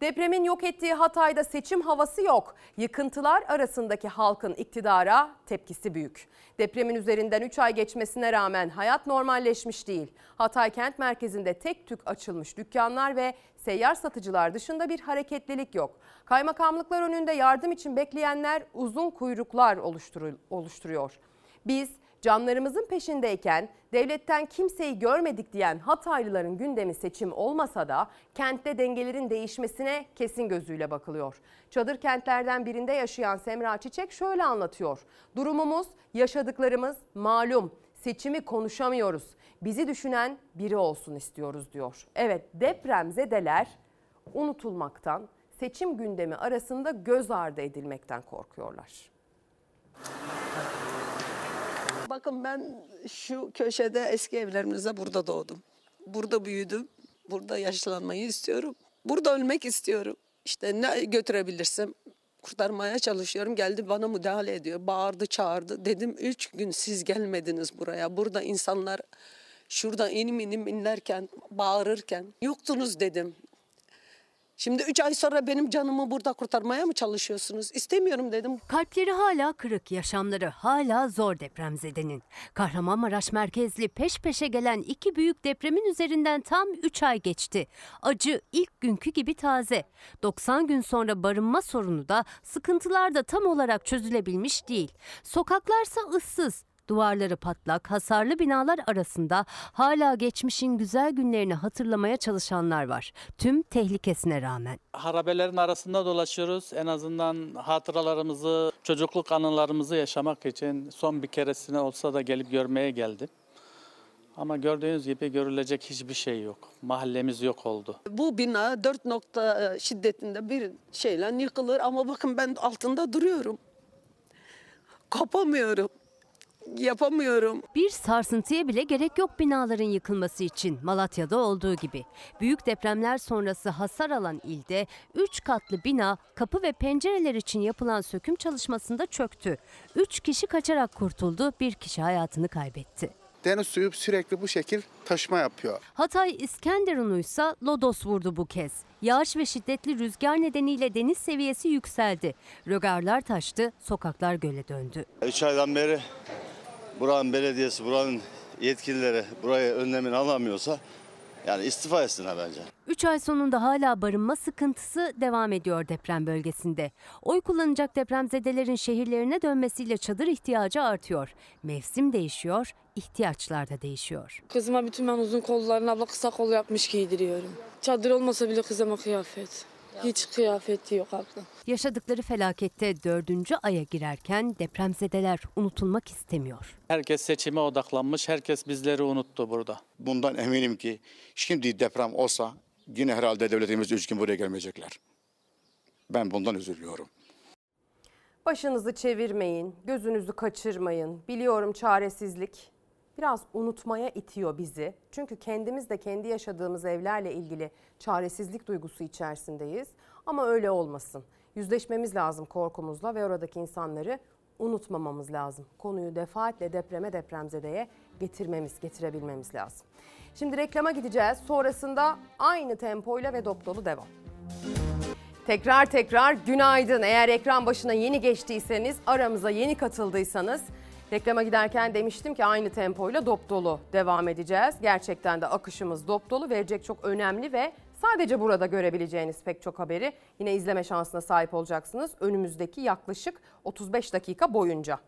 Depremin yok ettiği Hatay'da seçim havası yok. Yıkıntılar arasındaki halkın iktidara tepkisi büyük. Depremin üzerinden 3 ay geçmesine rağmen hayat normalleşmiş değil. Hatay kent merkezinde tek tük açılmış dükkanlar ve seyyar satıcılar dışında bir hareketlilik yok. Kaymakamlıklar önünde yardım için bekleyenler uzun kuyruklar oluşturuyor. Biz canlarımızın peşindeyken devletten kimseyi görmedik diyen Hataylıların gündemi seçim olmasa da kentte dengelerin değişmesine kesin gözüyle bakılıyor. Çadır kentlerden birinde yaşayan Semra Çiçek şöyle anlatıyor. Durumumuz, yaşadıklarımız malum. Seçimi konuşamıyoruz. Bizi düşünen biri olsun istiyoruz diyor. Evet depremzedeler unutulmaktan, seçim gündemi arasında göz ardı edilmekten korkuyorlar. Bakın ben şu köşede eski evlerimizde burada doğdum. Burada büyüdüm. Burada yaşlanmayı istiyorum. Burada ölmek istiyorum. İşte ne götürebilirsem kurtarmaya çalışıyorum. Geldi bana müdahale ediyor. Bağırdı çağırdı. Dedim üç gün siz gelmediniz buraya. Burada insanlar şurada inim inim inlerken, bağırırken yoktunuz dedim. Şimdi üç ay sonra benim canımı burada kurtarmaya mı çalışıyorsunuz? İstemiyorum dedim. Kalpleri hala kırık, yaşamları hala zor depremzedenin. Kahramanmaraş merkezli peş peşe gelen iki büyük depremin üzerinden tam 3 ay geçti. Acı ilk günkü gibi taze. 90 gün sonra barınma sorunu da sıkıntılar da tam olarak çözülebilmiş değil. Sokaklarsa ıssız. Duvarları patlak, hasarlı binalar arasında hala geçmişin güzel günlerini hatırlamaya çalışanlar var. Tüm tehlikesine rağmen. Harabelerin arasında dolaşıyoruz. En azından hatıralarımızı, çocukluk anılarımızı yaşamak için son bir keresine olsa da gelip görmeye geldim. Ama gördüğünüz gibi görülecek hiçbir şey yok. Mahallemiz yok oldu. Bu bina 4 nokta şiddetinde bir şeyle yıkılır ama bakın ben altında duruyorum. Kopamıyorum. Yapamıyorum. Bir sarsıntıya bile gerek yok binaların yıkılması için Malatya'da olduğu gibi. Büyük depremler sonrası hasar alan ilde 3 katlı bina kapı ve pencereler için yapılan söküm çalışmasında çöktü. 3 kişi kaçarak kurtuldu, bir kişi hayatını kaybetti. Deniz suyu sürekli bu şekil taşma yapıyor. Hatay İskenderun'u ise lodos vurdu bu kez. Yağış ve şiddetli rüzgar nedeniyle deniz seviyesi yükseldi. Rögarlar taştı, sokaklar göle döndü. 3 aydan beri buranın belediyesi, buranın yetkilileri buraya önlemini alamıyorsa yani istifa etsinler bence. 3 ay sonunda hala barınma sıkıntısı devam ediyor deprem bölgesinde. Oy kullanacak depremzedelerin şehirlerine dönmesiyle çadır ihtiyacı artıyor. Mevsim değişiyor, ihtiyaçlar da değişiyor. Kızıma bütün ben uzun kollarını abla kısa kol yapmış giydiriyorum. Çadır olmasa bile kızıma kıyafet. Hiç kıyafeti yok abla. Yaşadıkları felakette dördüncü aya girerken depremzedeler unutulmak istemiyor. Herkes seçime odaklanmış, herkes bizleri unuttu burada. Bundan eminim ki şimdi deprem olsa yine herhalde devletimiz üç gün buraya gelmeyecekler. Ben bundan üzülüyorum. Başınızı çevirmeyin, gözünüzü kaçırmayın. Biliyorum çaresizlik biraz unutmaya itiyor bizi. Çünkü kendimiz de kendi yaşadığımız evlerle ilgili çaresizlik duygusu içerisindeyiz. Ama öyle olmasın. Yüzleşmemiz lazım korkumuzla ve oradaki insanları unutmamamız lazım. Konuyu defaatle depreme depremzedeye getirmemiz, getirebilmemiz lazım. Şimdi reklama gideceğiz. Sonrasında aynı tempoyla ve dop dolu devam. Tekrar tekrar günaydın. Eğer ekran başına yeni geçtiyseniz, aramıza yeni katıldıysanız reklama giderken demiştim ki aynı tempoyla dop dolu devam edeceğiz. Gerçekten de akışımız dop dolu verecek çok önemli ve sadece burada görebileceğiniz pek çok haberi yine izleme şansına sahip olacaksınız önümüzdeki yaklaşık 35 dakika boyunca.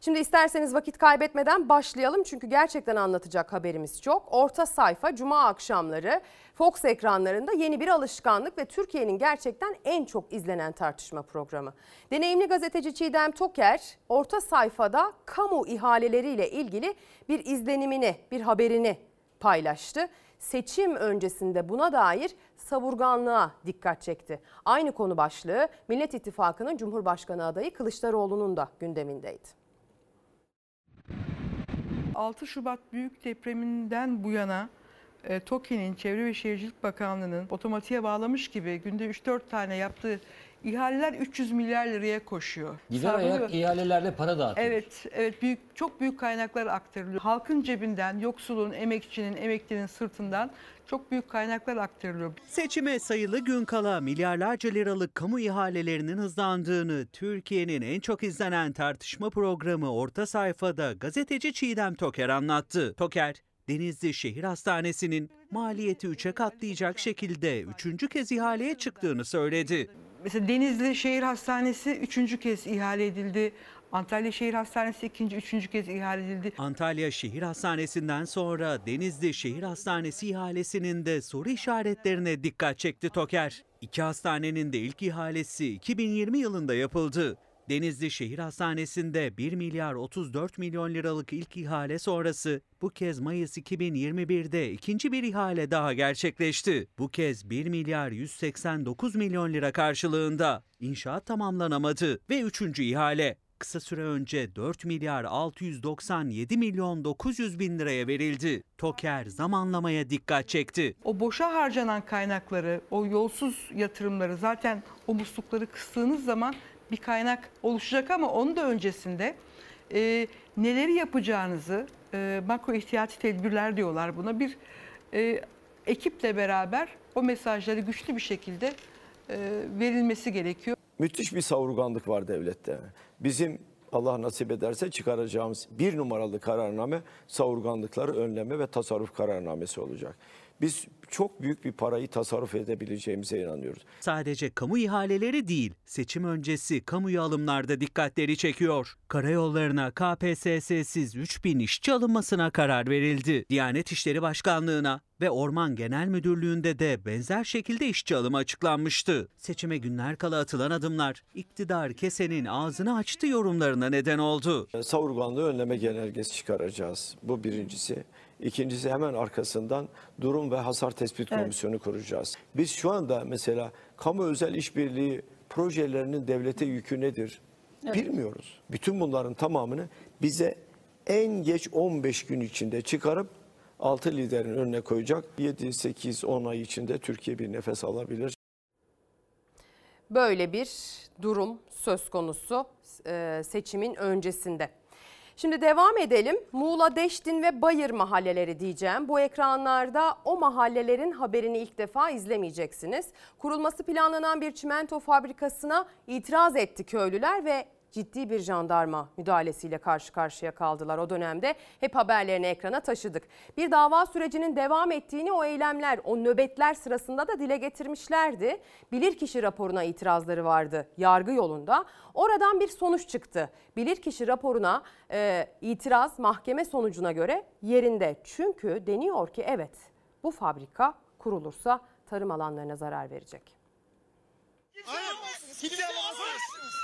Şimdi isterseniz vakit kaybetmeden başlayalım çünkü gerçekten anlatacak haberimiz çok. Orta sayfa cuma akşamları Fox ekranlarında yeni bir alışkanlık ve Türkiye'nin gerçekten en çok izlenen tartışma programı. Deneyimli gazeteci Çiğdem Toker orta sayfada kamu ihaleleriyle ilgili bir izlenimini, bir haberini paylaştı. Seçim öncesinde buna dair savurganlığa dikkat çekti. Aynı konu başlığı Millet İttifakı'nın Cumhurbaşkanı adayı Kılıçdaroğlu'nun da gündemindeydi. 6 Şubat büyük depreminden bu yana e, TOKİ'nin Çevre ve Şehircilik Bakanlığı'nın otomatiğe bağlamış gibi günde 3-4 tane yaptığı ihaleler 300 milyar liraya koşuyor. Gider Sarfı- ayak ihalelerle para dağıtıyor. Evet, evet büyük çok büyük kaynaklar aktarılıyor. Halkın cebinden, yoksulun, emekçinin, emeklinin sırtından çok büyük kaynaklar aktarılıyor. Seçime sayılı gün kala milyarlarca liralık kamu ihalelerinin hızlandığını Türkiye'nin en çok izlenen tartışma programı Orta Sayfada gazeteci Çiğdem Toker anlattı. Toker, Denizli Şehir Hastanesi'nin maliyeti 3'e katlayacak şekilde üçüncü kez ihaleye çıktığını söyledi. Mesela Denizli Şehir Hastanesi üçüncü kez ihale edildi. Antalya Şehir Hastanesi ikinci, üçüncü kez ihale edildi. Antalya Şehir Hastanesi'nden sonra Denizli Şehir Hastanesi ihalesinin de soru işaretlerine dikkat çekti Toker. İki hastanenin de ilk ihalesi 2020 yılında yapıldı. Denizli Şehir Hastanesi'nde 1 milyar 34 milyon liralık ilk ihale sonrası bu kez Mayıs 2021'de ikinci bir ihale daha gerçekleşti. Bu kez 1 milyar 189 milyon lira karşılığında inşaat tamamlanamadı ve üçüncü ihale kısa süre önce 4 milyar 697 milyon 900 bin liraya verildi. Toker zamanlamaya dikkat çekti. O boşa harcanan kaynakları, o yolsuz yatırımları zaten o muslukları kıstığınız zaman bir kaynak oluşacak ama onun da öncesinde e, neleri yapacağınızı e, makro ihtiyati tedbirler diyorlar buna bir e, ekiple beraber o mesajları güçlü bir şekilde e, verilmesi gerekiyor. Müthiş bir savurganlık var devlette. Bizim Allah nasip ederse çıkaracağımız bir numaralı kararname savurganlıkları önleme ve tasarruf kararnamesi olacak. Biz çok büyük bir parayı tasarruf edebileceğimize inanıyoruz. Sadece kamu ihaleleri değil, seçim öncesi kamuya alımlarda dikkatleri çekiyor. Karayollarına KPSS'siz 3000 işçi alınmasına karar verildi. Diyanet İşleri Başkanlığı'na ve Orman Genel Müdürlüğü'nde de benzer şekilde işçi alımı açıklanmıştı. Seçime günler kala atılan adımlar iktidar kesenin ağzını açtı yorumlarına neden oldu. Savurganlığı önleme genelgesi çıkaracağız. Bu birincisi. İkincisi hemen arkasından durum ve hasar tespit Evet. komisyonu kuracağız. Biz şu anda mesela kamu özel işbirliği projelerinin devlete yükü nedir? Evet. Bilmiyoruz. Bütün bunların tamamını bize en geç 15 gün içinde çıkarıp 6 liderin önüne koyacak. 7, 8, 10 ay içinde Türkiye bir nefes alabilir. Böyle bir durum söz konusu seçimin öncesinde. Şimdi devam edelim. Muğla, Deştin ve Bayır mahalleleri diyeceğim. Bu ekranlarda o mahallelerin haberini ilk defa izlemeyeceksiniz. Kurulması planlanan bir çimento fabrikasına itiraz etti köylüler ve ciddi bir jandarma müdahalesiyle karşı karşıya kaldılar o dönemde. Hep haberlerini ekrana taşıdık. Bir dava sürecinin devam ettiğini o eylemler, o nöbetler sırasında da dile getirmişlerdi. Bilirkişi raporuna itirazları vardı yargı yolunda. Oradan bir sonuç çıktı. Bilirkişi raporuna e, itiraz mahkeme sonucuna göre yerinde. Çünkü deniyor ki evet bu fabrika kurulursa tarım alanlarına zarar verecek. Alamazsınız.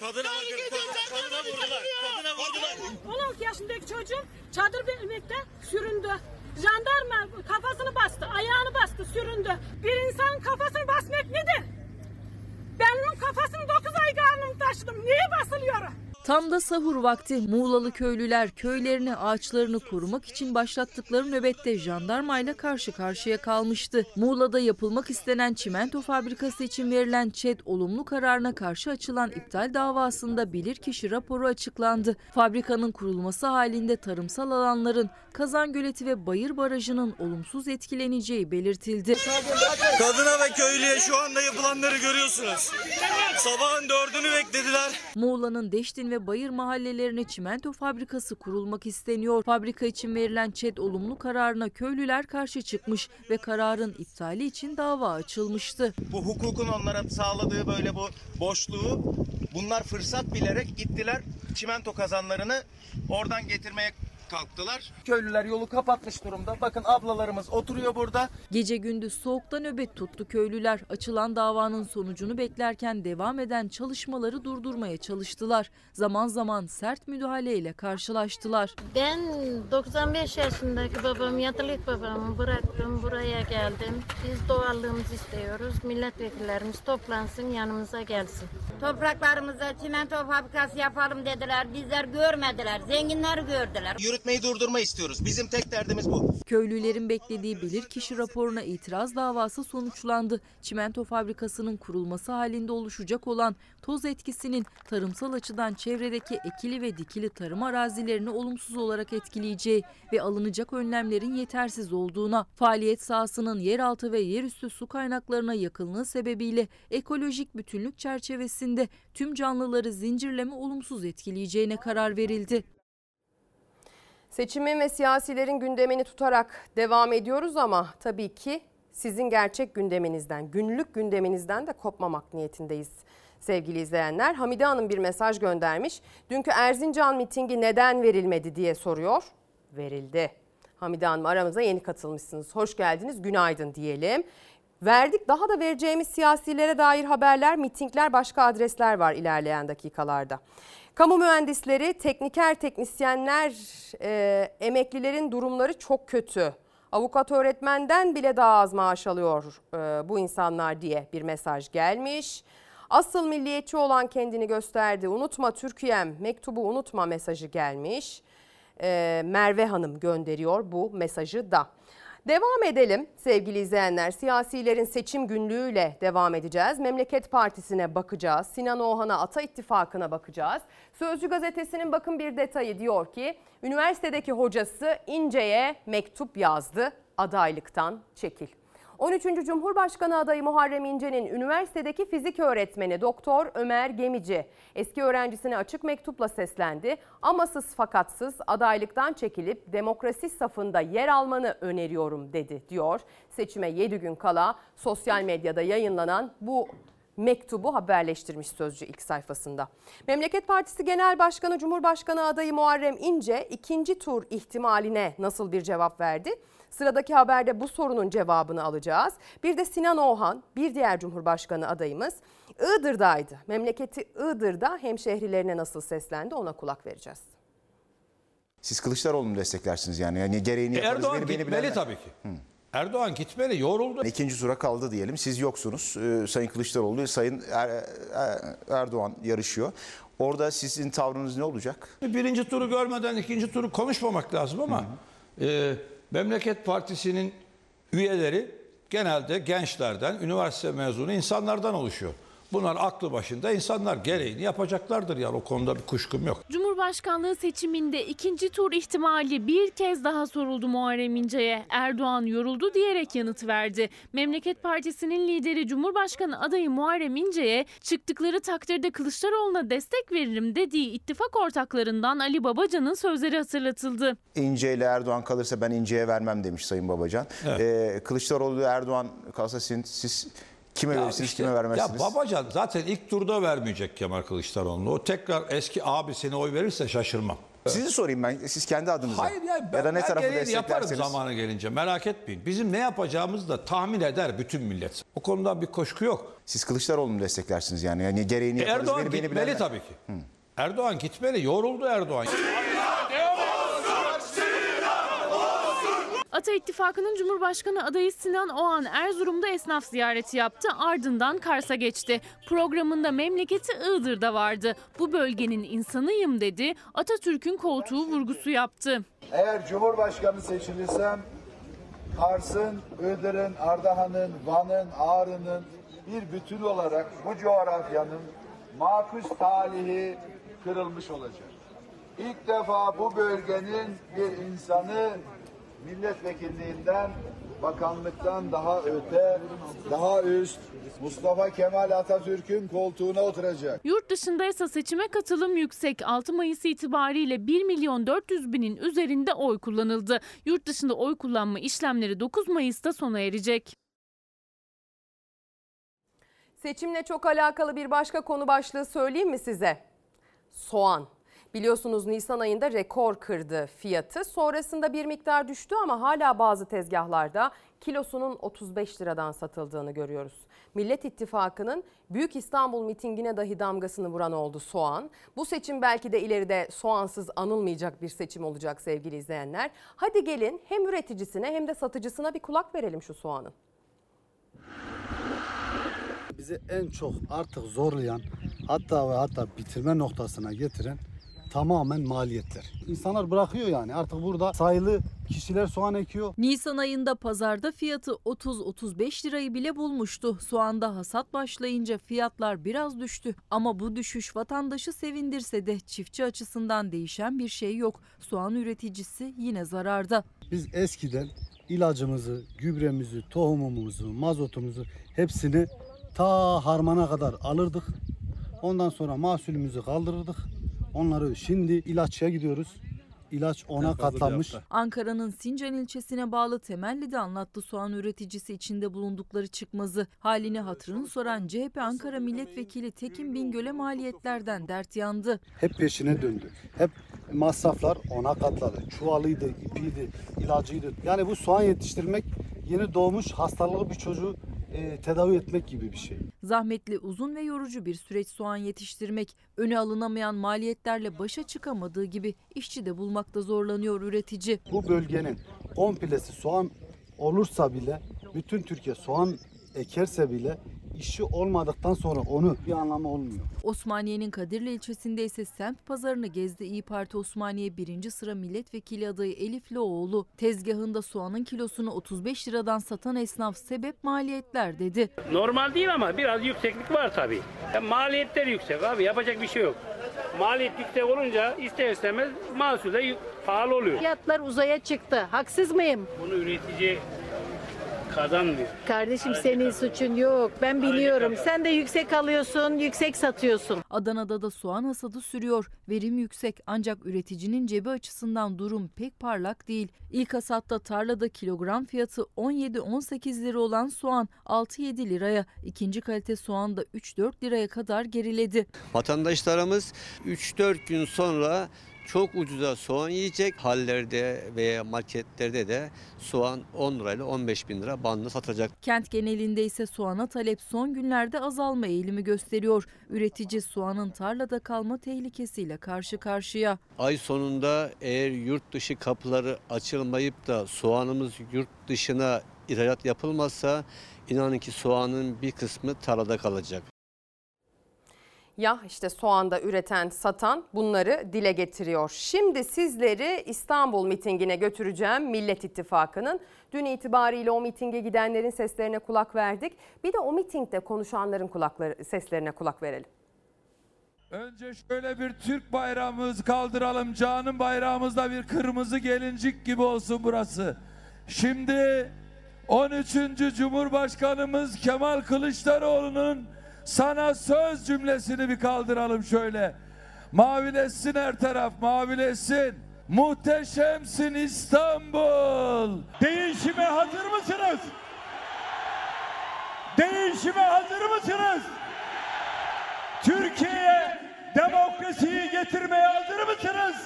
Kadına bakın, kadına, kadına vurdular, kadına vurdular. 16 yaşındaki çocuğum çadır bilmekte süründü. Jandarma kafasını bastı, ayağını bastı, süründü. Bir insanın kafasını basmak nedir? Ben onun kafasını 9 ay karnımı taşıdım. Niye basılıyor? Tam da sahur vakti Muğlalı köylüler köylerini ağaçlarını korumak için başlattıkları nöbette jandarmayla karşı karşıya kalmıştı. Muğla'da yapılmak istenen çimento fabrikası için verilen ÇED olumlu kararına karşı açılan iptal davasında bilirkişi raporu açıklandı. Fabrikanın kurulması halinde tarımsal alanların Kazan Göleti ve Bayır Barajı'nın olumsuz etkileneceği belirtildi. Kadına ve köylüye şu anda yapılanları görüyorsunuz. Sabahın dördünü beklediler. Muğla'nın Deştin ve Bayır mahallelerine çimento fabrikası kurulmak isteniyor. Fabrika için verilen ÇED olumlu kararına köylüler karşı çıkmış ve kararın iptali için dava açılmıştı. Bu hukukun onlara sağladığı böyle bu boşluğu bunlar fırsat bilerek gittiler çimento kazanlarını oradan getirmeye kalktılar. Köylüler yolu kapatmış durumda. Bakın ablalarımız oturuyor burada. Gece gündüz soğukta nöbet tuttu köylüler. Açılan davanın sonucunu beklerken devam eden çalışmaları durdurmaya çalıştılar. Zaman zaman sert müdahaleyle karşılaştılar. Ben 95 yaşındaki babam, yatılık babamı bıraktım, buraya geldim. Biz doğallığımızı istiyoruz. Milletvekillerimiz toplansın, yanımıza gelsin. Topraklarımıza çimento fabrikası yapalım dediler. Bizler görmediler. Zenginler gördüler. Yürütmeyi durdurma istiyoruz. Bizim tek derdimiz bu. Köylülerin beklediği bilirkişi raporuna itiraz davası sonuçlandı. Çimento fabrikasının kurulması halinde oluşacak olan toz etkisinin tarımsal açıdan çevredeki ekili ve dikili tarım arazilerini olumsuz olarak etkileyeceği ve alınacak önlemlerin yetersiz olduğuna, faaliyet sahasının yeraltı ve yerüstü su kaynaklarına yakınlığı sebebiyle ekolojik bütünlük çerçevesinde tüm canlıları zincirleme olumsuz etkileyeceğine karar verildi. Seçimin ve siyasilerin gündemini tutarak devam ediyoruz ama tabii ki sizin gerçek gündeminizden, günlük gündeminizden de kopmamak niyetindeyiz sevgili izleyenler. Hamide Hanım bir mesaj göndermiş. Dünkü Erzincan mitingi neden verilmedi diye soruyor. Verildi. Hamide Hanım aramıza yeni katılmışsınız. Hoş geldiniz, günaydın diyelim. Verdik daha da vereceğimiz siyasilere dair haberler, mitingler, başka adresler var ilerleyen dakikalarda. Kamu mühendisleri, tekniker, teknisyenler, e, emeklilerin durumları çok kötü. Avukat öğretmenden bile daha az maaş alıyor e, bu insanlar diye bir mesaj gelmiş. Asıl milliyetçi olan kendini gösterdi. Unutma Türkiye'm, mektubu unutma mesajı gelmiş. E, Merve Hanım gönderiyor bu mesajı da. Devam edelim sevgili izleyenler. Siyasilerin seçim günlüğüyle devam edeceğiz. Memleket Partisi'ne bakacağız. Sinan Oğan'a Ata İttifakı'na bakacağız. Sözcü gazetesinin bakın bir detayı diyor ki üniversitedeki hocası İnce'ye mektup yazdı. Adaylıktan çekil. 13. Cumhurbaşkanı adayı Muharrem İnce'nin üniversitedeki fizik öğretmeni Doktor Ömer Gemici eski öğrencisine açık mektupla seslendi. Amasız fakatsız adaylıktan çekilip demokrasi safında yer almanı öneriyorum dedi diyor. Seçime 7 gün kala sosyal medyada yayınlanan bu mektubu haberleştirmiş Sözcü ilk sayfasında. Memleket Partisi Genel Başkanı Cumhurbaşkanı adayı Muharrem İnce ikinci tur ihtimaline nasıl bir cevap verdi? Sıradaki haberde bu sorunun cevabını alacağız. Bir de Sinan Oğan, bir diğer Cumhurbaşkanı adayımız Iğdır'daydı. Memleketi Iğdır'da hemşehrilerine nasıl seslendi ona kulak vereceğiz. Siz Kılıçdaroğlu'nu desteklersiniz yani. yani gereğini yaparız. Erdoğan beni- gitmeli bilenler. tabii ki. Erdoğan gitmeli, yoruldu. İkinci tura kaldı diyelim. Siz yoksunuz. Ee, Sayın Kılıçdaroğlu, Sayın Er- Er- Erdoğan yarışıyor. Orada sizin tavrınız ne olacak? Birinci turu görmeden ikinci turu konuşmamak lazım ama e, Memleket Partisi'nin üyeleri genelde gençlerden, üniversite mezunu insanlardan oluşuyor. Bunlar aklı başında insanlar gereğini yapacaklardır yani o konuda bir kuşkum yok. Cumhurbaşkanlığı seçiminde ikinci tur ihtimali bir kez daha soruldu Muharrem İnce'ye. Erdoğan yoruldu diyerek yanıt verdi. Memleket Partisi'nin lideri Cumhurbaşkanı adayı Muharrem İnce'ye çıktıkları takdirde Kılıçdaroğlu'na destek veririm dediği ittifak ortaklarından Ali Babacan'ın sözleri hatırlatıldı. İnce ile Erdoğan kalırsa ben İnce'ye vermem demiş Sayın Babacan. Ee, Kılıçdaroğlu ile Erdoğan kalsa siz, siz kime Ya verirsiniz, işte, kime vermezsiniz? Ya Babacan zaten ilk turda vermeyecek Kemal Kılıçdaroğlu'na. O tekrar eski abisine oy verirse şaşırmam. Sizi sorayım ben, siz kendi adınıza. Hayır ya ben, ya da ne ben tarafı gereğini yaparım zamanı gelince merak etmeyin. Bizim ne yapacağımızı da tahmin eder bütün millet. O konuda bir koşku yok. Siz Kılıçdaroğlu'nu desteklersiniz yani. yani gereğini E, yaparız. Erdoğan beni- beni gitmeli bilenler. tabii ki. Erdoğan gitmeli. Yoruldu Erdoğan. Ata İttifakı'nın Cumhurbaşkanı adayı Sinan Oğan Erzurum'da esnaf ziyareti yaptı. Ardından Kars'a geçti. Programında memleketi Iğdır'da vardı. Bu bölgenin insanıyım dedi. Atatürk'ün koltuğu vurgusu yaptı. Eğer Cumhurbaşkanı seçilirsem Kars'ın, Iğdır'ın, Ardahan'ın, Van'ın, Ağrı'nın bir bütün olarak bu coğrafyanın makus talihi kırılmış olacak. İlk defa bu bölgenin bir insanı milletvekilliğinden, bakanlıktan daha öte, daha üst Mustafa Kemal Atatürk'ün koltuğuna oturacak. Yurt dışında ise seçime katılım yüksek. 6 Mayıs itibariyle 1 milyon 400 binin üzerinde oy kullanıldı. Yurt dışında oy kullanma işlemleri 9 Mayıs'ta sona erecek. Seçimle çok alakalı bir başka konu başlığı söyleyeyim mi size? Soğan. Biliyorsunuz Nisan ayında rekor kırdı fiyatı. Sonrasında bir miktar düştü ama hala bazı tezgahlarda kilosunun 35 liradan satıldığını görüyoruz. Millet İttifakı'nın Büyük İstanbul mitingine dahi damgasını vuran oldu soğan. Bu seçim belki de ileride soğansız anılmayacak bir seçim olacak sevgili izleyenler. Hadi gelin hem üreticisine hem de satıcısına bir kulak verelim şu soğanın. Bizi en çok artık zorlayan hatta ve hatta bitirme noktasına getiren tamamen maliyetler. İnsanlar bırakıyor yani artık burada sayılı kişiler soğan ekiyor. Nisan ayında pazarda fiyatı 30-35 lirayı bile bulmuştu. Soğanda hasat başlayınca fiyatlar biraz düştü. Ama bu düşüş vatandaşı sevindirse de çiftçi açısından değişen bir şey yok. Soğan üreticisi yine zararda. Biz eskiden ilacımızı, gübremizi, tohumumuzu, mazotumuzu hepsini ta harmana kadar alırdık. Ondan sonra mahsulümüzü kaldırırdık. Onları şimdi ilaççıya gidiyoruz. İlaç ona katlanmış. Ankara'nın Sincan ilçesine bağlı Temelli'de anlattı soğan üreticisi içinde bulundukları çıkmazı. Halini hatırını soran CHP Ankara Milletvekili Tekin Bingöl'e maliyetlerden dert yandı. Hep peşine döndü. Hep masraflar ona katladı. Çuvalıydı, ipiydi, ilacıydı. Yani bu soğan yetiştirmek yeni doğmuş hastalığı bir çocuğu e, tedavi etmek gibi bir şey. Zahmetli, uzun ve yorucu bir süreç soğan yetiştirmek, öne alınamayan maliyetlerle başa çıkamadığı gibi işçi de bulmakta zorlanıyor üretici. Bu bölgenin komplesi soğan olursa bile bütün Türkiye soğan ekerse bile işi olmadıktan sonra onu bir anlamı olmuyor. Osmaniye'nin Kadirli ilçesinde ise semt pazarını gezdi İyi Parti Osmaniye 1. sıra milletvekili adayı Elif Loğlu. Tezgahında soğanın kilosunu 35 liradan satan esnaf sebep maliyetler dedi. Normal değil ama biraz yükseklik var tabii. Ya maliyetler yüksek abi yapacak bir şey yok. Maliyet yüksek olunca ister istemez mahsul de pahalı oluyor. Fiyatlar uzaya çıktı. Haksız mıyım? Bunu üretici kazanmıyor. Kardeşim senin suçun yok. Ben biliyorum. Sen de yüksek alıyorsun, yüksek satıyorsun. Adana'da da soğan hasadı sürüyor. Verim yüksek ancak üreticinin cebi açısından durum pek parlak değil. İlk hasatta tarlada kilogram fiyatı 17-18 lira olan soğan 6-7 liraya, ikinci kalite soğan da 3-4 liraya kadar geriledi. Vatandaşlarımız 3-4 gün sonra çok ucuza soğan yiyecek. Hallerde veya marketlerde de soğan 10 lirayla 15 bin lira bandında satacak. Kent genelinde ise soğana talep son günlerde azalma eğilimi gösteriyor. Üretici soğanın tarlada kalma tehlikesiyle karşı karşıya. Ay sonunda eğer yurt dışı kapıları açılmayıp da soğanımız yurt dışına ihracat yapılmazsa inanın ki soğanın bir kısmı tarlada kalacak. Ya işte soğanda üreten, satan bunları dile getiriyor. Şimdi sizleri İstanbul mitingine götüreceğim Millet İttifakı'nın. Dün itibariyle o mitinge gidenlerin seslerine kulak verdik. Bir de o mitingde konuşanların kulakları, seslerine kulak verelim. Önce şöyle bir Türk bayrağımızı kaldıralım. Canım bayrağımızda bir kırmızı gelincik gibi olsun burası. Şimdi 13. Cumhurbaşkanımız Kemal Kılıçdaroğlu'nun sana söz cümlesini bir kaldıralım şöyle. Mavileşsin her taraf, mavileşsin. Muhteşemsin İstanbul. Değişime hazır mısınız? Değişime hazır mısınız? Türkiye'ye demokrasiyi getirmeye hazır mısınız?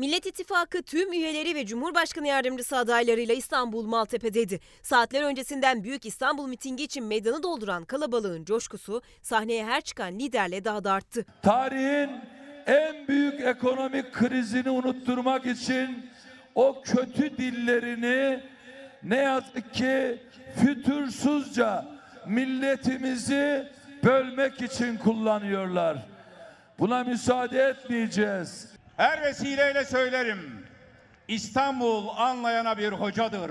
Millet İttifakı tüm üyeleri ve Cumhurbaşkanı yardımcısı adaylarıyla İstanbul Maltepe'deydi. Saatler öncesinden Büyük İstanbul mitingi için meydanı dolduran kalabalığın coşkusu sahneye her çıkan liderle daha da arttı. Tarihin en büyük ekonomik krizini unutturmak için o kötü dillerini ne yazık ki fütursuzca milletimizi bölmek için kullanıyorlar. Buna müsaade etmeyeceğiz. Her vesileyle söylerim. İstanbul anlayana bir hocadır.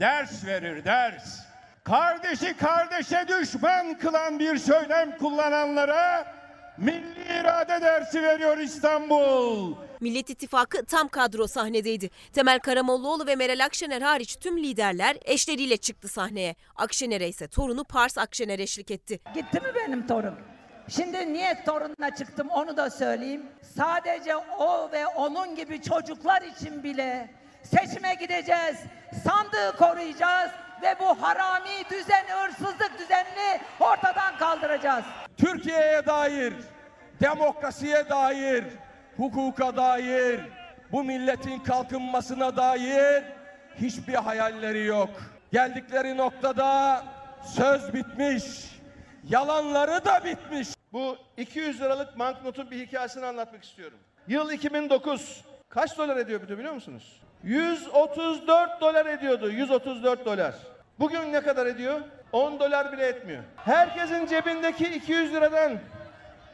Ders verir ders. Kardeşi kardeşe düşman kılan bir söylem kullananlara milli irade dersi veriyor İstanbul. Millet İttifakı tam kadro sahnedeydi. Temel Karamollaoğlu ve Meral Akşener hariç tüm liderler eşleriyle çıktı sahneye. Akşener'e ise torunu Pars Akşener eşlik etti. Gitti mi benim torun? Şimdi niye torunla çıktım onu da söyleyeyim. Sadece o ve onun gibi çocuklar için bile seçime gideceğiz. Sandığı koruyacağız ve bu harami düzen, hırsızlık düzenini ortadan kaldıracağız. Türkiye'ye dair, demokrasiye dair, hukuka dair, bu milletin kalkınmasına dair hiçbir hayalleri yok. Geldikleri noktada söz bitmiş, yalanları da bitmiş. Bu 200 liralık banknotun bir hikayesini anlatmak istiyorum. Yıl 2009. Kaç dolar ediyor biliyor musunuz? 134 dolar ediyordu. 134 dolar. Bugün ne kadar ediyor? 10 dolar bile etmiyor. Herkesin cebindeki 200 liradan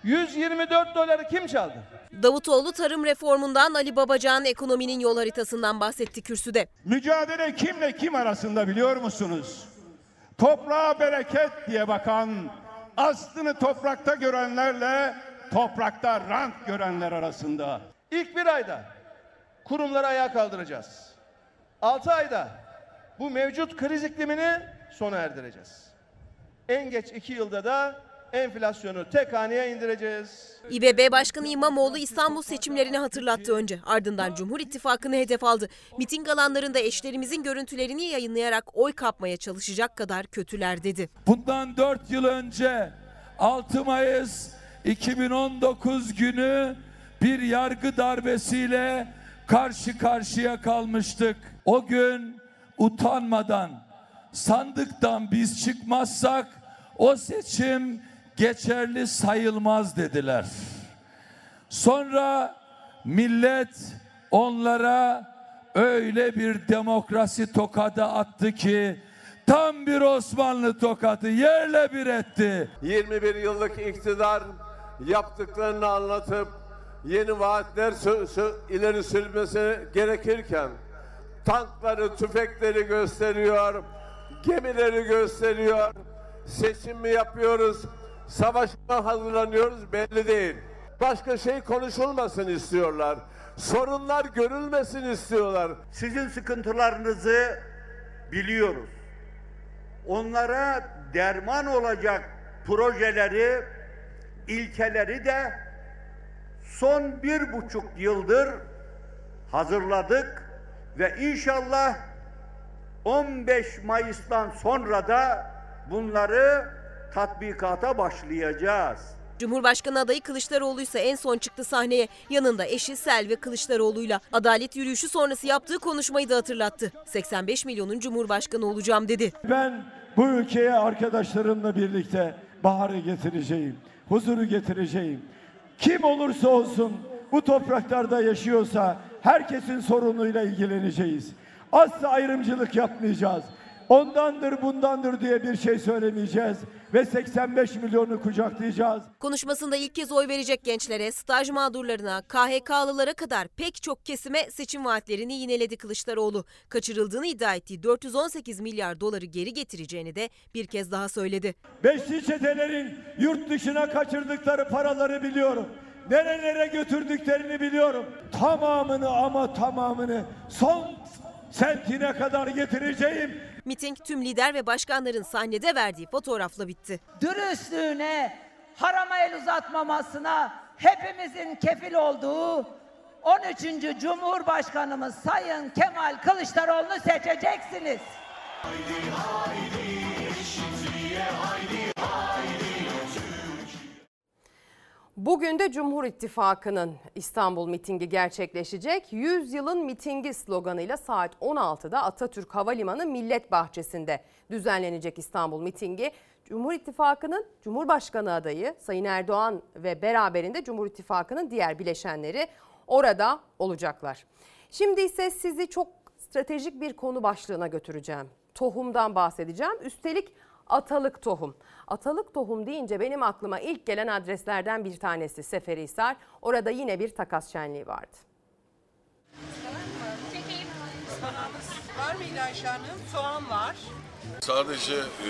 124 doları kim çaldı? Davutoğlu tarım reformundan Ali Babacan ekonominin yol haritasından bahsetti kürsüde. Mücadele kimle kim arasında biliyor musunuz? Toprağa bereket diye bakan, aslını toprakta görenlerle toprakta rant görenler arasında. İlk bir ayda kurumları ayağa kaldıracağız. 6 ayda bu mevcut kriz iklimini sona erdireceğiz. En geç 2 yılda da enflasyonu tek haneye indireceğiz. İBB Başkanı İmamoğlu İstanbul seçimlerini hatırlattı önce. Ardından Cumhur İttifakı'nı hedef aldı. Miting alanlarında eşlerimizin görüntülerini yayınlayarak oy kapmaya çalışacak kadar kötüler dedi. Bundan 4 yıl önce 6 Mayıs 2019 günü bir yargı darbesiyle karşı karşıya kalmıştık. O gün utanmadan sandıktan biz çıkmazsak o seçim geçerli sayılmaz dediler. Sonra millet onlara öyle bir demokrasi tokadı attı ki tam bir Osmanlı tokatı yerle bir etti. 21 yıllık iktidar yaptıklarını anlatıp yeni vaatler sö- sö- ileri sürmesi gerekirken tankları, tüfekleri gösteriyor, gemileri gösteriyor. Seçim mi yapıyoruz, savaşa mı hazırlanıyoruz belli değil. Başka şey konuşulmasın istiyorlar. Sorunlar görülmesin istiyorlar. Sizin sıkıntılarınızı biliyoruz. Onlara derman olacak projeleri, ilkeleri de son bir buçuk yıldır hazırladık ve inşallah 15 Mayıs'tan sonra da bunları tatbikata başlayacağız. Cumhurbaşkanı adayı Kılıçdaroğlu ise en son çıktı sahneye. Yanında eşi Selvi Kılıçdaroğlu'yla adalet yürüyüşü sonrası yaptığı konuşmayı da hatırlattı. 85 milyonun Cumhurbaşkanı olacağım dedi. Ben bu ülkeye arkadaşlarımla birlikte baharı getireceğim, huzuru getireceğim. Kim olursa olsun bu topraklarda yaşıyorsa herkesin sorunuyla ilgileneceğiz. Asla ayrımcılık yapmayacağız. Ondandır bundandır diye bir şey söylemeyeceğiz ve 85 milyonu kucaklayacağız. Konuşmasında ilk kez oy verecek gençlere, staj mağdurlarına, KHK'lılara kadar pek çok kesime seçim vaatlerini yineledi Kılıçdaroğlu. Kaçırıldığını iddia ettiği 418 milyar doları geri getireceğini de bir kez daha söyledi. Beşli çetelerin yurt dışına kaçırdıkları paraları biliyorum. Nerelere götürdüklerini biliyorum. Tamamını ama tamamını son sentine kadar getireceğim. Miting tüm lider ve başkanların sahnede verdiği fotoğrafla bitti. Dürüstlüğüne, harama el uzatmamasına hepimizin kefil olduğu 13. Cumhurbaşkanımız Sayın Kemal Kılıçdaroğlu'nu seçeceksiniz. Bugün de Cumhur İttifakı'nın İstanbul mitingi gerçekleşecek. 100 yılın mitingi sloganıyla saat 16'da Atatürk Havalimanı Millet Bahçesi'nde düzenlenecek İstanbul mitingi. Cumhur İttifakı'nın Cumhurbaşkanı adayı Sayın Erdoğan ve beraberinde Cumhur İttifakı'nın diğer bileşenleri orada olacaklar. Şimdi ise sizi çok stratejik bir konu başlığına götüreceğim. Tohumdan bahsedeceğim. Üstelik atalık tohum. Atalık tohum deyince benim aklıma ilk gelen adreslerden bir tanesi Seferihisar. Orada yine bir takas şenliği vardı. Var mı İlayşe Hanım? Soğan var. Sadece e,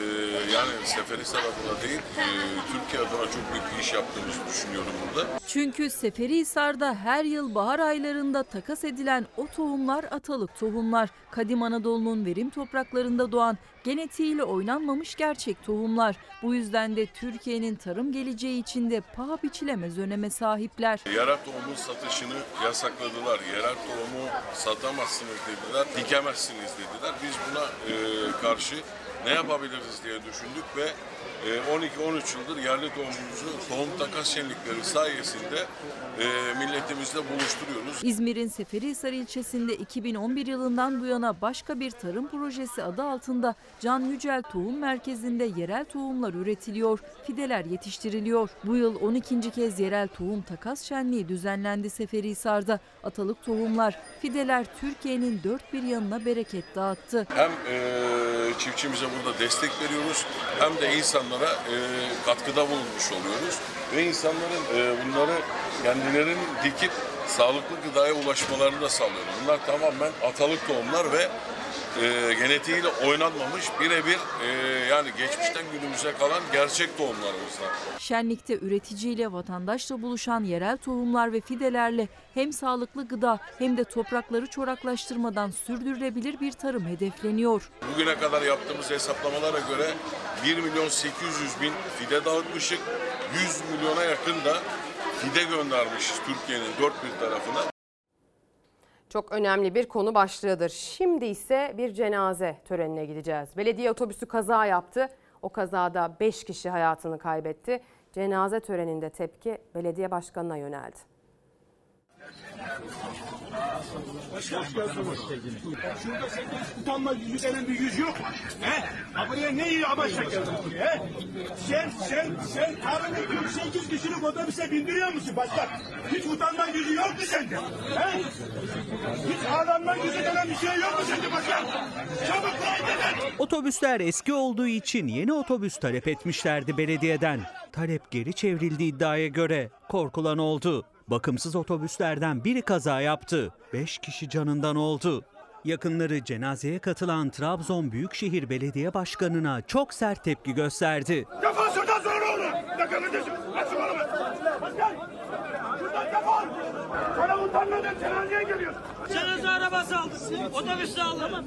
yani Seferihisar adına değil, e, Türkiye adına çok büyük bir iş yaptığımızı düşünüyorum burada. Çünkü Seferihisar'da her yıl bahar aylarında takas edilen o tohumlar atalık tohumlar. Kadim Anadolu'nun verim topraklarında doğan genetiğiyle oynanmamış gerçek tohumlar. Bu yüzden de Türkiye'nin tarım geleceği için de paha biçilemez öneme sahipler. Yerel tohumun satışını yasakladılar. Yerel tohumu satamazsınız dediler, dikemezsiniz dediler. Biz buna e, karşı ne yapabiliriz diye düşündük ve 12-13 yıldır yerli tohumumuzu tohum takas şenlikleri sayesinde e, milletimizle buluşturuyoruz. İzmir'in Seferihisar ilçesinde 2011 yılından bu yana başka bir tarım projesi adı altında Can Yücel Tohum Merkezi'nde yerel tohumlar üretiliyor, fideler yetiştiriliyor. Bu yıl 12. kez yerel tohum takas şenliği düzenlendi Seferihisar'da. Atalık tohumlar, fideler Türkiye'nin dört bir yanına bereket dağıttı. Hem e, çiftçimize burada destek veriyoruz hem de insanlara e, katkıda bulunmuş oluyoruz. Ve insanların e, bunları kendilerinin dikip sağlıklı gıdaya ulaşmalarını da sağlıyoruz. Bunlar tamamen atalık tohumlar ve e, genetiğiyle oynanmamış birebir e, yani geçmişten günümüze kalan gerçek tohumlarımızdan. Şenlikte üreticiyle vatandaşla buluşan yerel tohumlar ve fidelerle hem sağlıklı gıda hem de toprakları çoraklaştırmadan sürdürülebilir bir tarım hedefleniyor. Bugüne kadar yaptığımız hesaplamalara göre 1 milyon 800 bin fide dağıtmışık, 100 milyona yakın da fide göndermişiz Türkiye'nin dört bir tarafına. Çok önemli bir konu başlığıdır. Şimdi ise bir cenaze törenine gideceğiz. Belediye otobüsü kaza yaptı. O kazada 5 kişi hayatını kaybetti. Cenaze töreninde tepki belediye başkanına yöneldi. Şurada sende utanma yüzü denen bir yüz yok. He? Ha buraya ne iyi amaçla geldin buraya? He? Sen, sen, sen karını 48 kişilik otobüse bindiriyor musun başkan? Hiç utanma yüzü yok mu sende? He? Hiç ağlanma yüzü denen bir şey yok mu sende başkan? Çabuk buraya Otobüsler eski olduğu için yeni otobüs talep etmişlerdi belediyeden. Talep geri çevrildi iddiaya göre. Korkulan oldu. Bakımsız otobüslerden biri kaza yaptı. 5 kişi canından oldu. Yakınları cenazeye katılan Trabzon Büyükşehir Belediye Başkanı'na çok sert tepki gösterdi. Defol şuradan sonra olur. Ne kardeşim? Şu bana. Başkan. Şuradan defol. Sana utanmadın cenazeye geliyorsun. Cenaze arabası aldı. Otobüsle aldı.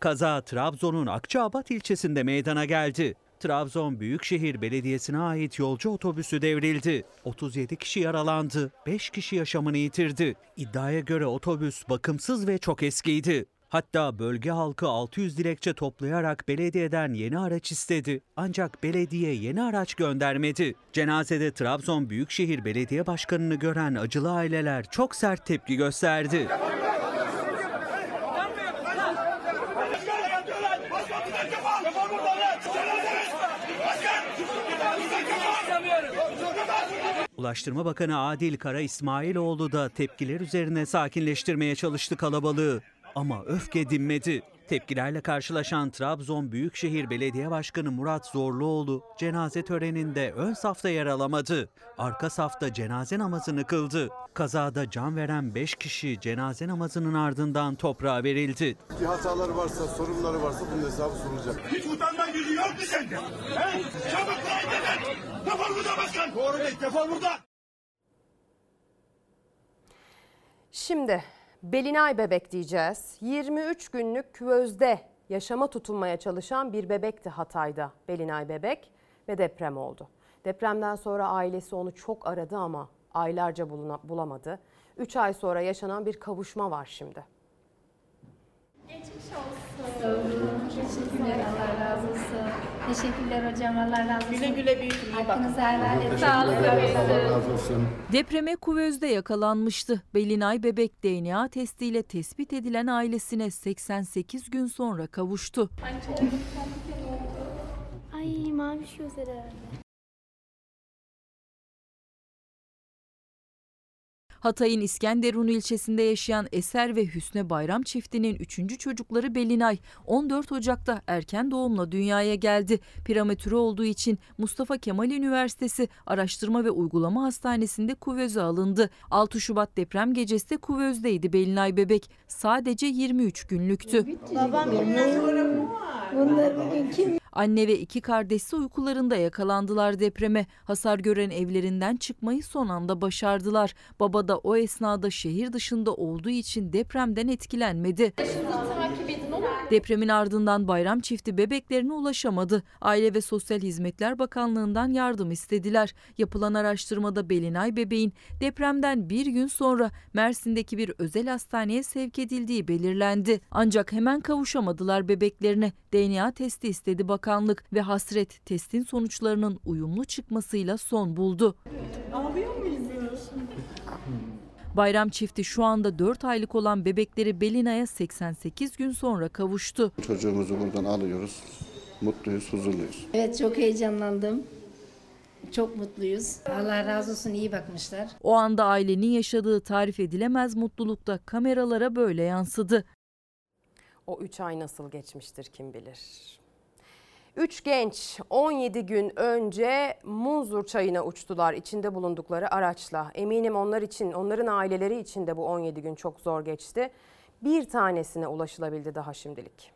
Kaza Trabzon'un Akçaabat ilçesinde meydana geldi. Trabzon Büyükşehir Belediyesi'ne ait yolcu otobüsü devrildi. 37 kişi yaralandı, 5 kişi yaşamını yitirdi. İddiaya göre otobüs bakımsız ve çok eskiydi. Hatta bölge halkı 600 dilekçe toplayarak belediyeden yeni araç istedi. Ancak belediye yeni araç göndermedi. Cenazede Trabzon Büyükşehir Belediye Başkanı'nı gören acılı aileler çok sert tepki gösterdi. Ulaştırma Bakanı Adil Kara İsmailoğlu da tepkiler üzerine sakinleştirmeye çalıştı kalabalığı. Ama öfke dinmedi. Tepkilerle karşılaşan Trabzon Büyükşehir Belediye Başkanı Murat Zorluoğlu cenaze töreninde ön safta yer alamadı. Arka safta cenaze namazını kıldı. Kazada can veren 5 kişi cenaze namazının ardından toprağa verildi. Bir hataları varsa, sorunları varsa bunun hesabı sorulacak. Hiç utanma yüzü yok mu sende? He? Çabuk buraya Defol buradan başkan. Doğru değil. Defol buradan. Şimdi Belinay bebek diyeceğiz. 23 günlük küvezde yaşama tutunmaya çalışan bir bebekti Hatay'da Belinay bebek ve deprem oldu. Depremden sonra ailesi onu çok aradı ama aylarca bulamadı. 3 ay sonra yaşanan bir kavuşma var şimdi. Geçmiş olsun. Teşekkürler Allah razı olsun. Teşekkürler hocam Allah razı olsun. Güle güle büyük iyi Hakkınızı helal edin. Sağ olun. Depreme kuvözde yakalanmıştı. Belinay bebek DNA testiyle tespit edilen ailesine 88 gün sonra kavuştu. Ay maviş gözleri herhalde. Hatay'ın İskenderun ilçesinde yaşayan Eser ve Hüsne Bayram çiftinin 3. çocukları Belinay 14 Ocak'ta erken doğumla dünyaya geldi. Prematüre olduğu için Mustafa Kemal Üniversitesi Araştırma ve Uygulama Hastanesi'nde kuvöze alındı. 6 Şubat deprem gecesi de kuvözdeydi Belinay bebek. Sadece 23 günlüktü. Babam Bunlar bugün kim? Anne ve iki kardeşi uykularında yakalandılar depreme. Hasar gören evlerinden çıkmayı son anda başardılar. Baba da o esnada şehir dışında olduğu için depremden etkilenmedi. takip olur mu? Depremin ardından bayram çifti bebeklerine ulaşamadı. Aile ve Sosyal Hizmetler Bakanlığı'ndan yardım istediler. Yapılan araştırmada Belinay bebeğin depremden bir gün sonra Mersin'deki bir özel hastaneye sevk edildiği belirlendi. Ancak hemen kavuşamadılar bebeklerine. DNA testi istedi bakanlık ve hasret testin sonuçlarının uyumlu çıkmasıyla son buldu. Ağlıyor muyuz? Bayram çifti şu anda 4 aylık olan bebekleri Belina'ya 88 gün sonra kavuştu. Çocuğumuzu buradan alıyoruz. Mutluyuz, huzurluyuz. Evet çok heyecanlandım. Çok mutluyuz. Allah razı olsun iyi bakmışlar. O anda ailenin yaşadığı tarif edilemez mutlulukta kameralara böyle yansıdı. O 3 ay nasıl geçmiştir kim bilir. Üç genç 17 gün önce Munzur çayına uçtular içinde bulundukları araçla. Eminim onlar için, onların aileleri için de bu 17 gün çok zor geçti. Bir tanesine ulaşılabildi daha şimdilik.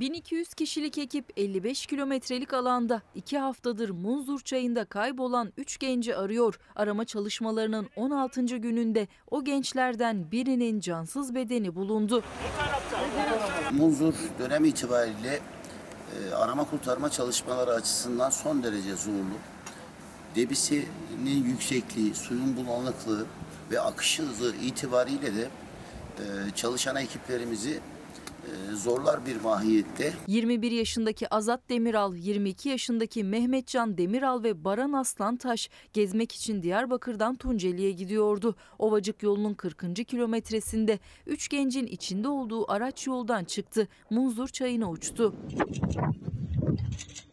1200 kişilik ekip 55 kilometrelik alanda 2 haftadır Munzur çayında kaybolan 3 genci arıyor. Arama çalışmalarının 16. gününde o gençlerden birinin cansız bedeni bulundu. Munzur dönemi itibariyle e, arama kurtarma çalışmaları açısından son derece zorlu. Debisinin yüksekliği, suyun bulanıklığı ve akış hızı itibariyle de e, çalışan ekiplerimizi zorlar bir mahiyette. 21 yaşındaki Azat Demiral, 22 yaşındaki Mehmetcan Demiral ve Baran Aslantaş gezmek için Diyarbakır'dan Tunceli'ye gidiyordu. Ovacık yolunun 40. kilometresinde 3 gencin içinde olduğu araç yoldan çıktı. Munzur çayına uçtu.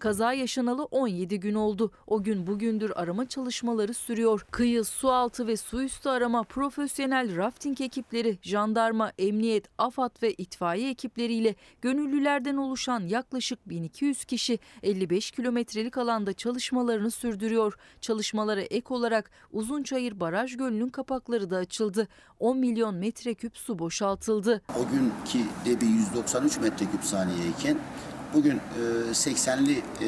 Kaza yaşanalı 17 gün oldu. O gün bugündür arama çalışmaları sürüyor. Kıyı, su altı ve su üstü arama, profesyonel rafting ekipleri, jandarma, emniyet, AFAD ve itfaiye ekipleriyle gönüllülerden oluşan yaklaşık 1200 kişi 55 kilometrelik alanda çalışmalarını sürdürüyor. Çalışmalara ek olarak Uzunçayır Baraj Gölü'nün kapakları da açıldı. 10 milyon metreküp su boşaltıldı. O günkü debi 193 metreküp saniyeyken bugün e, 80'li e,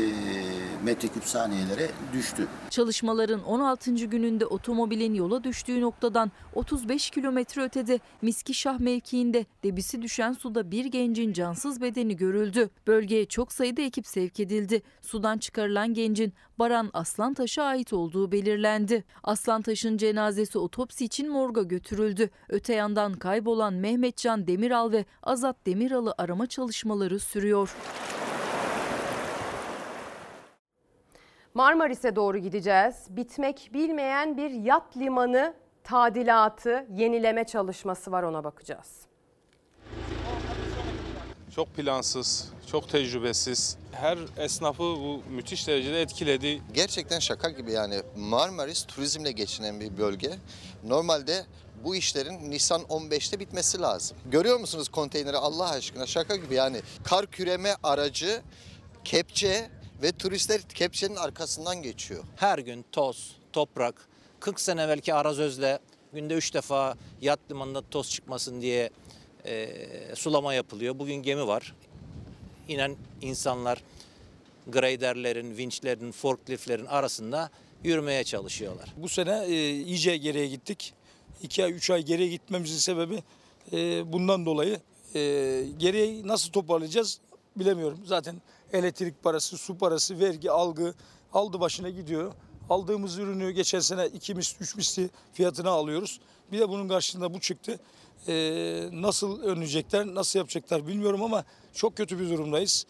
metreküp saniyelere düştü. Çalışmaların 16. gününde otomobilin yola düştüğü noktadan 35 kilometre ötede Miskişah mevkiinde debisi düşen suda bir gencin cansız bedeni görüldü. Bölgeye çok sayıda ekip sevk edildi. Sudan çıkarılan gencin Baran Aslantaş'a ait olduğu belirlendi. Aslantaş'ın cenazesi otopsi için morga götürüldü. Öte yandan kaybolan Mehmetcan Demiral ve Azat Demiral'ı arama çalışmaları sürüyor. Marmaris'e doğru gideceğiz. Bitmek bilmeyen bir yat limanı tadilatı, yenileme çalışması var ona bakacağız. Çok plansız, çok tecrübesiz. Her esnafı bu müthiş derecede etkiledi. Gerçekten şaka gibi yani Marmaris turizmle geçinen bir bölge. Normalde bu işlerin Nisan 15'te bitmesi lazım. Görüyor musunuz konteyneri Allah aşkına şaka gibi yani kar küreme aracı, kepçe ve turistler kepçenin arkasından geçiyor. Her gün toz, toprak, 40 sene evvelki arazözle günde 3 defa yat limanında toz çıkmasın diye e, sulama yapılıyor. Bugün gemi var. İnen insanlar graderlerin, vinçlerin, forkliftlerin arasında yürümeye çalışıyorlar. Bu sene e, iyice geriye gittik. 2 ay 3 ay geriye gitmemizin sebebi e, bundan dolayı. E, geriye nasıl toparlayacağız bilemiyorum. Zaten elektrik parası, su parası, vergi, algı aldı başına gidiyor. Aldığımız ürünü geçen sene 2 misli, 3 misli fiyatına alıyoruz. Bir de bunun karşılığında bu çıktı. E, nasıl önleyecekler, nasıl yapacaklar bilmiyorum ama çok kötü bir durumdayız.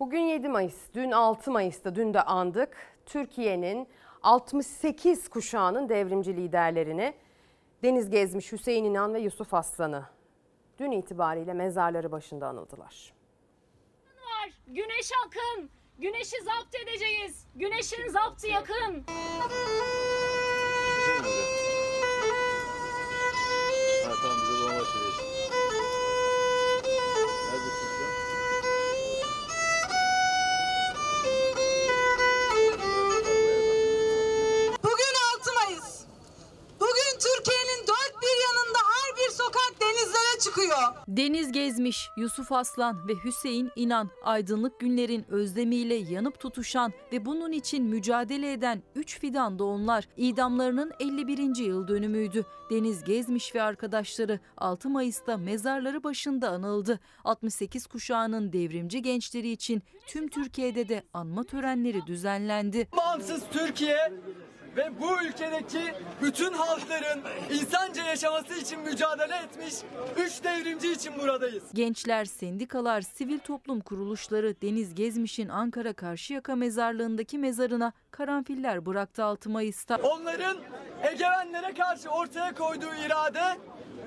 Bugün 7 Mayıs, dün 6 Mayıs'ta dün de andık. Türkiye'nin 68 kuşağının devrimci liderlerini Deniz Gezmiş, Hüseyin İnan ve Yusuf Aslan'ı dün itibariyle mezarları başında anıldılar. var. Güneş akın. Güneşi zapt edeceğiz. Güneşin zaptı yakın. Tamam bize dolma başlıyor. Çıkıyor. Deniz Gezmiş, Yusuf Aslan ve Hüseyin İnan aydınlık günlerin özlemiyle yanıp tutuşan ve bunun için mücadele eden 3 fidan da onlar. İdamlarının 51. yıl dönümüydü. Deniz Gezmiş ve arkadaşları 6 Mayıs'ta mezarları başında anıldı. 68 kuşağının devrimci gençleri için tüm Türkiye'de de anma törenleri düzenlendi. Bağımsız Türkiye ve bu ülkedeki bütün halkların insanca yaşaması için mücadele etmiş üç devrimci için buradayız. Gençler, sendikalar, sivil toplum kuruluşları Deniz Gezmiş'in Ankara Karşıyaka mezarlığındaki mezarına karanfiller bıraktı 6 Mayıs'ta. Onların egemenlere karşı ortaya koyduğu irade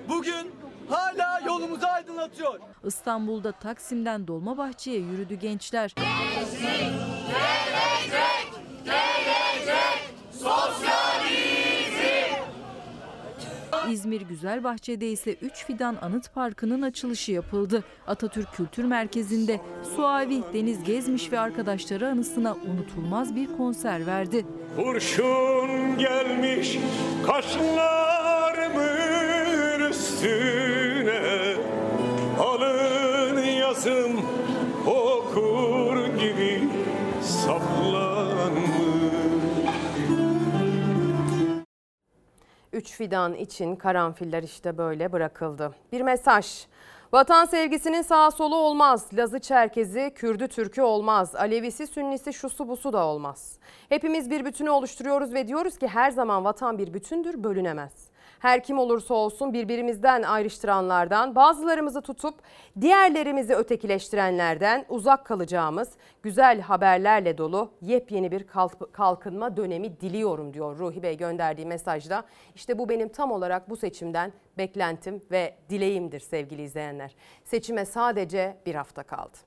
bugün hala yolumuzu aydınlatıyor. İstanbul'da Taksim'den Dolmabahçe'ye yürüdü gençler. İzmir Güzelbahçe'de ise 3 Fidan Anıt Parkı'nın açılışı yapıldı. Atatürk Kültür Merkezi'nde Suavi, Deniz Gezmiş ve arkadaşları anısına unutulmaz bir konser verdi. Kurşun gelmiş kaşlarımın üstüne 3 fidan için karanfiller işte böyle bırakıldı. Bir mesaj. Vatan sevgisinin sağ solu olmaz. Lazı Çerkezi, Kürdü Türkü olmaz. Alevisi, Sünnisi, şusu busu da olmaz. Hepimiz bir bütünü oluşturuyoruz ve diyoruz ki her zaman vatan bir bütündür, bölünemez. Her kim olursa olsun birbirimizden ayrıştıranlardan, bazılarımızı tutup diğerlerimizi ötekileştirenlerden uzak kalacağımız güzel haberlerle dolu yepyeni bir kalk- kalkınma dönemi diliyorum diyor Ruhi Bey gönderdiği mesajda. İşte bu benim tam olarak bu seçimden beklentim ve dileğimdir sevgili izleyenler. Seçime sadece bir hafta kaldı.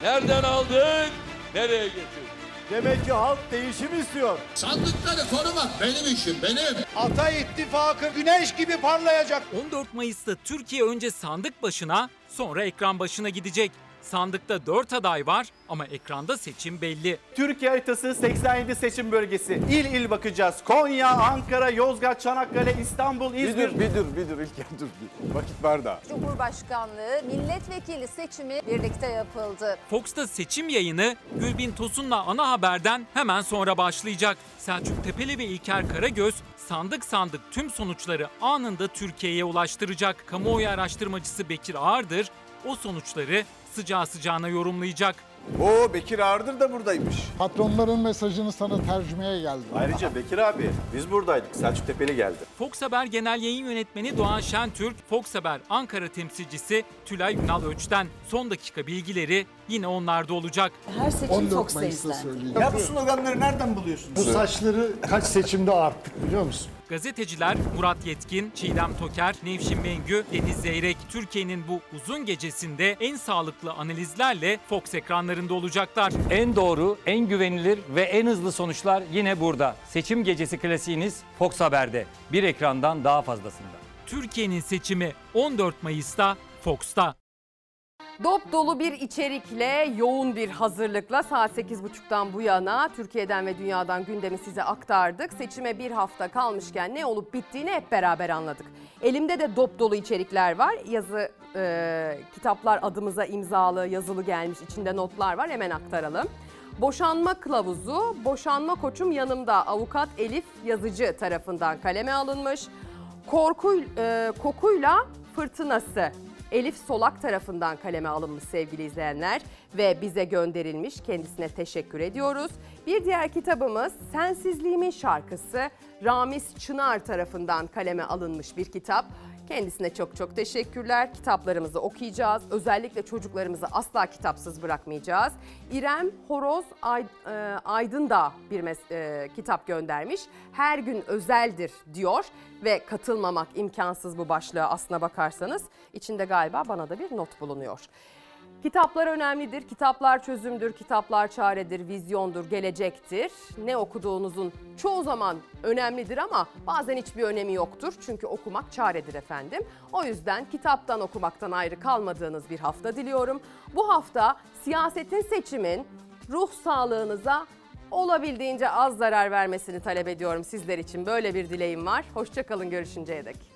Nereden aldın? Nereye getirdin? Demek ki halk değişim istiyor. Sandıkları korumak benim işim, benim. Ata ittifakı güneş gibi parlayacak. 14 Mayıs'ta Türkiye önce sandık başına sonra ekran başına gidecek. Sandıkta 4 aday var ama ekranda seçim belli. Türkiye haritası 87 seçim bölgesi. İl il bakacağız. Konya, Ankara, Yozgat, Çanakkale, İstanbul, İzmir. Bir dur, bir dur İlker dur. Bir. Vakit var daha. Cumhurbaşkanlığı milletvekili seçimi birlikte yapıldı. Fox'ta seçim yayını Gülbin Tosun'la ana haberden hemen sonra başlayacak. Selçuk Tepeli ve İlker Karagöz sandık sandık tüm sonuçları anında Türkiye'ye ulaştıracak. Kamuoyu araştırmacısı Bekir Ağırdır o sonuçları sıcağı sıcağına yorumlayacak. Oo Bekir Ağırdır da buradaymış. Patronların mesajını sana tercümeye geldim. Ayrıca Bekir abi biz buradaydık. Selçuk Tepeli geldi. Fox Haber Genel Yayın Yönetmeni Doğan Şentürk, Fox Haber Ankara temsilcisi Tülay Ünal Öç'ten son dakika bilgileri yine onlarda olacak. Her seçim Fox'ta izlendi. Ya bu sloganları nereden buluyorsunuz? Bu saçları kaç seçimde arttık biliyor musun? Gazeteciler Murat Yetkin, Çiğdem Toker, Nevşin Mengü, Deniz Zeyrek, Türkiye'nin bu uzun gecesinde en sağlıklı analizlerle Fox ekranlarında olacaklar. En doğru, en güvenilir ve en hızlı sonuçlar yine burada. Seçim gecesi klasiğiniz Fox Haber'de. Bir ekrandan daha fazlasında. Türkiye'nin seçimi 14 Mayıs'ta Fox'ta. Dop dolu bir içerikle, yoğun bir hazırlıkla saat 8.30'dan bu yana Türkiye'den ve dünyadan gündemi size aktardık. Seçime bir hafta kalmışken ne olup bittiğini hep beraber anladık. Elimde de dop dolu içerikler var. Yazı, e, kitaplar adımıza imzalı, yazılı gelmiş, içinde notlar var. Hemen aktaralım. Boşanma kılavuzu, boşanma koçum yanımda avukat Elif Yazıcı tarafından kaleme alınmış. Korku, e, kokuyla fırtınası Elif Solak tarafından kaleme alınmış sevgili izleyenler ve bize gönderilmiş. Kendisine teşekkür ediyoruz. Bir diğer kitabımız Sensizliğimin Şarkısı Ramiz Çınar tarafından kaleme alınmış bir kitap. Kendisine çok çok teşekkürler. Kitaplarımızı okuyacağız. Özellikle çocuklarımızı asla kitapsız bırakmayacağız. İrem Horoz e, Aydın da bir e, kitap göndermiş. Her gün özeldir diyor ve katılmamak imkansız bu başlığa aslına bakarsanız. İçinde galiba bana da bir not bulunuyor. Kitaplar önemlidir, kitaplar çözümdür, kitaplar çaredir, vizyondur, gelecektir. Ne okuduğunuzun çoğu zaman önemlidir ama bazen hiçbir önemi yoktur. Çünkü okumak çaredir efendim. O yüzden kitaptan okumaktan ayrı kalmadığınız bir hafta diliyorum. Bu hafta siyasetin seçimin ruh sağlığınıza olabildiğince az zarar vermesini talep ediyorum sizler için. Böyle bir dileğim var. Hoşçakalın görüşünceye dek.